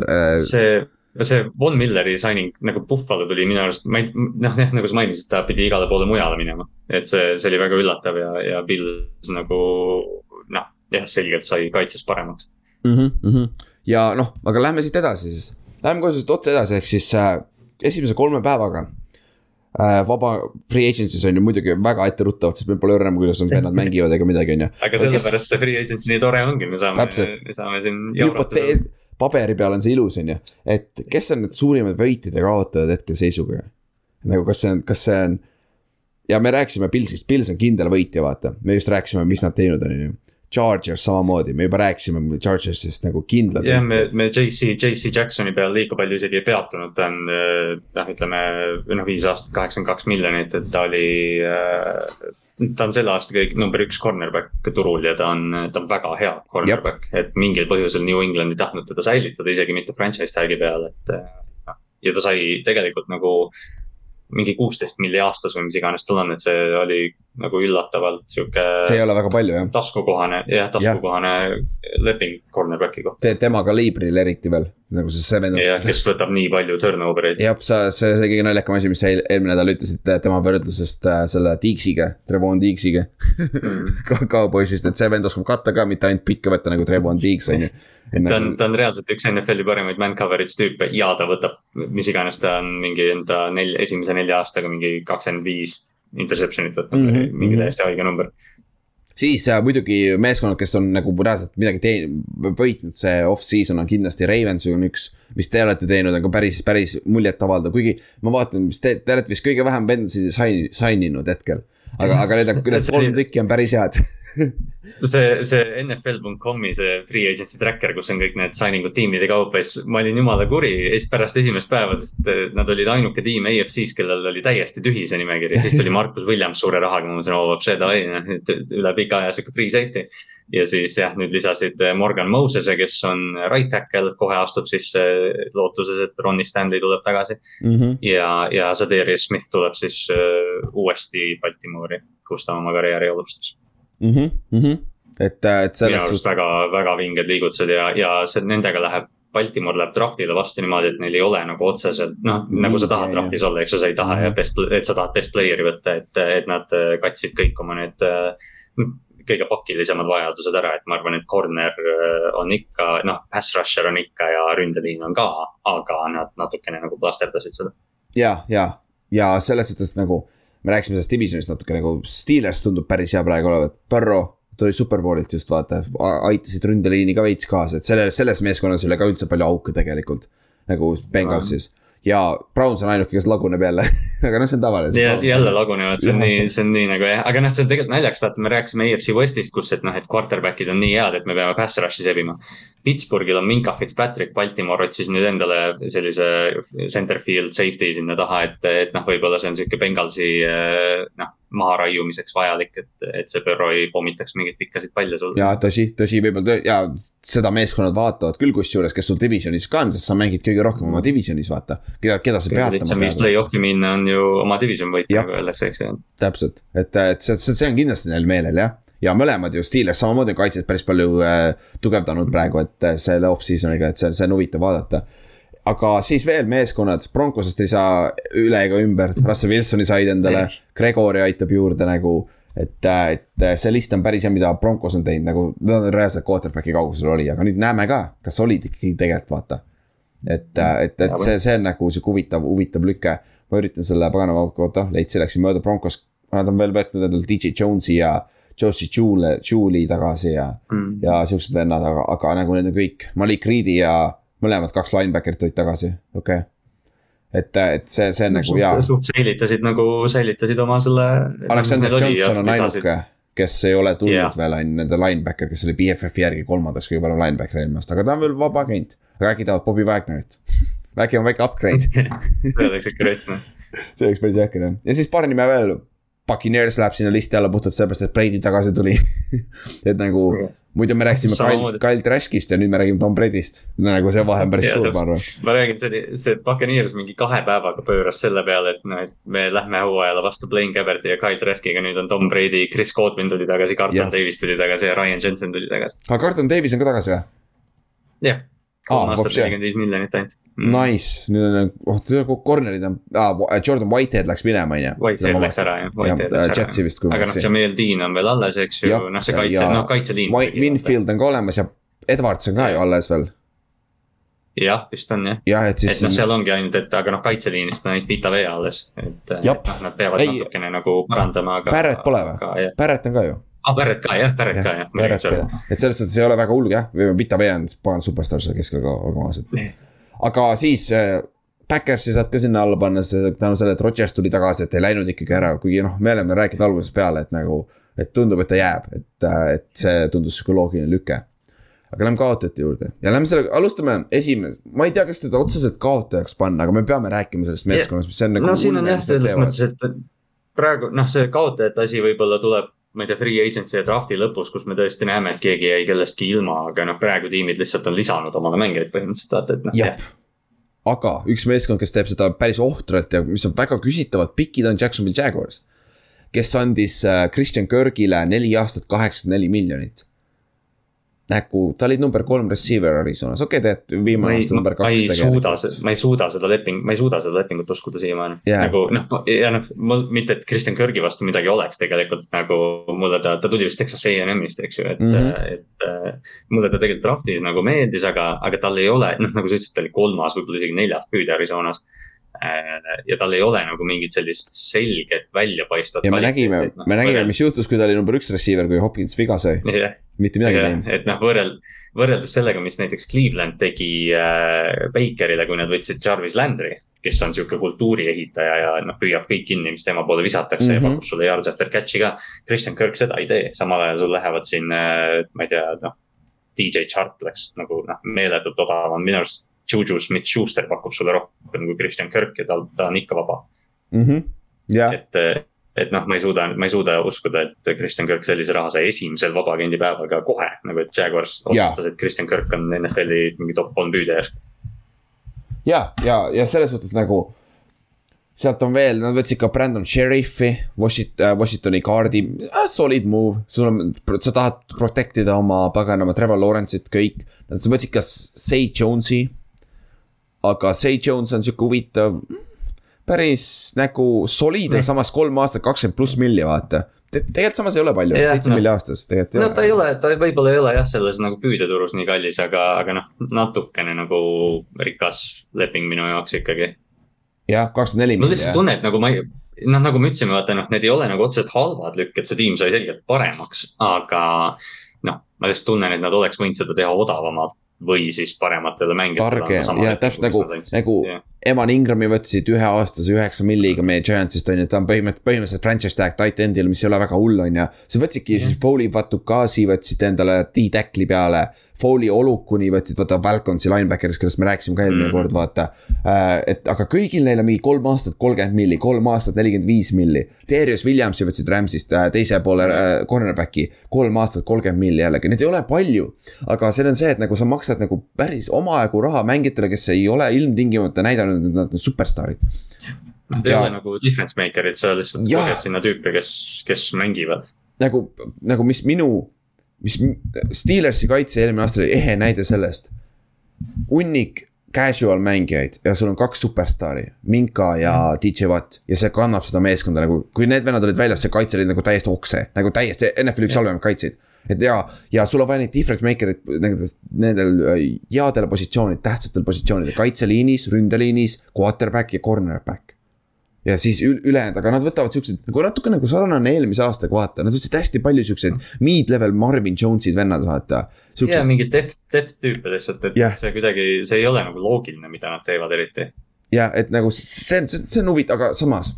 Äh, see, see Von Milleri signing nagu Buffalo tuli minu arust, ma ei, noh jah, nagu sa mainisid, ta pidi igale poole mujale minema. et see, see oli väga üllatav ja, ja Pils nagu noh, jah, selgelt sai kaitses paremaks mm. -hmm, mm -hmm. ja noh, aga lähme siit edasi siis, lähme kohe siit otse edasi, ehk siis äh, esimese kolme päevaga vaba free agency's on ju muidugi väga etteruttavad, sest me pole õrnem, kuidas on vennad mängivad ega midagi, on ju. aga sellepärast kes... see free agency nii tore ongi, me saame, me saame siin jauratada paberi peal on see ilus, on ju, et kes on need suurimad võitjad ja kaotajad hetkeseisuga. nagu kas see on, kas see on. ja me rääkisime Pilsist, Pils on kindel võitja, vaata, me just rääkisime, mis nad teinud on, on ju. Chargers samamoodi, me juba rääkisime Chargersist nagu kindlad. jah, me, me JC, JC Jacksoni peal liiga palju isegi ei peatunud, ta on noh, ütleme noh, viis aastat, kaheksakümmend kaks miljonit, et ta oli äh, ta on selle aasta kõik number üks cornerback turul ja ta on, ta on väga hea cornerback, et mingil põhjusel New England ei tahtnud teda säilitada, isegi mitte franchise tag'i peal, et. noh, ja ta sai tegelikult nagu mingi kuusteist milli aastas või mis iganes tal on, et see oli nagu üllatavalt sihuke. see ei ole väga palju jah. taskukohane, jah, taskukohane ja. leping cornerback'i kohta Te,. tema kaliibril eriti veel, nagu see, vend. jah, kes võtab nii palju turnover eid. jah, sa, see oli kõige naljakam asi, mis sa eelmine nädal ütlesid tema võrdlusest äh, selle Deeksiga, Trevon Deeksiga mm. Cowboysist, et see vend oskab katta ka, mitte ainult pikka võtta nagu Trevon Deeks on ju ta on, ta on reaalselt üks NFL-i parimaid man coverage tüüpe ja ta võtab, mis iganes ta on mingi enda nelja, esimese nelja aastaga mingi kakskümmend viis interception'it võtnud mm, -hmm. mingi mhm. täiesti haige number siis äh, muidugi meeskonnad, kes on nagu reaalselt midagi teinud, võitnud see off-season on kindlasti Ravens on üks. mis te olete teinud, on ka päris, päris muljetavaldav, kuigi ma vaatan, mis te, te olete vist kõige vähem vendasid sign, sign inud hetkel. aga, aga need need kolm tükki on päris head see, see NFL.com'i see free agency tracker, kus on kõik need signing ud tiimide kaupa, siis ma olin jumala kuri pärast esimest päeva, sest eh, nad olid ainuke tiim AFC-s, kellel oli täiesti tühi see nimekiri. siis tuli Markus Williams suure rahaga, ma mõtlesin, oo, seda oli, noh, üle pika aja sihuke free safety. ja siis jah, nüüd lisasid eh, Morgan Moses'e, kes on right tackle, kohe astub sisse lootuses, et Ronnie Stanley tuleb tagasi mm. -hmm. ja, ja Zadarius Smith tuleb siis uh, uuesti Baltimoori, kus ta oma karjääri alustas mm. -hmm, mm -hmm. et, äh, et selles suhtes. väga, väga vinged liigutused ja, ja see nendega läheb. Baltimore läheb draftile vastu niimoodi, et neil ei ole nagu otseselt noh, nagu sa tahad draftis olla, eks ju, sa ei taha ja mhm. best, et sa tahad best player'i võtta, et, et nad äh, katsid kõik oma need äh, kõige pakilisemad vajadused ära, et ma arvan, et corner on ikka, noh, pass rusher on ikka ja ründeliin on ka, aga nad natukene nagu plasterdasid seda. ja, ja, ja selles suhtes nagu me rääkisime sellest divisionist natuke nagu, Steelers tundub päris hea praegu olevat, Burrow tuli superbowlilt just vaata, aitasid ründeliini ka veits kaasa, et selle, selles meeskonnas ei ole ka üldse palju auke tegelikult. nagu Bengalsis ja Browns on ainuke, kes laguneb jälle aga noh, see on tavaline. jälle lagunevad, see on nii, see on nii nagu jah, aga noh, see on tegelikult naljakas, vaata, me rääkisime EFC Westist, kus, et noh, et quarterback'id on nii head, et me peame pass rush'i sebima. Pittsburghil on Minka Fitzpatrick, Baltimore otsis nüüd endale sellise center field safety sinna taha, et, et noh, võib-olla see on sihuke Bengalsi noh, maharaiumiseks vajalik, et, et see Burrow ei pommitaks mingeid pikkasid palle sul. ja tõsi, tõsi, võib-olla ja seda meeskonnad vaatavad küll kusjuures, kes sul divisionis ka on, sest sa mängid kõige rohkem oma divisionis, vaata. keda, keda sa pead. lihtsam viis play-off'i minna on ju oma division võita, nagu öeldakse, eks ju. täpselt, et, et see, see on kindlasti neil meelel jah ja mõlemad ju Steelers samamoodi kaitset päris palju äh, tugevdanud praegu, et äh, selle off-season'iga, et see, see on huvitav vaadata. Aga siis veel meeskonnad, Broncosest ei saa üle ega ümber, Russell Wilsoni said endale, Gregori aitab juurde nagu. Et, äh, et äh, see list on päris hea, mida Broncos on teinud, nagu nad on reaalselt quarterback'i kaugusel oli, aga nüüd näeme ka, kas olid ikkagi tegelikult, vaata. et, et, et see, see on nagu sihuke huvitav, huvitav lüke. ma üritan selle paganama, oota, leidsin, läksin mööda. Broncos, nad on veel võtnud endale DJ Jones'i ja Josie Jule, Julie tagasi ja mm., ja siuksed vennad, aga, aga nagu need on kõik, Malik Reed'i ja mõlemad kaks linebacker'it tulid tagasi, okei okay. et, et see, see on nagu hea. suht säilitasid nagu, säilitasid oma selle. Alexander Johnson on ainuke, kes ei ole tulnud yeah. veel, on nende linebacker, kes oli BFF-i järgi kolmandaks kõige parem linebacker eelmine aasta, aga ta on veel vaba agent. aga äkki tahavad Bobby Wagnerit äkki on väike upgrade see oleks ikka rets noh. see oleks päris äkki jah, ja siis paar nime veel Puccaneers läheb sinna listi alla puhtalt sellepärast, et Brady tagasi tuli et nagu muidu me rääkisime Kyle, Kyle Trashkist ja nüüd me räägime Tom Brady'st. nagu see vahe on päris suur, ma arvan. ma räägin, see, see Puccaneers mingi kahe päevaga pööras selle peale, et noh, et me lähme hooajale vastu Blaine Gabberti ja Kyle Trashkiga, nüüd on Tom Brady, Chris Godwin tuli tagasi, Carlton Davis tuli tagasi ja Ryan Jensen tuli tagasi. aga Carlton Davis on ka tagasi või? jah, kolm aastat nelikümmend viis miljonit ainult. Nice, nüüd on, oh corner'id on ah,, Jordan Whitehead läks minema, on ju. Whitehead läks ära jah, Whitehead läks ära. Jetsi vist, kui ma ei eksi. aga noh, Jamel Dean on veel alles, eks ju, noh see kaitse, noh kaitseliin. Winfield on ka olemas ja Edwards on ka ju alles veel jah, vist on jah. jah, et siis. et noh, seal ongi ainult, et aga noh, kaitseliinist on ainult Vita Vea alles, et noh, nad peavad ei, natukene nagu parandama, aga. Barrett pole või? Barrett on ka ju. ah,, Barrett ka jah, Barrett ka jah. Barrett ka, et selles suhtes ei ole väga hull jah, Vita Vea on pagan superstaar seal keskel ka, olgem ausad. Aga siis äh, Backersi saad ka sinna alla panna, tänu sellele, et Rodgers tuli tagasi, et ei läinud ikkagi ära, kuigi noh, me oleme rääkinud algusest peale, et nagu. et tundub, et ta jääb, et, äh, et see tundus sihuke loogiline lüke aga lähme kaotajate juurde ja lähme selle, alustame esimene, ma ei tea, kas teda otseselt kaotajaks panna, aga me peame rääkima sellest meeskonnast, mis on nagu. no siin on jah, selles mõttes, et praegu noh, see kaotajate asi võib-olla tuleb, ma ei tea, free agency ja draft'i lõpus, kus me tõesti näeme, et keegi jäi kellestki ilma, aga noh, praegu tiimid lihtsalt on lisanud omale mängijaid põhimõtteliselt vaata, et noh. aga üks meeskond, kes teeb seda päris ohtralt ja mis on väga küsitavad pikid, on Jacksonville Jaguars. kes andis äh, Christian Kirgile neli aastat kaheksakümmend neli miljonit nägu, ta oli number kolm receiver Arizonas, okei okay,, tead viimane aasta number kaks. ma ei suuda, ma ei suuda seda leping, ma ei suuda seda lepingut uskuda siiamaani yeah.. nagu noh, ja noh, mul mitte, et Kristjan Kõrgi vastu midagi oleks tegelikult nagu mulle ta, ta tuli vist Texas A&M-ist, eks ju, et mm, -hmm. et mulle ta tegelikult draft'is nagu meeldis, aga, aga tal ei ole, noh nagu sa ütlesid, ta oli kolmas, võib-olla isegi neljas püüdja Arizonas ja tal ei ole nagu mingit sellist selget väljapaistvat. ja me nägime, no, me nägime, mis juhtus, kui ta oli number üks receiver, kui Hopkins viga sai. mitte midagi ei teinud. et noh, võrreld-, võrreldes sellega, mis näiteks Cleveland tegi äh, Bakerile, kui nad võtsid Jarvis Landry. kes on sihuke kultuuri ehitaja ja noh, püüab kõik kinni, mis tema poole visatakse mm -hmm. ja mhm. pakub sulle yards after catch'i ka. Christian Kirk seda ei tee, samal ajal sul lähevad siin äh,, ma ei tea, noh. DJ Chart läks nagu noh, meeletult odavam, minu arust Juju Smith-Schuster pakub sulle rohkem kui Christian Kirk ja tal, ta on ikka vaba mm. -hmm. Yeah. et, et noh, ma ei suuda, ma ei suuda uskuda, et Christian Kirk sellise raha sai esimesel vabaagendi päevaga kohe. nagu, et Jaguars otsustas, et Christian Kirk on NFL-i mingi top kolm püüdja järsku. ja, ja, ja selles suhtes nagu sealt on veel, nad võtsid ka Brandon Sheriffi, Washington, äh, Washingtoni kaardi äh,, solid move, sul on, sa tahad protect ida oma paganama Trevor Lawrence'it, kõik. Nad võtsid ka Say Jones'i aga Say Jones on sihuke huvitav, päris nagu soliidne, samas kolm aastat, kakskümmend pluss milli, vaata Te. tegelikult samas ei ole palju, seitse no. milli aastas tegelikult. no ta ei ole, ta võib-olla ei ole jah, selles nagu püüdeturus nii kallis, aga, aga noh, natukene nagu rikas leping minu jaoks ikkagi. jah, kakskümmend neli milli. ma lihtsalt tunnen, et nagu ma ei, noh, nagu me ütlesime, vaata noh, need ei ole nagu otseselt halvad lükked, see tiim sai selgelt paremaks, aga noh, ma lihtsalt tunnen, et nad oleks võinud seda teha odavamalt või siis parematele mängijatele. targem ja täpselt nagu, nagu yeah. Evan Ingrami võtsid üheaastase üheksa milliga meie Giantsist on ju, ta on põhimõtteliselt, põhimõtteliselt franchise tag tight end'il, mis ei ole väga hull, on ju. sa võtsidki yeah. siis Foley Vatukasi võtsid endale D-tackli peale. Foley Olukuni võtsid, vaata Falconsi linebacker'is, kellest me rääkisime ka eelmine mm. kord, vaata. Äh, et aga kõigil neil on mingi kolm aastat kolmkümmend milli, kolm aastat nelikümmend viis milli. Darius Williamsi võtsid Rams'ist äh, teise poole äh, cornerback'i, kolm aastat kolmkümmend milli jällegi, neid ei ole palju. aga see on see, et nagu sa maksad nagu päris omajagu raha mängijatele, kes ei ole ilmtingimata näidanud näidanud, et nad on superstaarid. Nad ei ole nagu difference maker'id, sa lihtsalt koged sinna tüüpe, kes, kes mängivad. nagu, nagu mis minu, mis Steelersi kaitse eelmine aasta oli ehe näide sellest. hunnik casual mängijaid ja sul on kaks superstaari, Minka ja DJ Watt ja see kannab seda meeskonda nagu, kui need vennad olid väljas, see kaitse oli nagu täiesti okse, nagu täiesti NFL-i üks halvemaid kaitseid et ja, ja sul on vaja neid difference maker'id nendel, nendel äh, headel positsioonidel, tähtsatel positsioonidel, kaitseliinis, ründeliinis, quarterback ja cornerback. ja siis ülejäänud, aga nad võtavad siuksed nagu natuke nagu sarnane eelmise aastaga, vaata, nad võtsid hästi palju siukseid mid-level Marvin Jones'id vennad, vaata. ja mingid depth, depth tüüpe lihtsalt, et yeah. see kuidagi, see ei ole nagu loogiline, mida nad teevad eriti. ja et nagu see on, see on huvitav, aga samas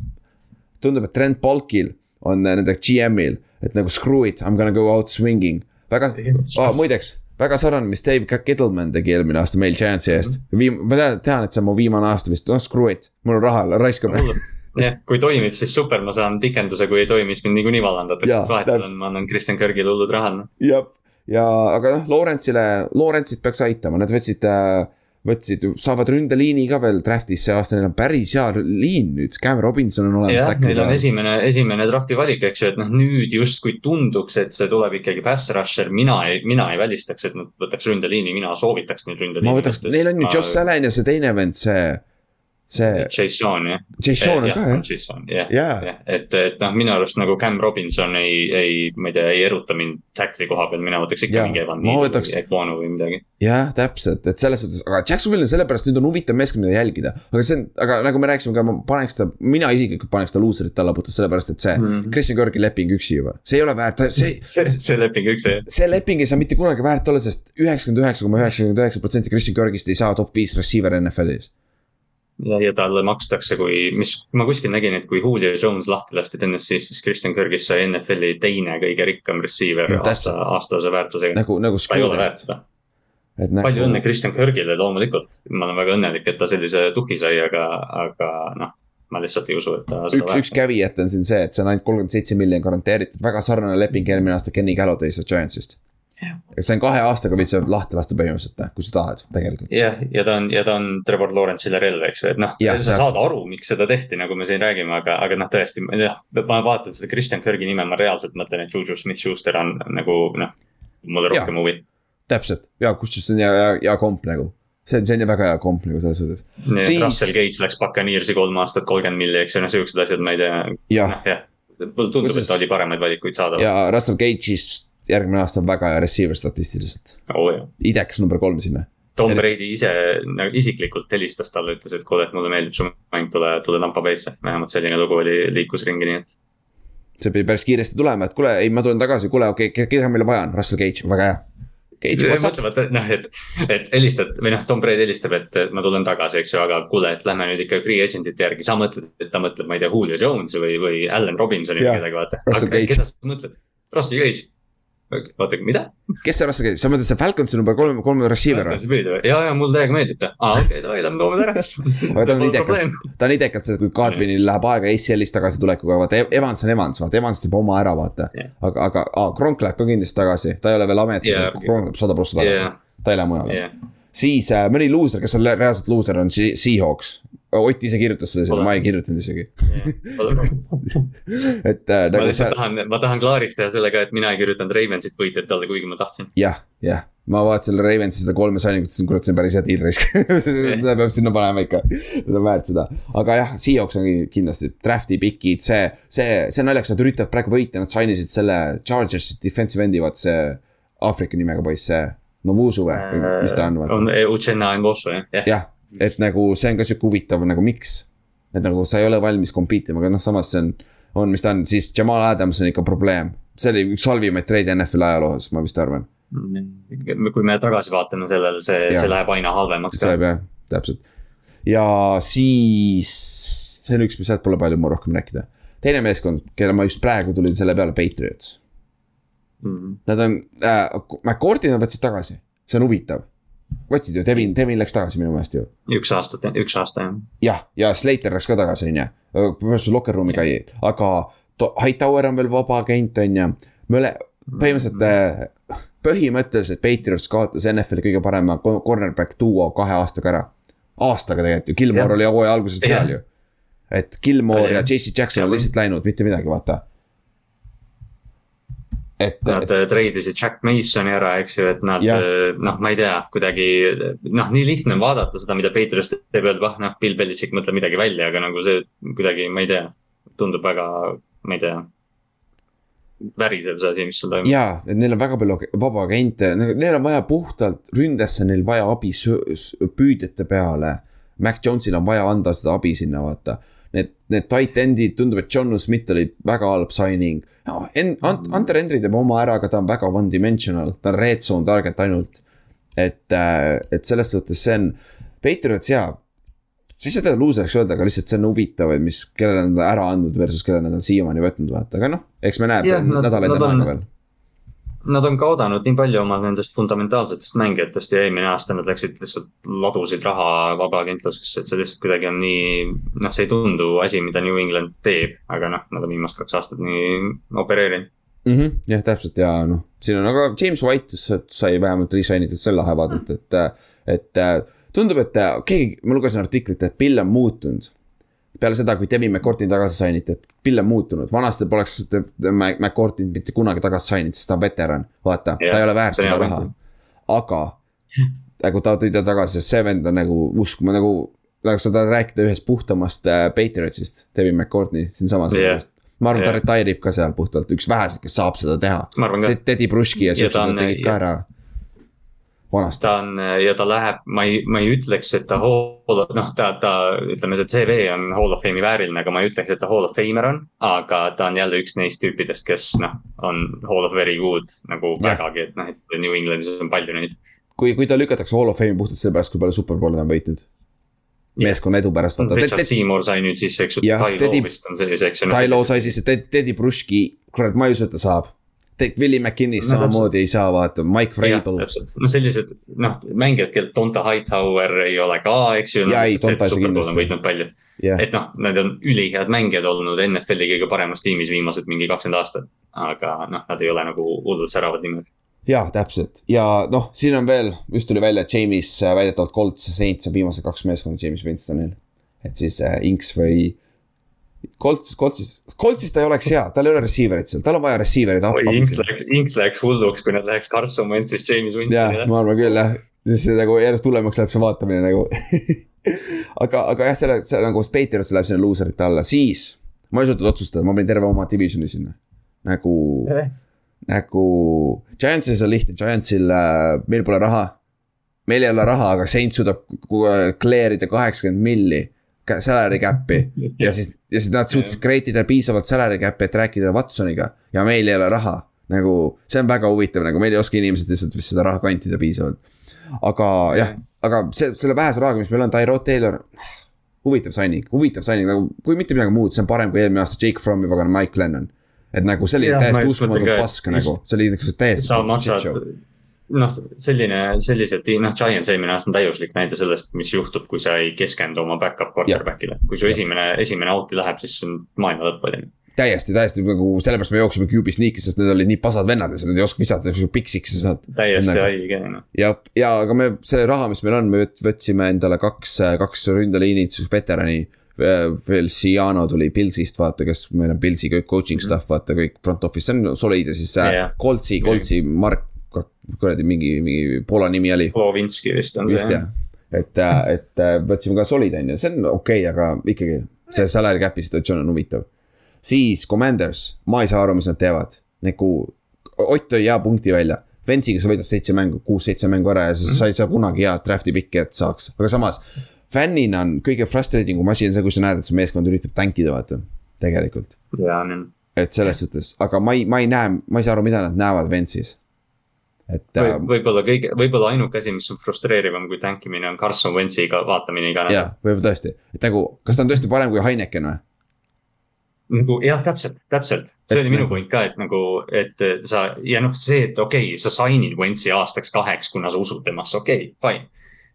tundub, et Trent Balkil on nende GM-il et nagu screw it, I m gonna go out swinging. väga oh,, muideks, väga sarnane, mis Dave Gettleman tegi eelmine aasta meil Giantsi eest. viim-, ma tean, tean, et see on mu viimane aasta vist, noh screw it, mul on raha, raiskame jah, kui toimib, siis super, ma saan tikenduse, kui ei toimi, siis mind niikuinii vallandatakse, vahet ei ole, ma annan Kristjan Kõrgile hullud rahad. jah, ja aga noh, Lawrence'ile, Lawrence'it peaks aitama, nad võtsid äh, võtsid, saavad ründeliini ka veel draft'is see aasta, neil on päris hea liin nüüd, Cam Robinson on olemas. jah, neil on esimene, esimene draft'i valik, eks ju, et noh, nüüd justkui tunduks, et see tuleb ikkagi pass rusher, mina ei, mina ei välistaks, et nad võtaks ründeliini, mina soovitaks nüüd ründeliini. ma võtaks, neil on ju ma... Josh Allan ja see teine vend, see see. Jason jah. Jason on ka jah. Jason jah, jah, et, et noh, minu arust nagu Cam Robinson ei, ei, ma ei tea, ei eruta mind tackli koha peal, mina võtaks ikka mingi Evan Neal võtaks... või Equano või midagi. jah, täpselt, et selles suhtes, aga Jacksonville on sellepärast nüüd on huvitav meeskond, mida jälgida. aga see on, aga nagu me rääkisime ka, ma paneks ta, mina isiklikult paneks ta loser'it alla puhtalt sellepärast, et see mm -hmm. Christian Kirki leping üksi juba, see ei ole väärt, see see, see leping üksi jah. see leping ei saa mitte kunagi väärt olla, sest üheksakümmend üheksa koma üheksakümmend üheksa protsenti Christian Kirkist ei saa top viis receiver NFL-is ja, ja talle makstakse, kui, mis ma kuskil nägin, et kui Julio Jones lahti lasti TNS-ist, siis Christian Kirgis sai NFL-i teine kõige rikkam receiver no, aasta, aastase väärtusega. nagu, nagu. ta ei ole väärt seda. Nagu... palju õnne Christian Kirgile loomulikult, ma olen väga õnnelik, et ta sellise tuhi sai, aga, aga noh ma lihtsalt ei usu, et ta üks, üks caveat on siin see, et see on ainult kolmkümmend seitse miljonit garanteeritud, väga sarnane leping eelmine aasta Kenny Gallatay'st Giantsist see on kahe aastaga võid sa lahti lasta põhimõtteliselt, kui sa tahad, tegelikult. jah, ja ta on, ja ta on Trevor Lawrence'ile relv, eks ju, et noh, sa saad aru, miks seda tehti, nagu me siin räägime, aga, aga noh, tõesti, tea, ma vaatan seda Christian Kirgi nime, ma reaalselt mõtlen, et Juju Smith-Schuster on nagu noh, mulle rohkem huvi. täpselt ja kusjuures see on hea, hea, komp nagu see on, see on ju väga hea komp nagu selles suhtes. Siis... Russell Gage läks Buccaneers'i kolm aastat, kolmkümmend milli, eks ju, noh siuksed asjad, ma ei tea. jah no,, mulle tundub, et ta oli paremaid valikuid saada. ja Russell Gage'ist järgmine aasta on väga hea receiver statistiliselt oh,. idekas number kolm sinna. Tom Brady ise nagu isiklikult helistas talle, ütles, et kuule, et mulle meeldib su mäng, tule, tule Tampa Bay'sse, vähemalt selline lugu oli, liikus ringi, nii et. see pidi päris kiiresti tulema, et kuule, ei, ma tulen tagasi, kuule, okei okay,, keda meil vaja on, Russell Gage, väga hea. mõtlevad, noh, et, et helistad või noh, Tom Brady helistab, et ma tulen tagasi, eks ju, aga kuule, et lähme nüüd ikka free agent'ite järgi, sa mõtled, et ta mõtleb, ma ei tea, Julio Jones'i või, või Allan Robinsoni või kedagi, vaata. keda sa mõtled? Russell Gage oota, mida? kes see Gage, sa mõtled see Falconsi number kolm, kolm receiver või? ja, ja mulle täiega meeldib ta, aa okei okay,, davai, lähme toome ta ära. aga ta on idekalt, ta on idekalt see, kui Kadrinil läheb aega ACL-ist tagasitulekuga, vaata Evans on Evans, vaata Evans teeb oma ära, vaata. Yeah.. aga, aga aa, Kronk läheb ka kindlasti tagasi, ta ei ole veel ametis yeah,, Kronk läheb sada prossa tagasi. Yeah., ta ei lähe mujale. Yeah.. siis äh, mõni luuser, kes on reaalselt luuser, on Seahawks Ott ise kirjutas seda sinna, ma ei kirjutanud isegi et äh, nagu. ma lihtsalt sa... tahan, ma tahan klaariks teha sellega, et mina ei kirjutanud Ravensit võitjat talle, kuigi ma tahtsin. jah, jah, ma vaatasin Ravensi seda kolme signing ut, ütlesin, kurat, see on päris hea deal raisk seda peab sinna panema ikka, seda on väärt seda. aga jah, Seahawks on kindlasti draft'i pikid, see, see, see naljakas, nad üritavad praegu võita, nad sign isid selle Chargersi defensive end'i, vaat see Aafrika nimega poiss, see. Novusu või, mis ta on? on Uchenna Mbosso jah. jah, et nagu see on ka sihuke huvitav nagu miks. et nagu sa ei ole valmis compete ima, aga noh, samas see on, on, mis ta on, siis Jamal Adams on ikka probleem. see oli üks halvimaid treide NFL-i ajaloos, ma vist arvan. kui me tagasi vaatame sellele, see, see läheb aina halvemaks. see läheb jah, täpselt. ja siis, see on üks, mis sealt pole palju mul rohkem rääkida. teine meeskond, kelle ma just praegu tulin selle peale, Patriots mm. -hmm. Nad on äh,, McCourt'i nad võtsid tagasi, see on huvitav võtsid ju, Devin, Devin läks tagasi minu meelest ju. üks aastat, üks aasta jah. jah, ja Slater läks ka tagasi, on ju, põhimõtteliselt locker room'i käi, aga Hightower on veel vaba agent, on ju. mõle-, põhimõtteliselt äh, põhimõtteliselt Patriots kaotas NFL-i kõige parema cornerback duo kahe aastaga ära. aastaga tegelikult ju, Gilmore oli hooaja alguses seal ju. et Gilmore ja, ja JC Jackson on lihtsalt läinud, mitte midagi, vaata et. Nad et... treidisid Jack Masoni ära, eks ju, et nad noh, ma ei tea, kuidagi noh, nii lihtne on vaadata seda, mida Patriots teeb, öelda, ah noh, Bill Belichik mõtleb midagi välja, aga nagu see kuidagi, ma ei tea, tundub väga, ma ei tea värisev see asi, mis seal toimub. jaa, et neil on väga palju vaba agente, neil on vaja puhtalt ründesse, neil vaja abi püüdjate peale. Mac Jones'il on vaja anda seda abi sinna, vaata need, need tight end'id, tundub, et John Smith oli väga halb signing no,. Hunter Henry teeb oma ära, aga ta on väga one dimensional, ta on red zone target ainult. et, äh, et selles suhtes see on, Patriots jaa. saa teda loser'iks öelda, aga lihtsalt see on huvitav, et mis, kellele nad ära andnud versus kellele nad on siiamaani võtnud, vaata, aga noh, eks me näe, nädal ette aega veel Nad on ka oodanud nii palju oma nendest fundamentaalsetest mängijatest ja eelmine aasta nad läksid lihtsalt, ladusid raha vabaagentlusesse, et see lihtsalt kuidagi on nii. noh, see ei tundu asi, mida New England teeb, aga noh, nad on viimased kaks aastat nii opereerinud mm. -hmm, jah, täpselt ja noh, siin on aga James White sai vähemalt resign itud selle lahe vaadata, et, et tundub, et äh, keegi, ma lugesin artiklit, et pill on muutunud. Peale seda, kui Devin McCourt'i tagasi sainiti, et pill on muutunud, vanasti poleks McCourt'i mitte kunagi tagasi saininud, sest ta on veteran, vaata, ta ei ole väärt seda raha. aga nagu ta tõi ta tagasi, sest see vend on nagu usku, ma nagu, nagu sa tahad rääkida ühest puhtamast äh, Patriotsist, Devin McCourt'i siinsamas yeah ma arvan yeah., ta retire'ib ka seal puhtalt, üks väheseid, kes saab seda teha. Teddy Bruski ja siuksed tegid ka ära vanasti. ta on ja ta läheb, ma ei, ma ei ütleks, et ta hall, noh, ta, ta ütleme, see CV on hall of fame'i vääriline, aga ma ei ütleks, et ta hall of famer on. aga ta on jälle üks neist tüüpidest, kes noh, on hall of very good nagu yeah. vägagi, et noh, et New Englandis on palju neid. kui, kui ta lükatakse hall of fame'i puhtalt sellepärast, kui palju superbowle ta on võitnud meeskonna edu pärast. Richard Seymour sai nüüd siis, eks ju, Ty Law vist on sellise, eks ju. Ty Law sai siis, Teddy Bruski, kurat, ma ei usu, et ta saab Willie McKinnist no, samamoodi ei saa vaata, Mike Vrabel. no sellised noh, mängijad, kellel Donta Hightower ei ole ka, eks ju. et noh, nad on ülihead mängijad olnud NFL-i kõige paremas tiimis viimased mingi kakskümmend aastat. aga noh, nad ei ole nagu hullult säravad nimed. jaa, täpselt ja noh, siin on veel, just tuli välja, et James äh, väidetavalt Colts ja Saints on viimased kaks meeskonda James Winstonil. et siis äh, Inks või Colts, Coltsis, Coltsis ta ei oleks hea, tal ei ole receiver'it seal, tal on vaja receiver'id. Inks läks, Inks läks hulluks, kui nad läheks Carson Wentzist James Winstonile. jah, ma arvan küll jah, siis see nagu järjest hullemaks läheb see vaatamine nagu aga, aga jah, selle, see nagu Patriots läheb sinna loser'ite alla, siis ma ei suutnud otsustada, ma panin terve oma divisioni sinna. nagu eh., nagu Giantsis on lihtne, Giantsil äh,, meil pole raha. meil ei ole raha, aga Saint suudab clear ida kaheksakümmend milli salary cap'i ja siis, ja siis nad suutsid create ida piisavalt salary cap'i, et rääkida Watsoniga ja meil ei ole raha. nagu see on väga huvitav, nagu meil ei oska inimesed lihtsalt vist seda raha kantida piisavalt. aga jah, aga see, selle vähese rahaga, mis meil on, Tyrod Taylor. huvitav signing, huvitav signing nagu, kui mitte midagi muud, see on parem kui eelmine aasta Jake Fromm ja pagan Mike Lennon. et nagu see oli täiesti uskumatu pask nagu, see oli nagu täiesti. sa maksad noh, selline, sellised, noh, Giants eelmine aasta on täiuslik näide sellest, mis juhtub, kui sa ei keskendu oma back-up quarterback'ile. kui su esimene, esimene out'i läheb, siis see on maailma lõpp, ju täiesti, täiesti nagu sellepärast me jooksime QB sneak'i, sest need olid nii pasad vennad ja nad ei oska visata piksiks sealt. täiesti haige noh. ja, ja aga me selle raha, mis meil on, me võtsime endale kaks, kaks ründeliini veterani. Felciano tuli Pilsist, vaata, kes meil on Pilsi kõik coaching mhm. staff, vaata kõik front office, see on solid ja siis yeah. Coltsi, Coltsi Mark kuradi mingi, mingi Poola nimi oli. Polovinski vist on vist, see jah. et, äh, et äh, võtsime ka Solid on ju, see on okei okay,, aga ikkagi see salary cap'i situatsioon on huvitav. siis Commanders, ma ei saa aru, mis nad teevad, nagu Ott tõi hea punkti välja. Ventsiga sa võidad seitse mängu, kuus-seitse mängu ära ja mm -hmm. sa ei saa kunagi head draft'i pikki, et saaks, aga samas. fännina on kõige frustrating um asi on see, kui sa näed, et su meeskond üritab tankida, vaata, tegelikult. et selles suhtes, aga ma ei, ma ei näe, ma ei saa aru, mida nad näevad Ventsis et Või, äh, võib-olla kõige, võib-olla ainuke asi, mis on frustreerivam kui tankimine on Carson Wentsiga vaatamine iga nädal. jah, võib-olla tõesti, et nagu, kas ta on tõesti parem kui Heineken või? nagu jah, täpselt, täpselt, see et, oli minu point ka, et nagu, et sa ja noh, see, et okei okay,, sa sign'id Wentsi aastaks kaheks, kuna sa usud temasse, okei okay,, fine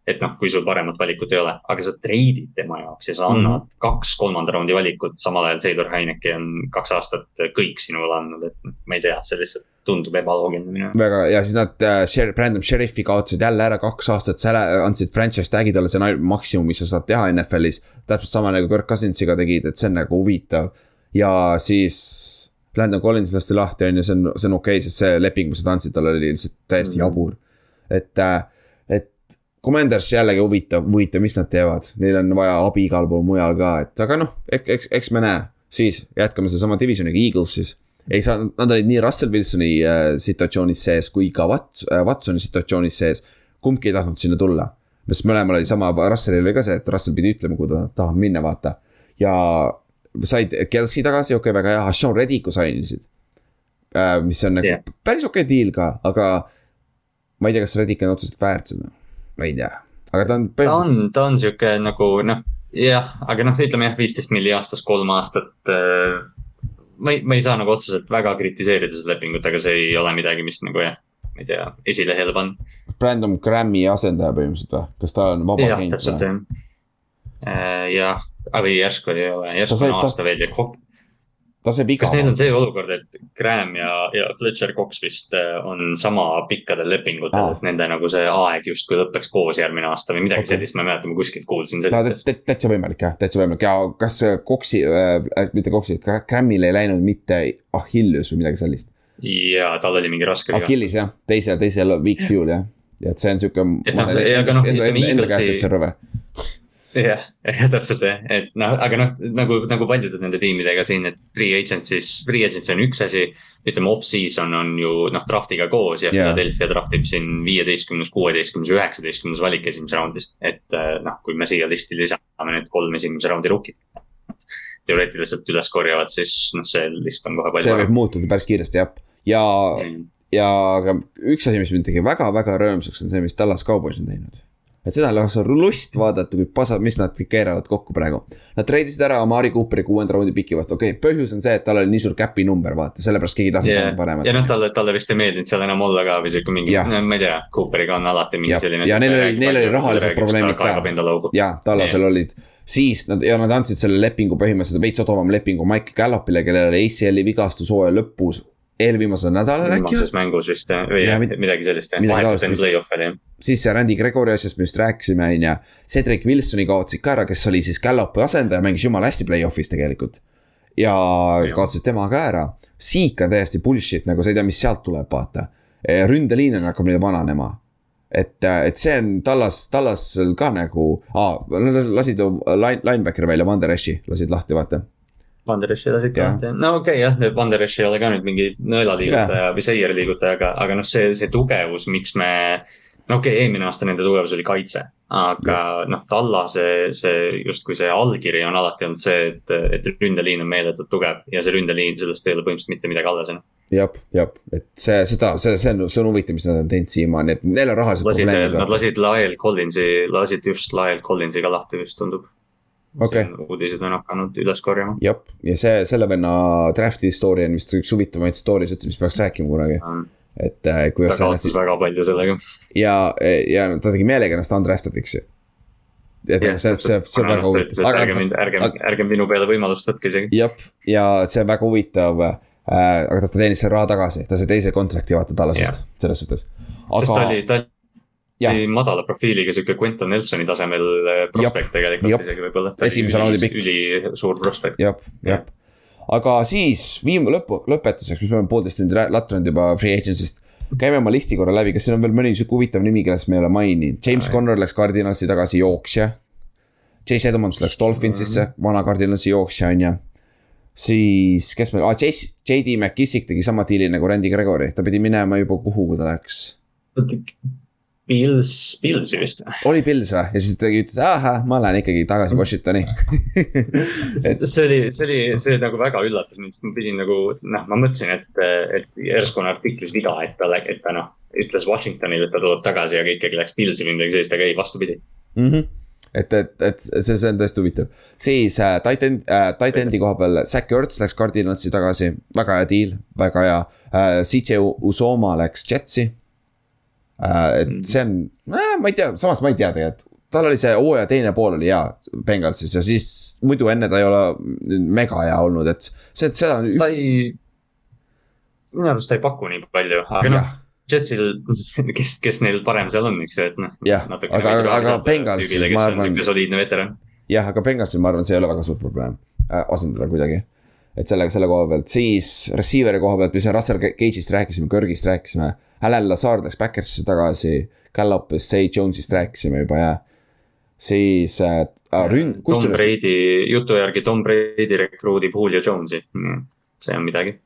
et noh, kui sul paremat valikut ei ole, aga sa treidid tema jaoks ja sa annad mm -hmm. kaks kolmanda raundi valikut, samal ajal Taylor Heineke on kaks aastat kõik sinule andnud, et noh, ma ei tea, see lihtsalt tundub ebaloogiline minu jaoks. väga ja siis nad äh,, Brandon Sheriffi kaotasid jälle ära kaks aastat, andsid franchise tag'i talle, see on ainult maksimum, mis sa saad teha NFL-is. täpselt sama nagu Kirk Cousinsiga tegid, et see on nagu huvitav ja siis Landon Collins lasti lahti, on ju, see on, see on okei okay,, sest see leping, mis nad andsid talle oli lihtsalt täiesti mm -hmm. jabur. et äh, Commanders jällegi huvitav, huvitav, mis nad teevad, neil on vaja abi igal pool mujal ka, et aga noh, eks, eks me näe. siis jätkame sedasama divisioniga, Eagles siis. ei saa, nad olid nii Russell Wilsoni äh, situatsioonis sees kui ka Wats- äh,, Watsoni situatsioonis sees. kumbki ei tahtnud sinna tulla. sest mõlemal oli sama, Russellil oli ka see, et Russell pidi ütlema, kuhu ta tahab minna, vaata. ja said Kelsey tagasi, okei okay,, väga hea, Sean Reddiku sainisid äh,. mis on nagu yeah. päris okei okay deal ka, aga ma ei tea, kas Reddick on otseselt väärt seda ma ei tea, aga ta on. ta on, ta on sihuke nagu noh, jah, aga noh, ütleme jah, viisteist milli aastas kolm aastat äh,. ma ei, ma ei saa nagu otseselt väga kritiseerida seda lepingut, aga see ei ole midagi, mis nagu jah, ma ei tea, esilehele panna. Brandon Grammy asendaja põhimõtteliselt või, kas ta on vaba käinud? jah, täpselt jah äh,. jah, või järsku ei ole, järsku on aasta veel ja Kok-. Kas neil on see olukord, et Graham ja, ja Fletcher Cox vist äh, on sama pikkadel lepingutel, et nende nagu see aeg justkui lõpeks koos järgmine aasta või midagi okay. sellist, ma ei mäleta, ma kuskilt kuulsin sellist no,. täitsa võimalik jah, täitsa võimalik ja kas Coxi äh,, mitte Coxi, Grahamil ei läinud mitte Achilles või midagi sellist? ja tal oli mingi raske. Achilles jah, teisel, teisel week two'l jah, ja et see on sihuke. et noh, aga noh, ütleme Eaglesi jah, jah täpselt jah, et noh, aga noh, nagu, nagu paljude nende tiimidega siin, et free agency's, free agency on üks asi. ütleme off-season on ju noh, draft'iga koos ja yeah. Philadelphia draft ib siin viieteistkümnes, kuueteistkümnes, üheksateistkümnes valik esimeses raundis. et äh, noh, kui me siia listi lisame need kolm esimese raundi rookid. teoreetiliselt üles korjavad, siis noh, see list on kohe palju. see võib muutuda päris kiiresti jah, ja mm., ja aga üks asi, mis mind tegi väga-väga rõõmsaks, on see, mis Tallas Cowboys on teinud et seda on lausa lust vaadata, kui pasa, mis nad keeravad kokku praegu. Nad treidisid ära Amari Cooperi kuuenda raundi piki vastu, okei okay,, põhjus on see, et tal oli nii suur cap'i number, vaata, sellepärast keegi ei tahtnud yeah. paremat. ja noh, talle, talle vist ei meeldinud seal enam olla ka või sihuke mingi, no ma ei tea, Cooperiga on alati mingi ja. selline. ja neil oli, neil oli rahalised probleemid ka. ja, Tallasel yeah. olid, siis nad ja nad andsid selle lepingu põhimõtteliselt veits odavama lepingu Michael Gallopile, kellel oli ACL-i vigastus hooaja lõpus eelviimasel nädalal äkki. viimases mängus vist jah, või ja, midagi sellist jah, vahetult enne play-off'i oli jah. siis see Randy Gregori asjast just rääkisime, on ju. Cedric Wilsoni kaotasid ka ära, kes oli siis Gallopi asendaja, mängis jumala hästi play-off'is tegelikult. ja, kaotasid tema ka ära. Siik on täiesti bullshit, nagu sa ei tea, mis sealt tuleb, vaata. ründeliin on hakkab nüüd vananema et, et see on Tallas, Tallasel ka nagu, nad lasid line, linebackeri välja, Vandereshi lasid lahti, vaata Wandereshi lasid ka lahti, no okei okay, jah, Wanderesh ei ole ka nüüd mingi nõelaliigutaja või seier liigutaja, aga, aga noh, see, see tugevus, miks me. no okei okay,, eelmine aasta nende tugevus oli kaitse, aga noh, Talla see, see justkui see allkiri on alati olnud see, et, et ründeliin on meeletult tugev ja see ründeliin, sellest ei ole põhimõtteliselt mitte midagi alles enam jah, jah, et see, seda, see, see on, see on huvitav, mis nad on teinud siiamaani, et neil on rahalised probleemid. Nad lasid Lael Collinsi, lasid just Lael Collinsi ka lahti vist tundub okay.. uudised on hakanud üles korjama. jah, ja see, selle venna draft'i story on vist üks huvitavamaid story sid, mis peaks rääkima kunagi mm. et äh, kuidas. ta kaotas väga palju sellega. ja, ja ta tegi meelega ennast undraft'idiks ju et yeah, see, see, see on väga huvitav. ärge mind, ärge, ärge minu peale võimalust võtke isegi. jah, ja see on väga huvitav äh,. aga ta teenis selle raha tagasi, ta sai teise kontrakti vaata Tallasest selles suhtes. aga. sest ta oli, ta nii madala profiiliga sihuke Quentin Nelsoni tasemel eh, prospekt tegelikult isegi võib-olla. esimesel raundi pikk. ülisuur prospekt. jah, jah. aga siis viim-, lõpu, lõpetuseks, mis me oleme poolteist tundi latrunud juba free agency'st. käime oma listi korra läbi, kas siin on veel mõni sihuke huvitav nimi, kellest me ei ole maininud, James Conner läks Cardinalsi tagasi jooksja. Chase Edmonds läks Dolphinsisse mm, vana Cardinalsi jooksja on ju siis, kes meil ah,, JD McKissick tegi sama diili nagu Randy Gregory, ta pidi minema juba kuhu, kui ta läks Pils, Pilsi vist. oli Pils või ja siis ta ütles, ahah, ma lähen ikkagi tagasi Washingtoni et... see oli, see oli, see nagu väga üllatas mind, sest ma pidin nagu noh, ma mõtlesin, et, et järsku on artiklis viga, et ta, et ta noh. ütles Washingtonile, et ta tuleb tagasi, aga ikkagi läks Pilsi või midagi sellist, aga ei, vastupidi mm. -hmm et, et, et see, see on tõesti huvitav. siis äh, Titan äh,, Titani koha peal, Zack Ertz läks Cardinalsi tagasi, väga hea deal, väga hea äh,. CJ Usoma läks Jetsi et mm. see on, äh, ma ei tea, samas ma ei tea tegelikult tal oli see hooaja teine pool oli hea Bengalsis ja siis muidu enne ta ei ole mega hea olnud, et see, seda on. ta ei, minu arust ta ei paku nii palju, aga noh. Jetsil, kes, kes neil parem seal on, eks ju, et noh. jah, aga, aga, aga Bengalsil ma arvan. soliidne veteran. jah, aga Bengalsil ma arvan, see ei ole väga suur probleem äh, asendada kuidagi. et sellega, selle koha pealt, siis receiver'i koha pealt, mis me Russell Cage'ist rääkisime, Kõrgist rääkisime Alan Lazard läks Backersisse tagasi, Gallopist, Say Jones'ist rääkisime juba ja siis äh, ründ-. Tom Brady, jutu järgi Tom Brady rekruudib Julio Jones'i, see on midagi.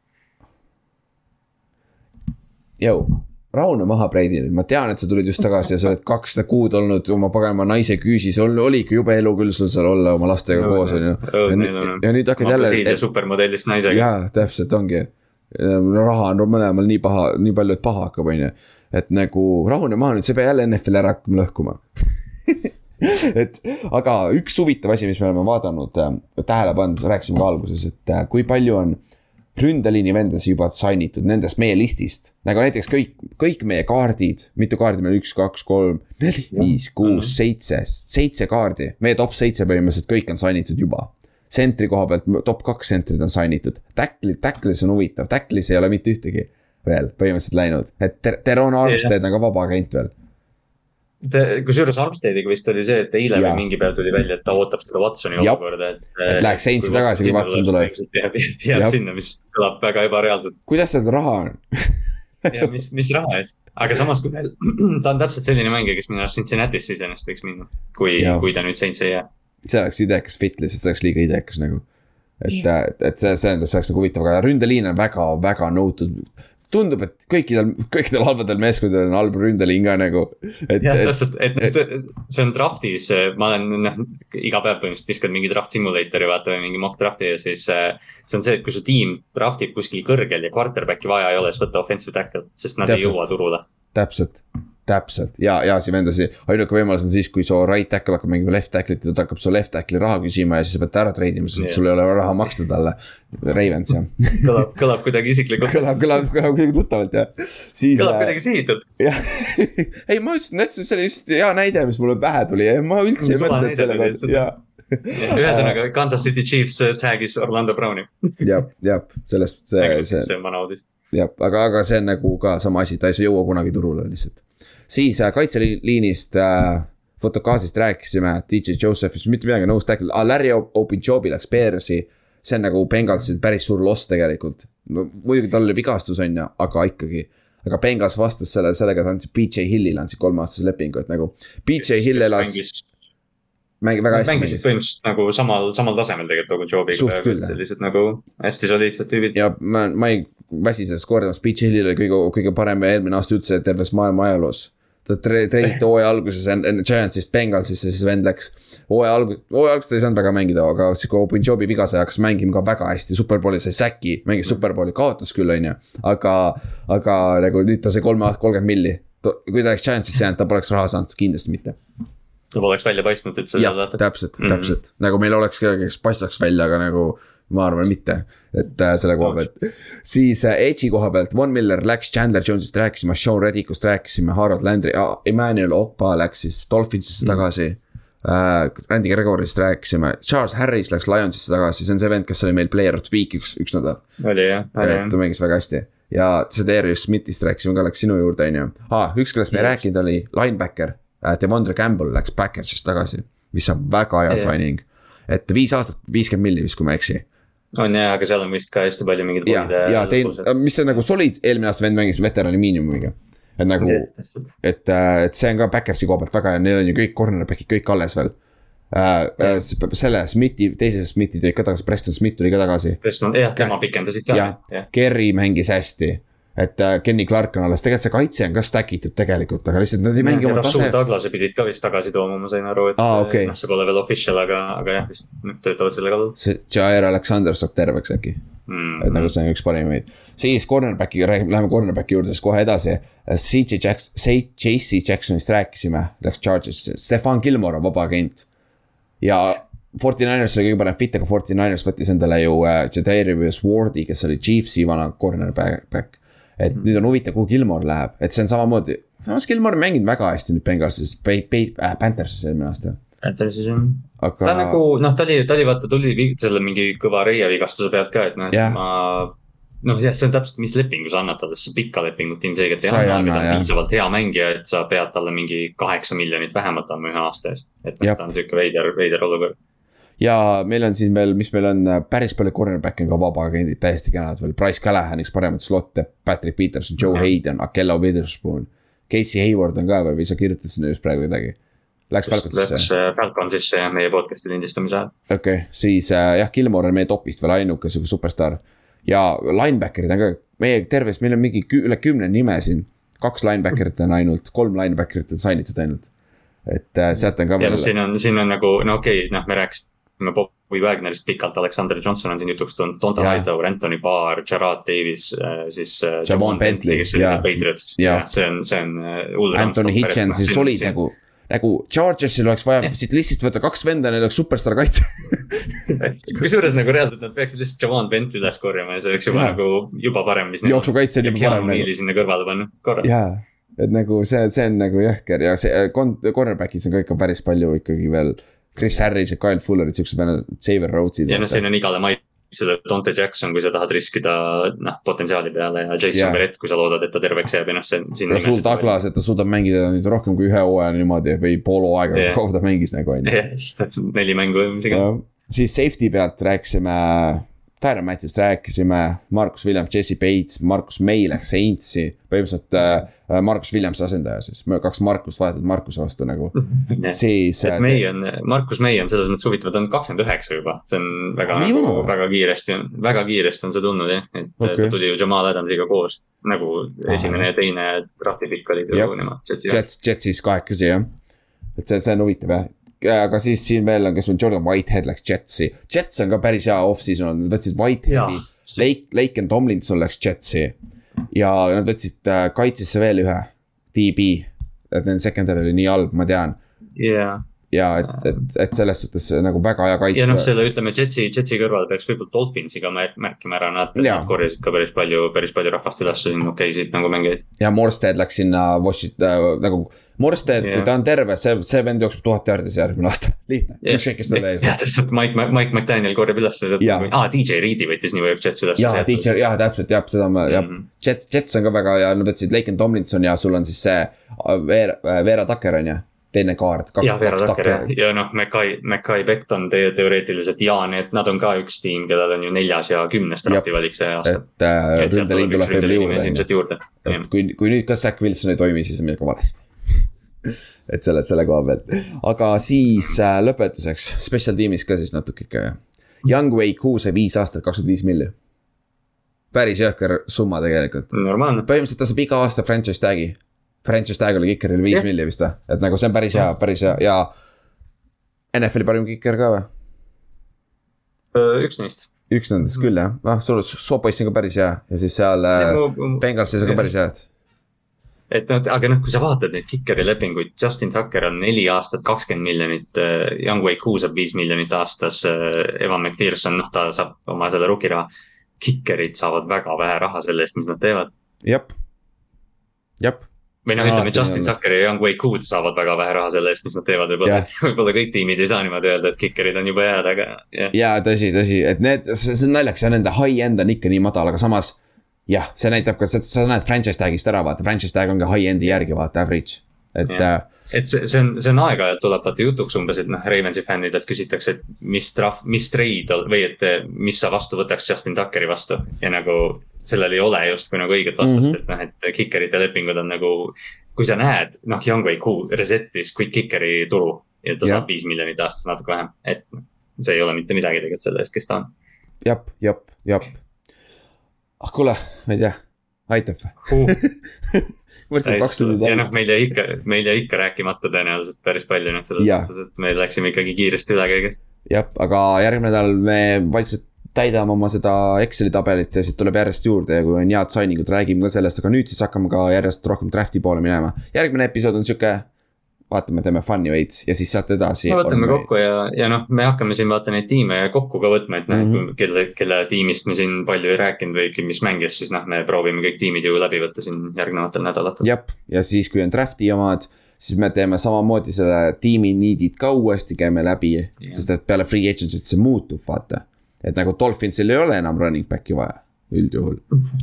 Jõu, rahune maha, Brady ma tean, et sa tulid just tagasi ja sa oled kakssada kuud olnud oma paganama naise küüsis, oli ikka jube elu küll sul seal olla oma lastega no, koos on ju. ja nüüd hakkad jälle. supermodellist naisega. jaa, täpselt ongi raha on mõlemal nii paha, nii palju, et paha hakkab, on ju. et nagu rahune maha nüüd, sa ei pea jälle NFL-i ära hakkama lõhkuma et aga üks huvitav asi, mis me oleme vaadanud äh,, tähele pannud, rääkisime ka alguses, et äh, kui palju on ründeliini vendasi juba sign itud nendest meie listist. nagu näiteks kõik, kõik meie kaardid, mitu kaardi meil üks, kaks, kolm, neli, viis, kuus, seitse, seitse kaardi. meie top seitse põhimõtteliselt kõik on sign itud juba sentri koha pealt top kaks sentrid on sign itud, tackle'id, tackle'is on huvitav, tackle'is ei ole mitte ühtegi veel põhimõtteliselt läinud, et Ter-, Teron Armstead on ka vaba agent veel. Kusjuures Armsteadiga vist oli see, et eile või mingi päev tuli välja, et ta ootab seda Watsoni olukorda, et. et läheks Saintsi tagasi, kui Watson tuleb. jääb, jääb sinna, mis kõlab väga ebareaalselt. kuidas seal raha on? Ja mis, mis raha eest, aga samas, kui ta on täpselt selline mängija, kes minu arust Cincinnati'sse iseenesest võiks minna, kui, kui ta nüüd Saintsi ei jää. See oleks idekas fit lihtsalt, see oleks liiga idekas nagu. et, et see, see, see oleks nagu huvitav, aga ründeliin on väga, väga nõutud tundub, et kõikidel, kõikidel halbadel meeskondadel on halb ründeliin ka nagu. jah, täpselt, et see, see on draft'is, ma olen noh, iga päev põhimõtteliselt viskad mingi draft simulator'i vaata või mingi mock draft'i ja siis. see on see, et kui su tiim draft ib kuskil kõrgel ja quarterback'i vaja ei ole, siis võta offensive tackle, sest nad Täpselt. ei jõua turule. täpselt täpselt ja, ja siin vendasi, ainuke võimalus on siis, kui su right tackle hakkab mängima left tackle'it ja ta hakkab su left tackle'i raha küsima ja siis sa pead ta ära treidima, sest yeah. sul ei ole raha maksta talle. Ravens jah kõlab, kõlab kuidagi isiklikult kõlab, kõlab, kõlab kuidagi tuttavalt jah. kõlab äh, kuidagi sihitud. jah ei, ma ütlesin, et see oli just hea näide, mis mulle pähe tuli ja ma üldse ei mõtelnud selle peale, jaa ühesõnaga Kansas City Chiefs äh, tag'is Orlando Browni. jah, jah, sellest see, see. see on vana uudis. jah, aga, aga see on nagu ka sama asi, ta ei saa jõua kunagi turule lihtsalt siis äh, kaitseliinist äh, Fotokaasist rääkisime, DJ Josephist, mitte midagi, nõus tackle ah,, Larry Obijobi läks Bearsi. see on nagu Bengalsi päris suur loss tegelikult. no muidugi tal oli vigastus on ju, aga ikkagi. aga Bengals vastas sellele, sellega, et andsid BJ Hillile andsid kolmeaastase lepingu, et nagu BJ Hill elas mängib väga hästi. mängisid põhimõtteliselt nagu samal, samal tasemel tegelikult Obijobiga. sellised nagu hästi soliidsed tüübid. ja ma, ma ei väsi sellest kordamast, Beach Hillil oli kõige, kõige parem eelmine aasta üldse terves maailma ajaloos. Ta tre-, treeniti hooaja alguses Giantsist Bengalsisse, siis vend läks hooaja alg-, hooaja alguses ta ei saanud väga mängida, aga siis kui Open Jobi viga sai, hakkas mängima ka väga hästi, superbowli sai säki, mängis superbowli, kaotas küll, on ju. aga, aga nagu nüüd ta sai kolme aastat kolmkümmend milli. kui ta oleks Giantsisse jäänud, ta poleks raha saanud, kindlasti mitte ta poleks välja paistnud üldse. jah, täpselt mm, -hmm. täpselt nagu meil oleks kedagi, kes paistaks välja, aga nagu ma arvan, mitte, et äh, selle koha pealt. siis äh, Edge'i koha pealt, Von Miller läks, Chandler Jones'ist rääkisime, Sean Reddickust rääkisime, Harold Landry ah,, Emmanuel Okpa läks siis Dolphinsisse mm. tagasi äh,. Randy Gregorist rääkisime, Charles Harris läks Lionsisse tagasi, see on see vend, kes oli meil player of the week üks, üks nädal. oli jah, oli jah. ta mängis väga hästi ja Cedarius Smithist rääkisime ka, läks sinu juurde, on ju. aa, üks, kellest me ei rääkinud, oli linebacker äh,. Devondre Campbell läks Backersist tagasi, mis on väga hea signing. et viis aastat, viiskümmend milli vist, kui ma ei eksi on jah, aga seal on vist ka hästi palju mingeid. ja, ja teil, mis on nagu solid, eelmine aasta vend mängis veterani miinimumiga. et nagu, et, äh, et see on ka Backersi koha pealt väga hea, neil on ju kõik cornerback'id kõik alles veel Uh, uh, selle Smithi, teise Smithi tõid ka tagasi, Preston Smith tuli ka tagasi. Preston, jah, tema pikendasid ka. jah, Kerry mängis hästi et äh, Kenny Clark on alles, tegelikult see kaitse on ka stack itud tegelikult, aga lihtsalt nad ei mängi oma tase. Douglase pidid ka vist tagasi tooma, ma sain aru, et ah, okay. noh, see pole veel official, aga, aga jah, vist töötavad selle kallal. see Jair Alexander saab terveks äkki mm. -hmm. et nagu see on üks parimaid. siis cornerback'iga räägime, läheme cornerback'i juurde, siis kohe edasi. CJ Jackson, JC Jacksonist rääkisime, läks Charges'isse, Stefan Gilmore on vaba agent. ja Forty Niners oli kõige parem fit, aga Forty Niners võttis endale ju äh, Jadarius Wardi, kes oli Chiefsi vana cornerback et mm. nüüd on huvitav, kuhu Gilmore läheb, et see on samamoodi, samas Gilmore mänginud väga hästi nüüd Bengalsis, äh, Panthersis eelmine aasta. Panthersis jah Aga.... ta nagu noh, ta oli, ta oli vaata, tuli selle mingi kõva reievigastuse pealt ka, et noh, et yeah. ma noh, jah, see on täpselt, mis lepingu sa annad talle, sest pikka lepingut ilmselgelt ei anna, aga ta on piisavalt hea mängija, et sa pead talle mingi kaheksa miljonit vähemalt andma ühe aasta eest. et noh, ta on sihuke veider, veider olukord ja meil on siin veel, mis meil on, päris palju cornerback'e on ka vabaagendid, täiesti kenad veel, Price Callahan, üks paremaid slot'e, Patrick Peterson, Joe -hmm. Hayden, Akello Witherspoon. Casey Hayward on ka veel või sa kirjutasid sinna just praegu midagi? Läks Falconsisse? Läks äh, Falconsisse jah, meie podcast'i lindistamise ajal. okei okay,, siis äh, jah, Gilmore on meie topist veel ainuke sihuke superstaar. ja linebacker'id on ka, meie terves, meil on mingi kü üle kümne nime siin. kaks linebacker'it on ainult, kolm linebacker'it on sign itud ainult. et äh, sealt on ka. siin on, siin on nagu, no okei okay,, noh, me rääkisime rääkisime Bobby Wagnerist pikalt, Alexander Johnson on siin jutuks tulnud, Donta yeah. Hightower, Anthony Barr, Gerard Davis, äh, siis. Äh, Javon Bentley, jah, see on, see on äh. Anthony Hitchens, siis olid nagu nagu Chargersil oleks vaja siit listist võtta kaks venda, neil oleks superstaar kaitse kusjuures nagu reaalselt nad peaksid lihtsalt Javon Bentley üles korjama ja see oleks juba ja. nagu juba parem, mis. jooksukaitse on juba parem nagu. sinna kõrvale panna, korra. jaa, et nagu see, see on nagu jõhker ja see cornerback'is on ka ikka päris palju ikkagi veel Chris Harris ja Kyle Fullerid, siuksed vennad, Xavier Rhodes'id. ja noh, siin on igale maitsele Dante Jackson, kui sa tahad riskida noh, potentsiaali peale ja Jason yeah. Verrett, kui sa loodad, et ta terveks jääb ja noh, see on. ja sul Douglas, et ta suudab mängida nüüd rohkem kui ühe hooaja niimoodi või pool hooaega yeah., kaua ta mängis nagu on ju. neli mängu või mis iganes. siis safety pealt rääkisime Matthews rääkisime, Markus Williams, Jesse Bates, Markus May läks Saintsi, põhimõtteliselt äh, Markus Williamsi asendaja siis, kaks Markust vahetati Markuse vastu nagu. siis. et äh, May on, Markus May on selles mõttes huvitav, ta on kakskümmend üheksa juba, see on väga nagu, väga kiiresti, väga kiiresti on see tulnud jah, et okay. ta tuli ju Jamal Adamsiga koos. nagu esimene ja teine draft'i pikk olid ju nemad. Jets, Jetsis kahekesi jah, et see, see on huvitav jah aga siis siin veel on, kes on Jordan Whitehead läks Jetsi. Jets on ka päris hea off-season olnud, nad võtsid Whiteheadi, Lake, Lake and Tomlinson läks Jetsi. ja nad võtsid äh, kaitsesse veel ühe, DB. et nende secondary oli nii halb, ma tean. jaa ja et, et, et selles suhtes nagu väga hea kaitse. ja noh, selle ütleme Jetsi, Jetsi kõrval peaks võib-olla Dolphinsi ka märkima ära, nad, korjasid ka päris palju, päris palju rahvast üles siin okeisid nagu mängijaid. ja Morstead läks sinna Washington äh, nagu, Morstead kui ta on terve, see, see vend jookseb tuhat jaardis järgmine aasta, lihtne ükskõik, kes talle ees. jah, täpselt Mike, Mike McDaniel korjab üles, aa DJ Reedi võttis New York Jets üles. jaa, DJ, jah täpselt jah, seda ma jah mm -hmm., Jets, Jets on ka väga hea, nad võtsid Laken Tomlinson ja sul on siis see äh, Veera, Veera Tucker on ju teine kaart. jah, Vera Tucker ja, ja noh, Mackay, Mackay Becton te teoreetiliselt ja need, nad on ka üks tiim, kellel on ju neljas ja kümnes drafti valik see aasta. et äh, ründeliin tuleb veel juurde. juurde. et kui, kui nüüd ka Zack Wilson ei toimi, siis on midagi valesti et selle, selle koha pealt, aga siis äh, lõpetuseks, special tiimis ka siis natuke ikka. Young Wei Ku sai viis aastat, kakskümmend viis milli. päris jõhker summa tegelikult. põhimõtteliselt ta saab iga aasta franchise tag'i franchise tag oli kikeril viis yeah. milli vist või, et nagu see on päris hea, päris hea ja. NFL-i parim kiker ka või? üks neist. üks nendest küll jah, ah sul, Sopoiss on ka päris hea ja siis seal äh, Bengalsis on ka päris head. et noh, aga noh, kui sa vaatad neid kikeri lepinguid, Justin Tucker on neli aastat kakskümmend miljonit, Young Wei Koo saab viis miljonit aastas, Evan McPherson, noh, ta saab oma selle rukiraha. Kikerid saavad väga vähe raha selle eest, mis nad teevad. jep, jep või noh, ütleme Justin Tucker ja Young Wei Good saavad väga vähe raha selle eest, mis nad teevad, võib-olla yeah., võib-olla kõik tiimid ei saa niimoodi öelda, et kikerid on jube head, aga yeah.. ja tõsi, tõsi, et need, see on naljakas ja nende high-end on ikka nii madal, aga samas. jah, see näitab ka, sa näed franchise tag'ist ära, vaata, franchise tag on ka high-end'i järgi, vaata, average, et yeah.. Et see, see on, see on aeg-ajalt tuleb vaata jutuks umbes, et noh, Ravensi fännidelt küsitakse, et mis trahv, mis trade või et mis sa vastu võtaks Justin Tuckeri vastu. ja nagu sellel ei ole justkui nagu õiget vastust mm, -hmm. et noh, et kikerite lepingud on nagu. kui sa näed, noh, Youngway Cool reset'is quick kickeri turu ja ta ja. saab viis miljonit aastas natuke vähem, et see ei ole mitte midagi tegelikult selle eest, kes ta on. jep, jep, jep. ah kuule, ma ei tea, aitab või uh. mõtlesin kaks tundi täis. ja noh, meil jäi ikka, meil jäi ikka rääkimata tõenäoliselt päris palju, noh selles mõttes, et me läksime ikkagi kiiresti üle kõigest. jah, aga järgmine nädal me vaikselt täidame oma seda Exceli tabelit ja siit tuleb järjest juurde ja kui on head signing ud, räägime ka sellest, aga nüüd siis hakkame ka järjest rohkem draft'i poole minema. järgmine episood on sihuke vaatame, teeme fun'i veits ja siis saate edasi. no võtame me... kokku ja, ja noh, me hakkame siin vaata neid tiime kokku ka võtma, et noh mm -hmm., kelle, kelle tiimist me siin palju ei rääkinud või mis mängis, siis noh, me proovime kõik tiimid ju läbi võtta siin järgnevatel nädalatel. jah, ja siis, kui on draft'i omad, siis me teeme samamoodi selle tiimi need'id ka uuesti käime läbi yeah., sest et peale free agency't see muutub, vaata. et nagu Dolphinsil ei ole enam running back'i vaja üldjuhul.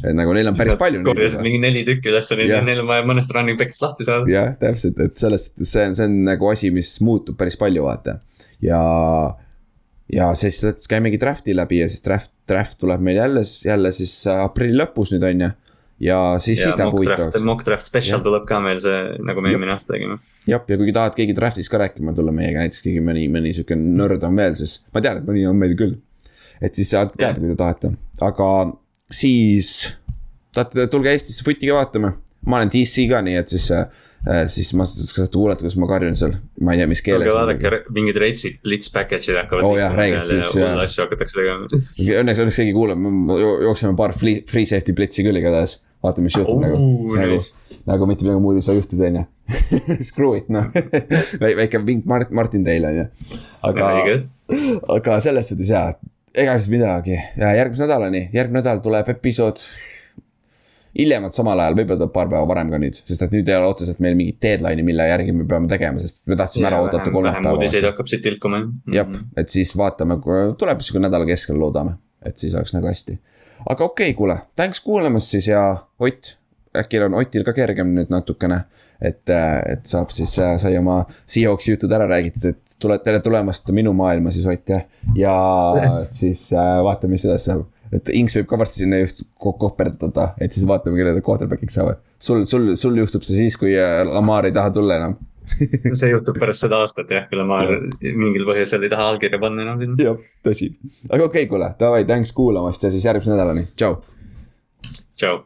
et nagu neil on päris palju. korjasid mingi neli tükki üles, neil on vaja mõnest running back'ist lahti saada. jah, täpselt, et sellest, see on, see on nagu asi, mis muutub päris palju, vaata. ja, ja siis käimegi draft'i läbi ja siis draft, draft tuleb meil jälle, jälle siis aprilli lõpus nüüd on ju ja siis, siis läheb huvitavaks. mock draft special ja. tuleb ka meil see, nagu me eelmine aasta tegime. jah, ja kui tahad keegi draft'ist ka rääkima tulla meiega, näiteks keegi mõni, mõni sihuke nörd on veel, siis ma tean, et mõni on meil küll. et siis saate teada, kui te tahate, aga siis tahate, tulge Eestisse ka vaatama. ma olen DC ka, nii et siis äh,, siis ma saate kuulata, kuidas ma karjun seal, ma ei tea, mis keeles. vaadake mingid reitsid, blitz package'id hakkavad. oh, jah, räägid blitz jah. asju hakatakse tegema. õnneks, õnneks keegi kuulab, me jookseme paar free, free safety blitzi küll igatahes. vaatame, mis juhtub nagu, nagu, nagu mitte midagi muud ei saa juhtuda, on ju. Screw it noh väike vink Mart-, Martin teile on ju. aga, aga selles suhtes jaa ega siis midagi ja järgmise nädalani, järgmine nädal tuleb episood. hiljemalt samal ajal, võib-olla tuleb paar päeva varem ka nüüd, sest et nüüd ei ole otseselt meil mingit deadline'i, mille järgi me peame tegema, sest me tahtsime ära oodata kolme päeva. vähem uudiseid hakkab siit tilkuma jah. jah, mhm. et siis vaatame, tuleb sihuke nädala keskel, loodame, et siis oleks nagu hästi. aga okei okay,, kuule, thanks kuulamast siis ja Ott, äkki on Otil ka kergem nüüd natukene. Et, et saab siis, sai oma Seahawksi jutud ära räägitud, et tule, tere tulemast minu maailma siis Ott jah. ja siis vaatame, mis edasi saab et Inks võib ka varsti sinna just kohverdada, et siis vaatame, kelle ta quarterback'iks saavad. sul, sul, sul juhtub see siis, kui äh, Lamar ei taha tulla enam see juhtub pärast seda aastat jah, kui Lamar mingil põhjusel ei taha allkirja panna enam sinna. jah, tõsi. aga okei okay,, kuule, davai, thanks kuulamast ja siis järgmise nädalani, tšau. tšau.